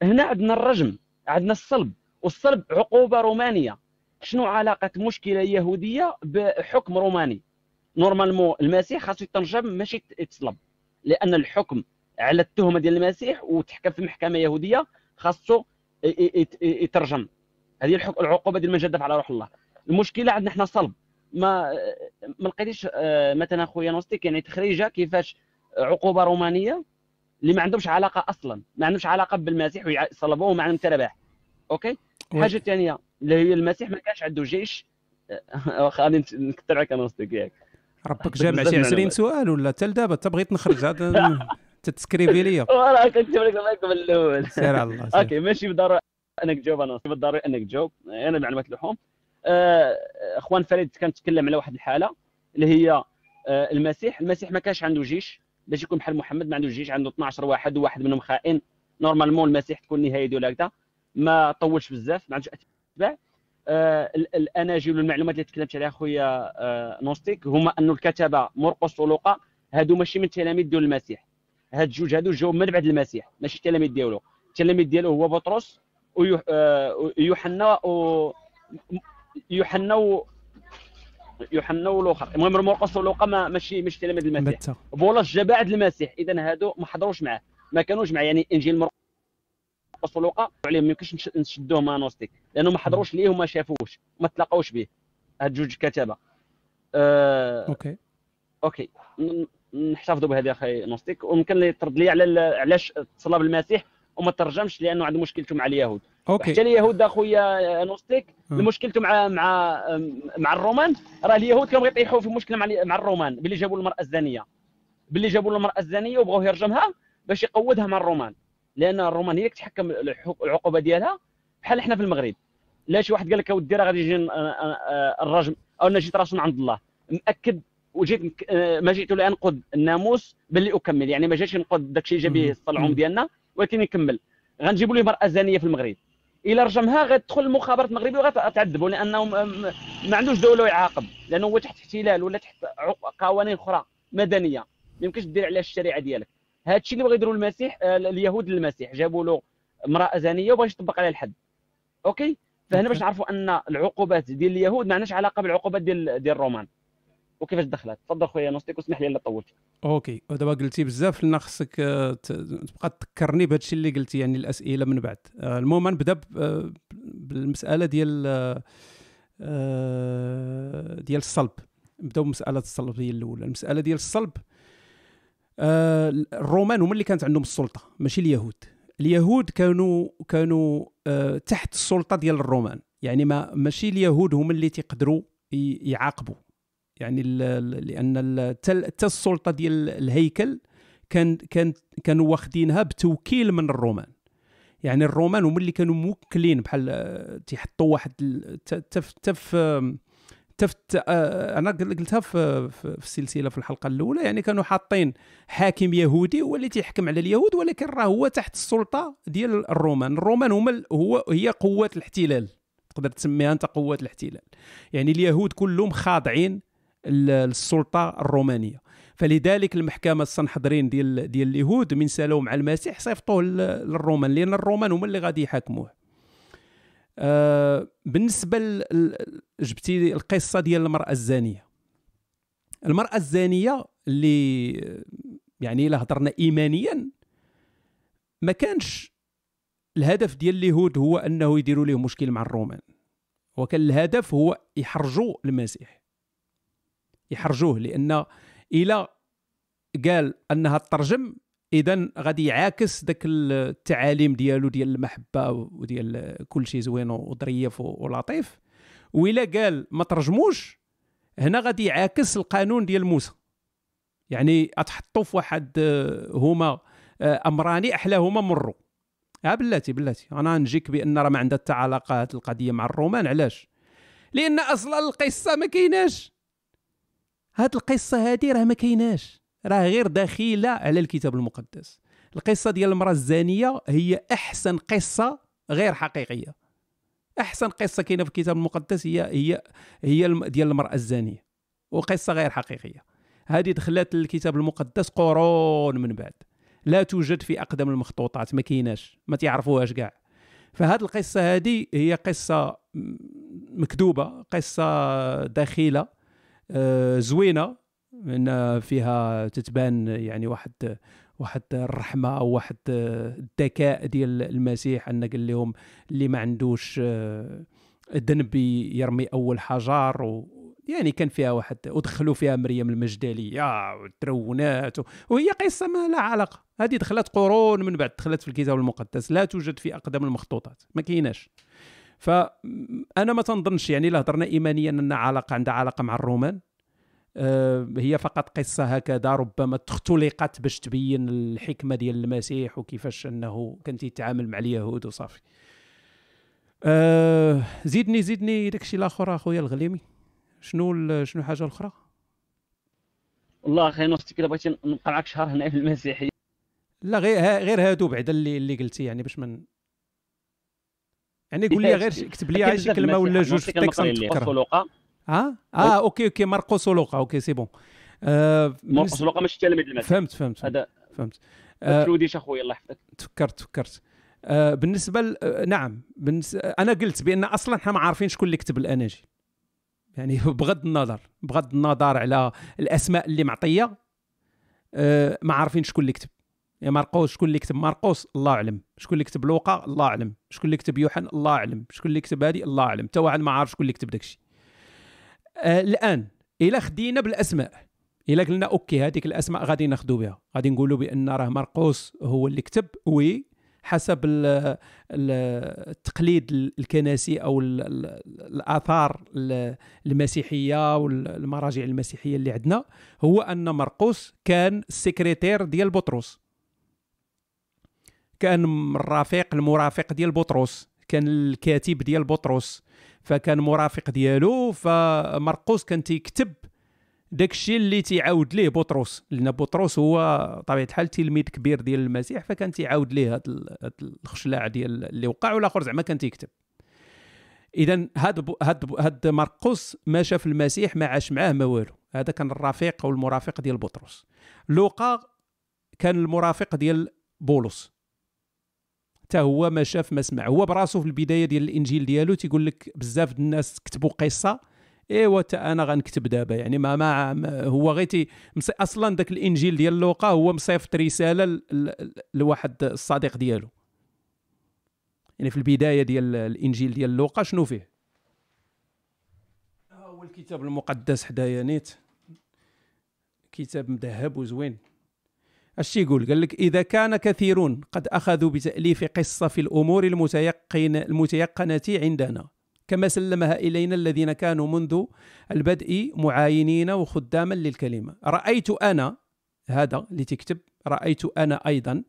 هنا عندنا الرجم عندنا الصلب والصلب عقوبة رومانية. شنو علاقة مشكلة يهودية بحكم روماني؟ normalement المسيح خاصو يترجم ماشي يتصلب لأن الحكم على التهمة ديال المسيح وتحكم في محكمة يهودية خاصو يترجم. هذه العقوبة ديال من جدف على روح الله. المشكلة عندنا حنا صلب. ما ما لقيتيش آه، مثلا خويا نوستيك يعني تخريجة كيفاش عقوبة رومانية اللي ما عندهمش علاقة أصلا ما عندهمش علاقة بالمسيح ويصلبوه مع انت رباح أوكي. حاجة ثانية اللي هي المسيح ما كانش عنده جيش. (laughs) واخا غادي نكثر عليك نوستيك ياك. ربك جامع شي 20 معلومات. سؤال ولا حتى لدابا حتى بغيت نخرج عاد (laughs) تتسكريبي ليا. راه كنكتب لك معاك من الأول. سير على الله. (laughs) أوكي ماشي بالضروره أنك تجاوب أنا بالضروري أنك تجاوب. أنا معلومات اللحوم آه، اخوان فريد كان تكلم على واحد الحالة اللي هي آه، المسيح. المسيح ما كانش عنده جيش. باش يكون بحال محمد ما عنده جيش عنده 12 واحد وواحد منهم خائن. نورمالمون المسيح تكون النهايه ديالو هكذا ما طولش بزاف ما عندوش أتباع. آه، ال- الأناجيل والمعلومات اللي تكلمت عليها خويا آه، نوستيك هما انه الكتبه مرقس ولوقا هادو ماشي من تلاميذ ديال المسيح. هاد الجوج هادو جاو من بعد المسيح ماشي التلاميذ ديالو. التلاميذ ديالو هو بطرس ويوح- آه، ويوحنا و يوحنا و يوحنا والاخر المهم مرقس ولوقا ما ماشي ماشي تلاميذ المسيح. بولس جا بعد المسيح. اذا هادو ما حضروش معاه. ما كانوش معاه. يعني إنجيل مرقس ولوقا عليهم. ما يمكنش نش- نشدوه مع نوستيك. لأنه ما حضروش ليه وما شافوش ما تلاقاوش به هاد جوج كتبه آه أوكي. أوكي. نحتفظوا بهذه أخي نوستيك. ويمكن لي ترد لي على علاش تصلب المسيح وما ترجمش لأنه عنده مشكلته مع اليهود. حتى أوكي اليهود أخويا نوستيك مم. مشكلته مع مع مع الرومان. راه اليهود كانوا يطيحوا في مشكلة مع مع الرومان باللي جابوا المرأة الزانية. باللي جابوا المرأة الزانية وبغاو يرجمها باش يقودها مع الرومان. لأن الرومان هي اللي كتحكم العقوبة ديالها بحال إحنا في المغرب. لا شي واحد قال لك اودي راه غادي يجي آه، آه، الرجم أو أنا جيت راسل عند الله. مأكد وجيت آه، ما جئت لانقض الناموس باللي أكمل. يعني ما جاش نقض داك الشيء جا به. الصلعوم. ديالنا ولكن نكمل غنجيبوا ليه مرأة زانية في المغرب. الا رجمها غتدخل المخابرات المغربية وغتعذبوا لأنه ما عندوش دولة يعاقب لأنه هو تحت احتلال ولا تحت قوانين أخرى مدنية. ما يمكنش دير عليها الشريعة ديالك. هذا الشيء اللي بغى يديروا المسيح آه، اليهود للمسيح جابوا له امرأة زانية وبغى يطبق عليها الحد. OK؟ فهنا. باش نعرفوا أن العقوبات ديال اليهود ما عندهاش علاقة بالعقوبات ديال ديال الرومان. وكيفاش دخلت؟ تفضل خويا نوستيك واسمح لي الا طولت. OK. ودابا قلتي بزاف لنا خصك آه، تبقى تذكرني بهذا الشيء اللي قلتي يعني الأسئلة من بعد. آه، المهم نبدأ آه، بالمسألة ديال ديال الصلب. نبدأو بمسألة الصلب هي الأولى. المسألة ديال الصلب الرومان هما اللي كانت عندهم السلطة ماشي اليهود. اليهود كانوا كانوا تحت السلطة ديال الرومان. يعني ما ماشي اليهود هما اللي تيقدروا يعاقبوا. يعني لأن حتى حتى السلطة ديال الهيكل كان كان كانوا واخدينها بتوكيل من الرومان. يعني الرومان هما اللي كانوا موكلين بحال آه، تيحطوا واحد ت- تف تفت أنا قل- قلتها في في السلسلة في الحلقة الأولى يعني كانوا حاطين حاكم يهودي هو اللي تيحكم على اليهود ولكن راه هو تحت السلطة ديال الرومان. الرومان هما هو هي قوات الاحتلال تقدر تسميها أنت قوات الاحتلال. يعني اليهود كلهم خاضعين للسلطه الرومانية. فلذلك المحكمة السنحدرين ديال ديال اليهود من سالوا مع المسيح صيفطوه لل- للرومان لأن الرومان هما اللي غادي يحاكموه. آه بالنسبة جبتي القصة ديال المرأة الزانية. المرأة الزانية اللي يعني إلا هضرنا ايمانيا ما كانش الهدف ديال اليهود هو أنه يديروا ليه مشكل مع الرومان. وكان الهدف هو يحرجوا المسيح. يحرجوه لأن إلى قال أنها تترجم اذا غادي يعاكس داك التعاليم ديالو ديال المحبة وديال كل شيء زوين وظريف ولطيف. وإلا قال ما ترجموش هنا غادي يعاكس القانون ديال موسى. يعني أتحطوا في واحد آه، هما آه، امران أحلاهما مروا. ها بلاتي بلاتي. أنا نجيك بأن راه ما عندها حتى علاقة القضية مع الرومان علاش؟ لأن أصلا القصة ما كايناش. هاد القصة هادي راه ما كايناش. راه غير دخيله على الكتاب المقدس. القصة ديال المرأة الزانية هي أحسن قصة غير حقيقية. أحسن قصة كاينة في الكتاب المقدس هي هي هي ديال المرأة الزانية. وقصة غير حقيقية. هذه دخلت الكتاب المقدس قرون من بعد. لا توجد في أقدم المخطوطات ما كايناش ما تعرفوهاش كاع. فهاد القصة هذه هي قصة مكذوبة قصة دخيله زوينة ان فيها تتبان يعني واحد واحد الرحمة أو واحد الذكاء ديال المسيح ان قال لهم اللي ما عندوش آه، ذنب يرمي أول حجر و يعني كان فيها واحد ودخلوا فيها مريم المجدلية والترونات و- وهي قصة ما لها علاقة. هذه دخلت قرون من بعد دخلت في الكتاب المقدس لا توجد في اقدم المخطوطات ما كايناش. فأنا ما تنظنش يعني الا هضرنا ايمانيا أن علاقة عندها علاقة مع الرومان. آه، هي فقط قصة هكذا ربما اختلقت باش تبين الحكمة ديال المسيح وكيفاش أنه كان تيتعامل مع اليهود وصافي. آه زيدني زيدني داكشي الآخر أخويا الغليمي. شنو شنو حاجة أخرى والله أخي نوستي كده بغيت نبقى معك شهر هنا في المسيحية. لا غير غير هادو بعدا اللي اللي قلتي يعني باش من يعني قول لي غير شي- كتب لي غير شي كلمة ولا جوج في ال texte. نتفكرها لوقا ها؟ آه OK OK ماركوس ولوقا أوكي سي بون. آه مرقس لوقا ماشي تلاميذ المسيح فهمت فهمت فهمت, هذا فهمت. آه تفلوديش اخويا الله يحفظك. تفكرت تفكرت. آه بالنسبة ل... آه نعم بالنس... أنا قلت بأن أصلا إحنا ما عارفين شكون اللي كتب الاناجيل يعني (laughs) بغض النظر بغض النظر على الأسماء اللي معطية آه ما عارفين شكون اللي كتب يا مرقوس شكون اللي كتب مرقوس الله أعلم. شكون اللي كتب لوقا الله أعلم. شكون اللي كتب يوحنا الله أعلم. شكون اللي كتب هذه الله أعلم. حتى واحد ما عارف شكون اللي كتب داكشي. آه الآن إلى خدينا بالأسماء. إلا قلنا OK هذيك الأسماء غادي ناخذوا بها. غادي نقولوا بأن راه مرقوس هو اللي كتب oui حسب ال ال التقليد الكنسي أو ال ال الآثار ال- المسيحية والمراجع المسيحية اللي عندنا هو أن مرقوس كان السكرتير ديال بطرس. كان الرفيق المرافق ديال بطرس كان الكاتب ديال بطرس. فكان مرافق ديالو فمرقوس كان تيكتب داك الشيء اللي تيعاود ليه بطرس. لأن بطرس هو طبيعة الحال تلميذ كبير ديال المسيح فكان تيعاود ليه هاد الخشلاع ديال اللي وقع والآخر زعما كان تيكتب. اذا هاد هاد هاد مرقس ما شاف المسيح ما عاش معاه ما والو. هذا كان الرفيق أو المرافق ديال بطرس. لوقا كان المرافق ديال بولس. حتى هو ما شاف ما سمع. هو براسو في البداية ديال الإنجيل ديالو تيقول لك بزاف الناس كتبوا قصة. إيوا تا أنا غنكتب دابا. يعني ما, ما, هو غير أصلا داك الإنجيل ديال لوقا هو مصيفط رسالة لواحد الصديق ديالو. يعني في البداية ديال الإنجيل ديال لوقا شنو فيه؟ ها هو الكتاب المقدس حدايا نيت؟ كتاب مذهب وزوين. اش يقول قال لك إذا كان كثيرون قد أخذوا بتأليف قصة في الأمور المتيقن المتيقنة عندنا كما سلمها إلينا الذين كانوا منذ البدء معاينين وخداما للكلمة. رأيت أنا هذا اللي تكتب رأيت أنا أيضا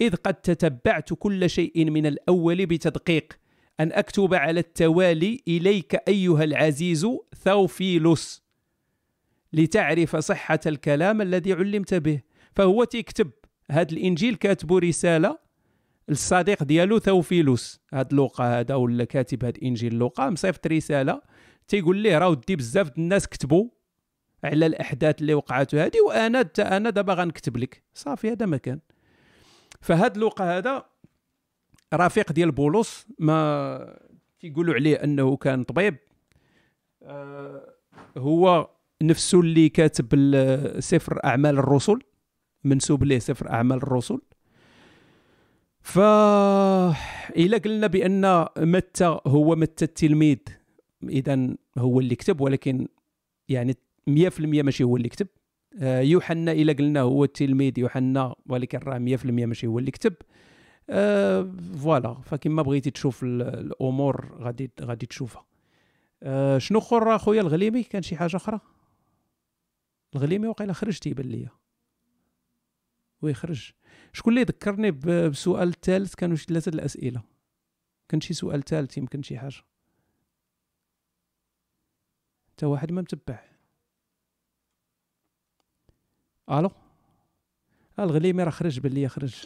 إذ قد تتبعت كل شيء من الأول بتدقيق أن أكتب على التوالي إليك أيها العزيز ثوفيلوس لتعرف صحة الكلام الذي علمت به. فهو تكتب هذا الإنجيل كاتبه رسالة الصديق ديالو ثوفيلوس. هاد لوقا هذا ولا كاتب هاد إنجيل لوقا مصيفط رسالة تيقول ليه راه ودي بزاف الناس كتبوا على الأحداث اللي وقعت هذه وأنا أنا دابا غنكتب لك. صافي هذا ما كان. فهاد لوقا هذا رفيق ديال بولس ما تيقولوا عليه أنه كان طبيب. آه هو نفسه اللي كاتب سفر أعمال الرسل. منسوب ليه سفر أعمال الرسل ف الا قلنا بأن متى هو متى التلميذ. اذا هو اللي كتب ولكن يعني 100% ماشي هو اللي كتب آه، يوحنا الا قلنا هو التلميذ يوحنا ولكن راه 100% ماشي هو اللي كتب أه فوالا فكما بغيتي تشوف الأمور غادي غادي تشوفها. أه شنو أخر أخويا؟ الغليمي؟ كان شي حاجة أخرى؟ الغليمي وقيلا خرج تيبان ليا. ويخرج. شكون اللي ذكرني بالسؤال الثالث كانوا شي ثلاثة الأسئلة. كان شي سؤال ثالث يمكن شي حاجة. حتى واحد ما متبع. ألو؟ آه، الغليمي راه خرج بان لي خرج.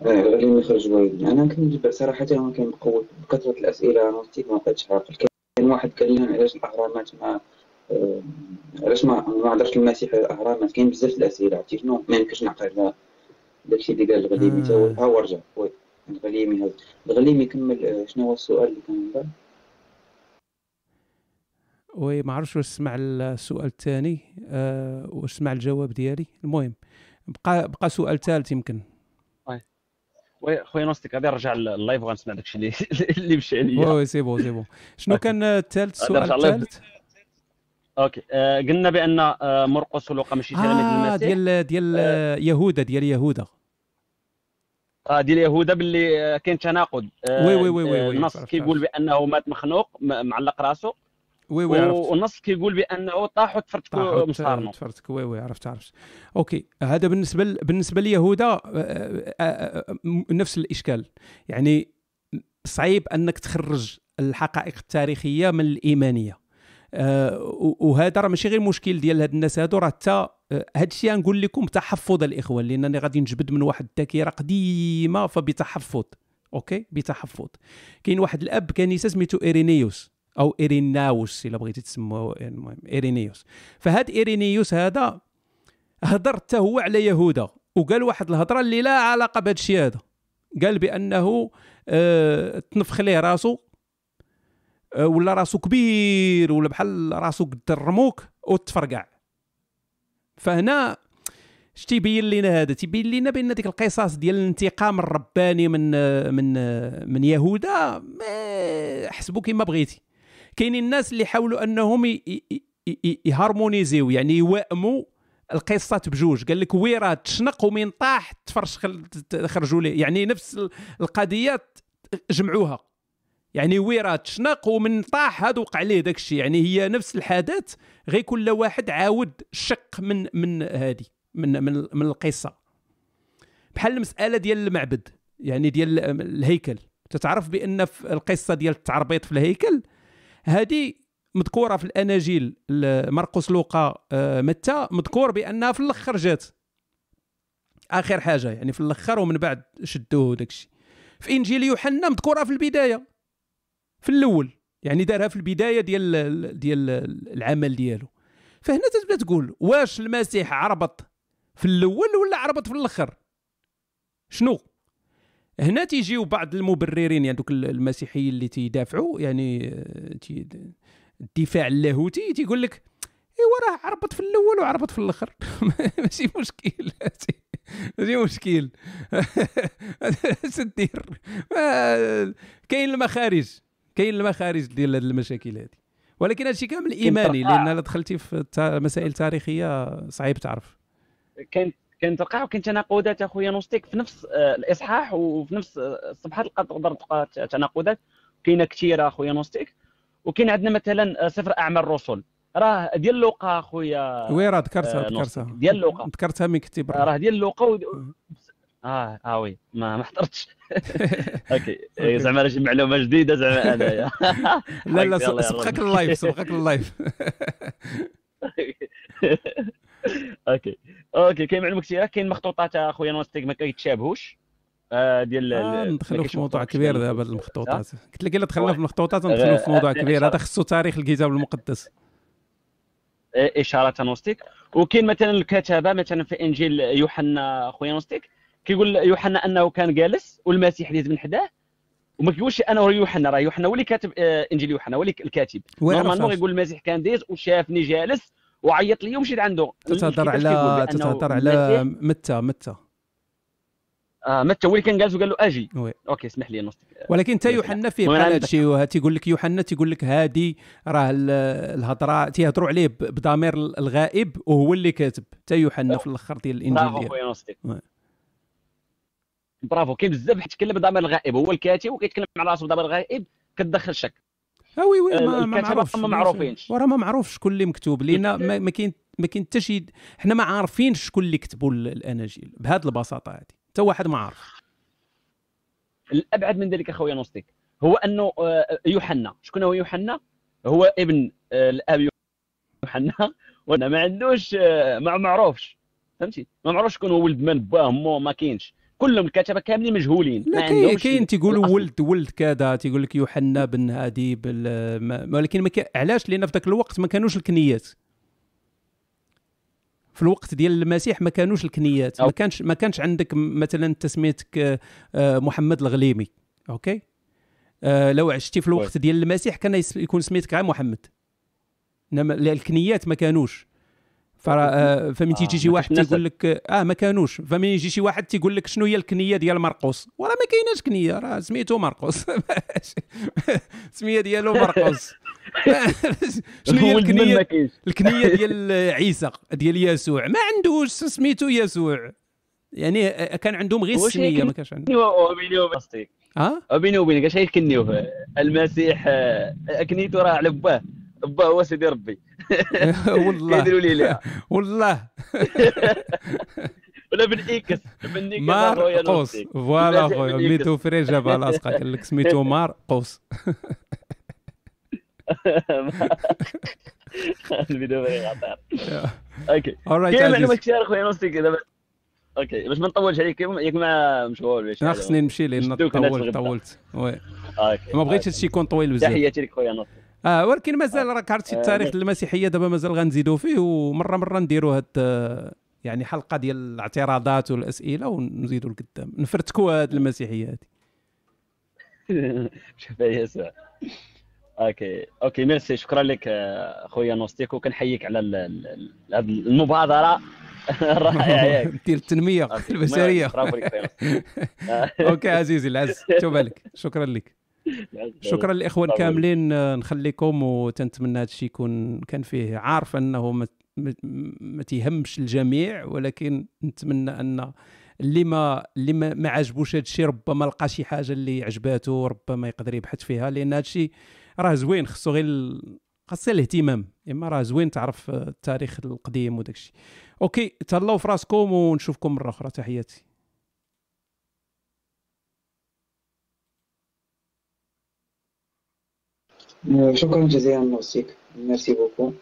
آه الغليمي خرج أنا كنتبع صراحة ما كنقول بكثرة الأسئلة أنا ما بقيتش عاقل. كاين واحد لنا علاش الأهرامات ما آه، علاش ما ما هضرش المسيح على الاهرامات كاين بزاف الأسئلة عرفتي شنو؟ ما يمكنش نعقل داكشي اللي قال الغليمي تا هو ها هو رجع. oui الغليمي هذا. الغليمي كمل آه، شنو هو السؤال اللي كان من بعد oui ما عرفتش واش سمع السؤال الثاني أه واش سمع الجواب ديالي. المهم بقى بقى سؤال ثالث يمكن. oui. خويا نوستيك غادي نرجع ال live وغنسمع داكشي اللي (laughs) اللي مشى عليا oui c'est bon c'est bon. شنو كان الثالث السؤال الثالث؟ OK. آه قلنا بأن آه مرقس ولوقا ماشي تلاميذ آه المسيح. ديال ديال آه. يهودا ديال يهودا. آه ديال يهودا باللي آه، كاين تناقض. آه oui oui oui oui, oui النص كيقول بأنه مات مخنوق معلق راسه oui oui عرفت. والنص كيقول بأنه طاح وتفرتك مصارنو تفرتك oui oui عرفت عرفت. OK. هذا بالنسبة ل... بالنسبة ليهودا آه، آه، نفس الإشكال. يعني صعيب أنك تخرج الحقائق التاريخية من الإيمانية. آه وهذا راه ماشي غير مشكل ديال هاد الناس هادو راه حتى آه هاد الشيء نقول لكم تحفظ الاخوان لأنني غادي نجبد من واحد الذاكرة قديمة فبتحفظ OK؟ بتحفظ. كاين واحد الأب كنيسه سميتو إيرينيوس أو إيريناوس إلا بغيتي تسموه المهم إيرينيوس. فهاد إيرينيوس هذا هضر حتى هو على يهودا وقال واحد الهضرة اللي لا علاقة بهذا الشيء هذا. قال بأنه آه تنفخ ليه راسو آه، ولا راسو كبير ولا بحال راسو قد الرموك وتفرقع. فهنا اش تيبين لنا هذا؟ تيبين لنا بأن ديك القصص ديال الانتقام الرباني من من من يهودا حسبوا كما بغيتي. كاينين الناس اللي حاولوا أنهم يهارمونيزيو يعني يوائموا القصات بجوج. قال لك ويرا تشنق ومن طاح تفرش خرجوا ليه يعني نفس القضية جمعوها. يعني ويرا تشنق ومن طاح هذا وقع عليه داك الشيء. يعني هي نفس الحدث غير كل واحد عاود شق من من هذه من من من القصة. بحال المسألة ديال المعبد يعني ديال الهيكل. تتعرف بأن في القصة ديال التعربيط في الهيكل؟ هذه مذكورة في الأناجيل. مرقس لوقا آه، متى مذكور بأنها في الأخر جات. آخر حاجة يعني في الأخر ومن بعد شدوه داكشي في إنجيل يوحنا مذكورة في البداية. في الأول يعني دارها في البداية ديال ديال العمل ديالو. فهنا تبدا تقول واش المسيح عربط في الأول ولا عربط في الآخر؟ شنو؟ هنا تيجيو بعض المبررين يعني دوك المسيحيين اللي تيدافعوا يعني آه، الدفاع اللاهوتي تيقول لك إيوا راه عربط في الأول وعربط في الآخر. (laughs) ماشي مشكل ماشي مشكل. (laughs) اش دير كاين المخارج. كاين المخارج ديال هذه المشاكل هذه ولكن هادشي كامل إيماني لأن دخلتي في مسائل تاريخية صعيب تعرف. كاين كاين توقع وكاين تناقضات أخويا نوستيك في نفس آه، الإصحاح وفي نفس الصفحات تقدر تلقى تناقضات. كاينة كثيره أخويا نوستيك. وكاين عندنا مثلا سفر اعمال الرسل. راه ديال لوقا أخويا oui راه ذكرتها آه، ذكرتها ديال لوقا. ذكرتها من كتب راه ديال لوقا و... آه آه oui. ما ما حضرتش (laughs) OK. إيه، زعما راه شي معلومة جديدة زعما انايا (laughs) لا لا. سبقك ال live سبقك ال live. (laughs) OK. OK كاين معلومة كثيرة؟ كاين مخطوطات أخويا نوستيك ما كيتشابهوش؟ آه، ديال آه، ندخلوا في موضوع كبير دابا. المخطوطات. قلت لك إلا دخلنا. في المخطوطات ندخلوا في موضوع آه، كبير. هذا خصو تاريخ الكتاب المقدس. إشارة نوستيك وكاين مثلا الكتابة مثلا في إنجيل يوحنا خويا نوستيك كيقول يوحنا أنه كان جالس والمسيح ديز من حداه وما كيقولش هو يوحنا راه يوحنا هو اللي كاتب آه، إنجيل يوحنا هو اللي الكاتب. normalement؟ يقول المسيح كان ديز وشافني جالس وعيط لي ومشيت عنده. تتهضر على تتهضر على متى متى؟ آه متى هو اللي كان جالس وقال له أجي. oui. OK اسمح لي نوستيك ولكن لا، يوحنا. فيه بحال هذا الشيء تيقول لك يوحنا تيقول لك هادي راه ال- الهضرة تيهضروا عليه بضمير الغائب وهو اللي كاتب. حتى يوحنا في الأخر ديال الإنجيل ديالو. برافو كاين بزاف يتكلم بضمير الغائب هو الكاتب وكيتكلم على راسه بضمير الغائب كتدخل شك. آه oui oui آه، ما, معروفش ما معروفينش. وراه ما معروف شكون اللي مكتوب لينا ما كاين ما كاين حتى شي حنا ما عارفين شكون اللي كتبوا ال- الأناجيل بهذه البساطة هذه. حتى واحد ما عارف. الأبعد من ذلك أخويا نوستيك هو أنه آه، يوحنا. شكون هو يوحنا؟ هو ابن آه، الأب يوحنا. (laughs) وأنا ما عندوش ما معروفش. فهمتي؟ ما معروفش شكون هو ولد من باه امه ما كاينش. كلهم الكتبه كاملين مجهولين. ما عندهمش كاين تيقولوا. ولد ولد كذا تيقول لك يوحنا بن هادي بال ما- ولكن ما. علاش؟ لأن في ذاك الوقت ما كانوش الكنيات. في الوقت ديال المسيح ما كانوش الكنيات. ما أو. كانش ما كانش عندك مثلا تسميتك آه، آه، محمد الغليمي. أوكي؟ آه، لو عشتي في الوقت ديال المسيح كان يكون سميتك غير محمد. إنما الكنيات ما كانوش. فمن تيجي شي ما واحد تيقول لك آه ما كانوش. فمن يجي شي واحد تيقول لك شنو هي الكنية ديال مرقوس وراه ما كايناش كنية راه سميتو مرقوس السميه (laughs) ديالو مرقوس (laughs) شنو هي الكنية؟ (laughs) الكنية ديال عيسى ديال يسوع. ما عندوش سميتو يسوع. يعني آه، كان عندهم غير السمية ما؟ كانش عندهم. آه وبيني وبينك. اش كنيوه المسيح آه، كنيته راه على باه هو سيدي ربي. (laughs) والله. كيديروا لي ليها (laughs) والله. (laughs) ولا بن إيكس. اخويا مار قوس. فوالا خويا. ميتو فري جابها لاصقه قال لك سميتو مارقوس. الفيديو فري غطار OK. كاين معلومات كثير اخويا نوستيك دابا OK. باش ما نطولش عليك. ياك ما مشغول حاجة. خصني نمشي لأن طولت. طولت. oui. ما بغيتش هادشي يكون طويل بزاف. تحياتي لك خويا نوستيك آه ولكن مازال راك عرفتي آه، التاريخ لا. المسيحية دابا مازال غنزيدوا فيه ومرة مرة نديروا هاد آه، يعني حلقة ديال الاعتراضات والأسئلة ونزيدوا لقدام. نفرتكوا هاد المسيحية هادي. (laughs) شوف يا يسوع OK. OK merci. شكرا لك آه، خويا نوستيك وكنحييك على المبادرة (laughs) الرائعة ياك. (laughs) ديال التنمية. البشرية. برافو لك. OK عزيزي العز. توبه لك شكرا لك. (laughs) شكرا للاخوان. كاملين آه، نخليكم وتنتمنى هذا الشيء يكون كان فيه عارف أنه ما ما- تيهمش الجميع ولكن نتمنى أن اللي ما اللي ما, ما عجبوش هذا الشيء ربما لقى شي حاجة اللي عجباته ربما يقدر يبحث فيها لأن هذا الشيء راه زوين خصو غير خاصه الاهتمام إما راه زوين تعرف آه، التاريخ القديم وداك الشيء okay تهلاو في راسكم ونشوفكم مرة أخرى تحياتي شكرا جزيلا نوستيك merci beaucoup.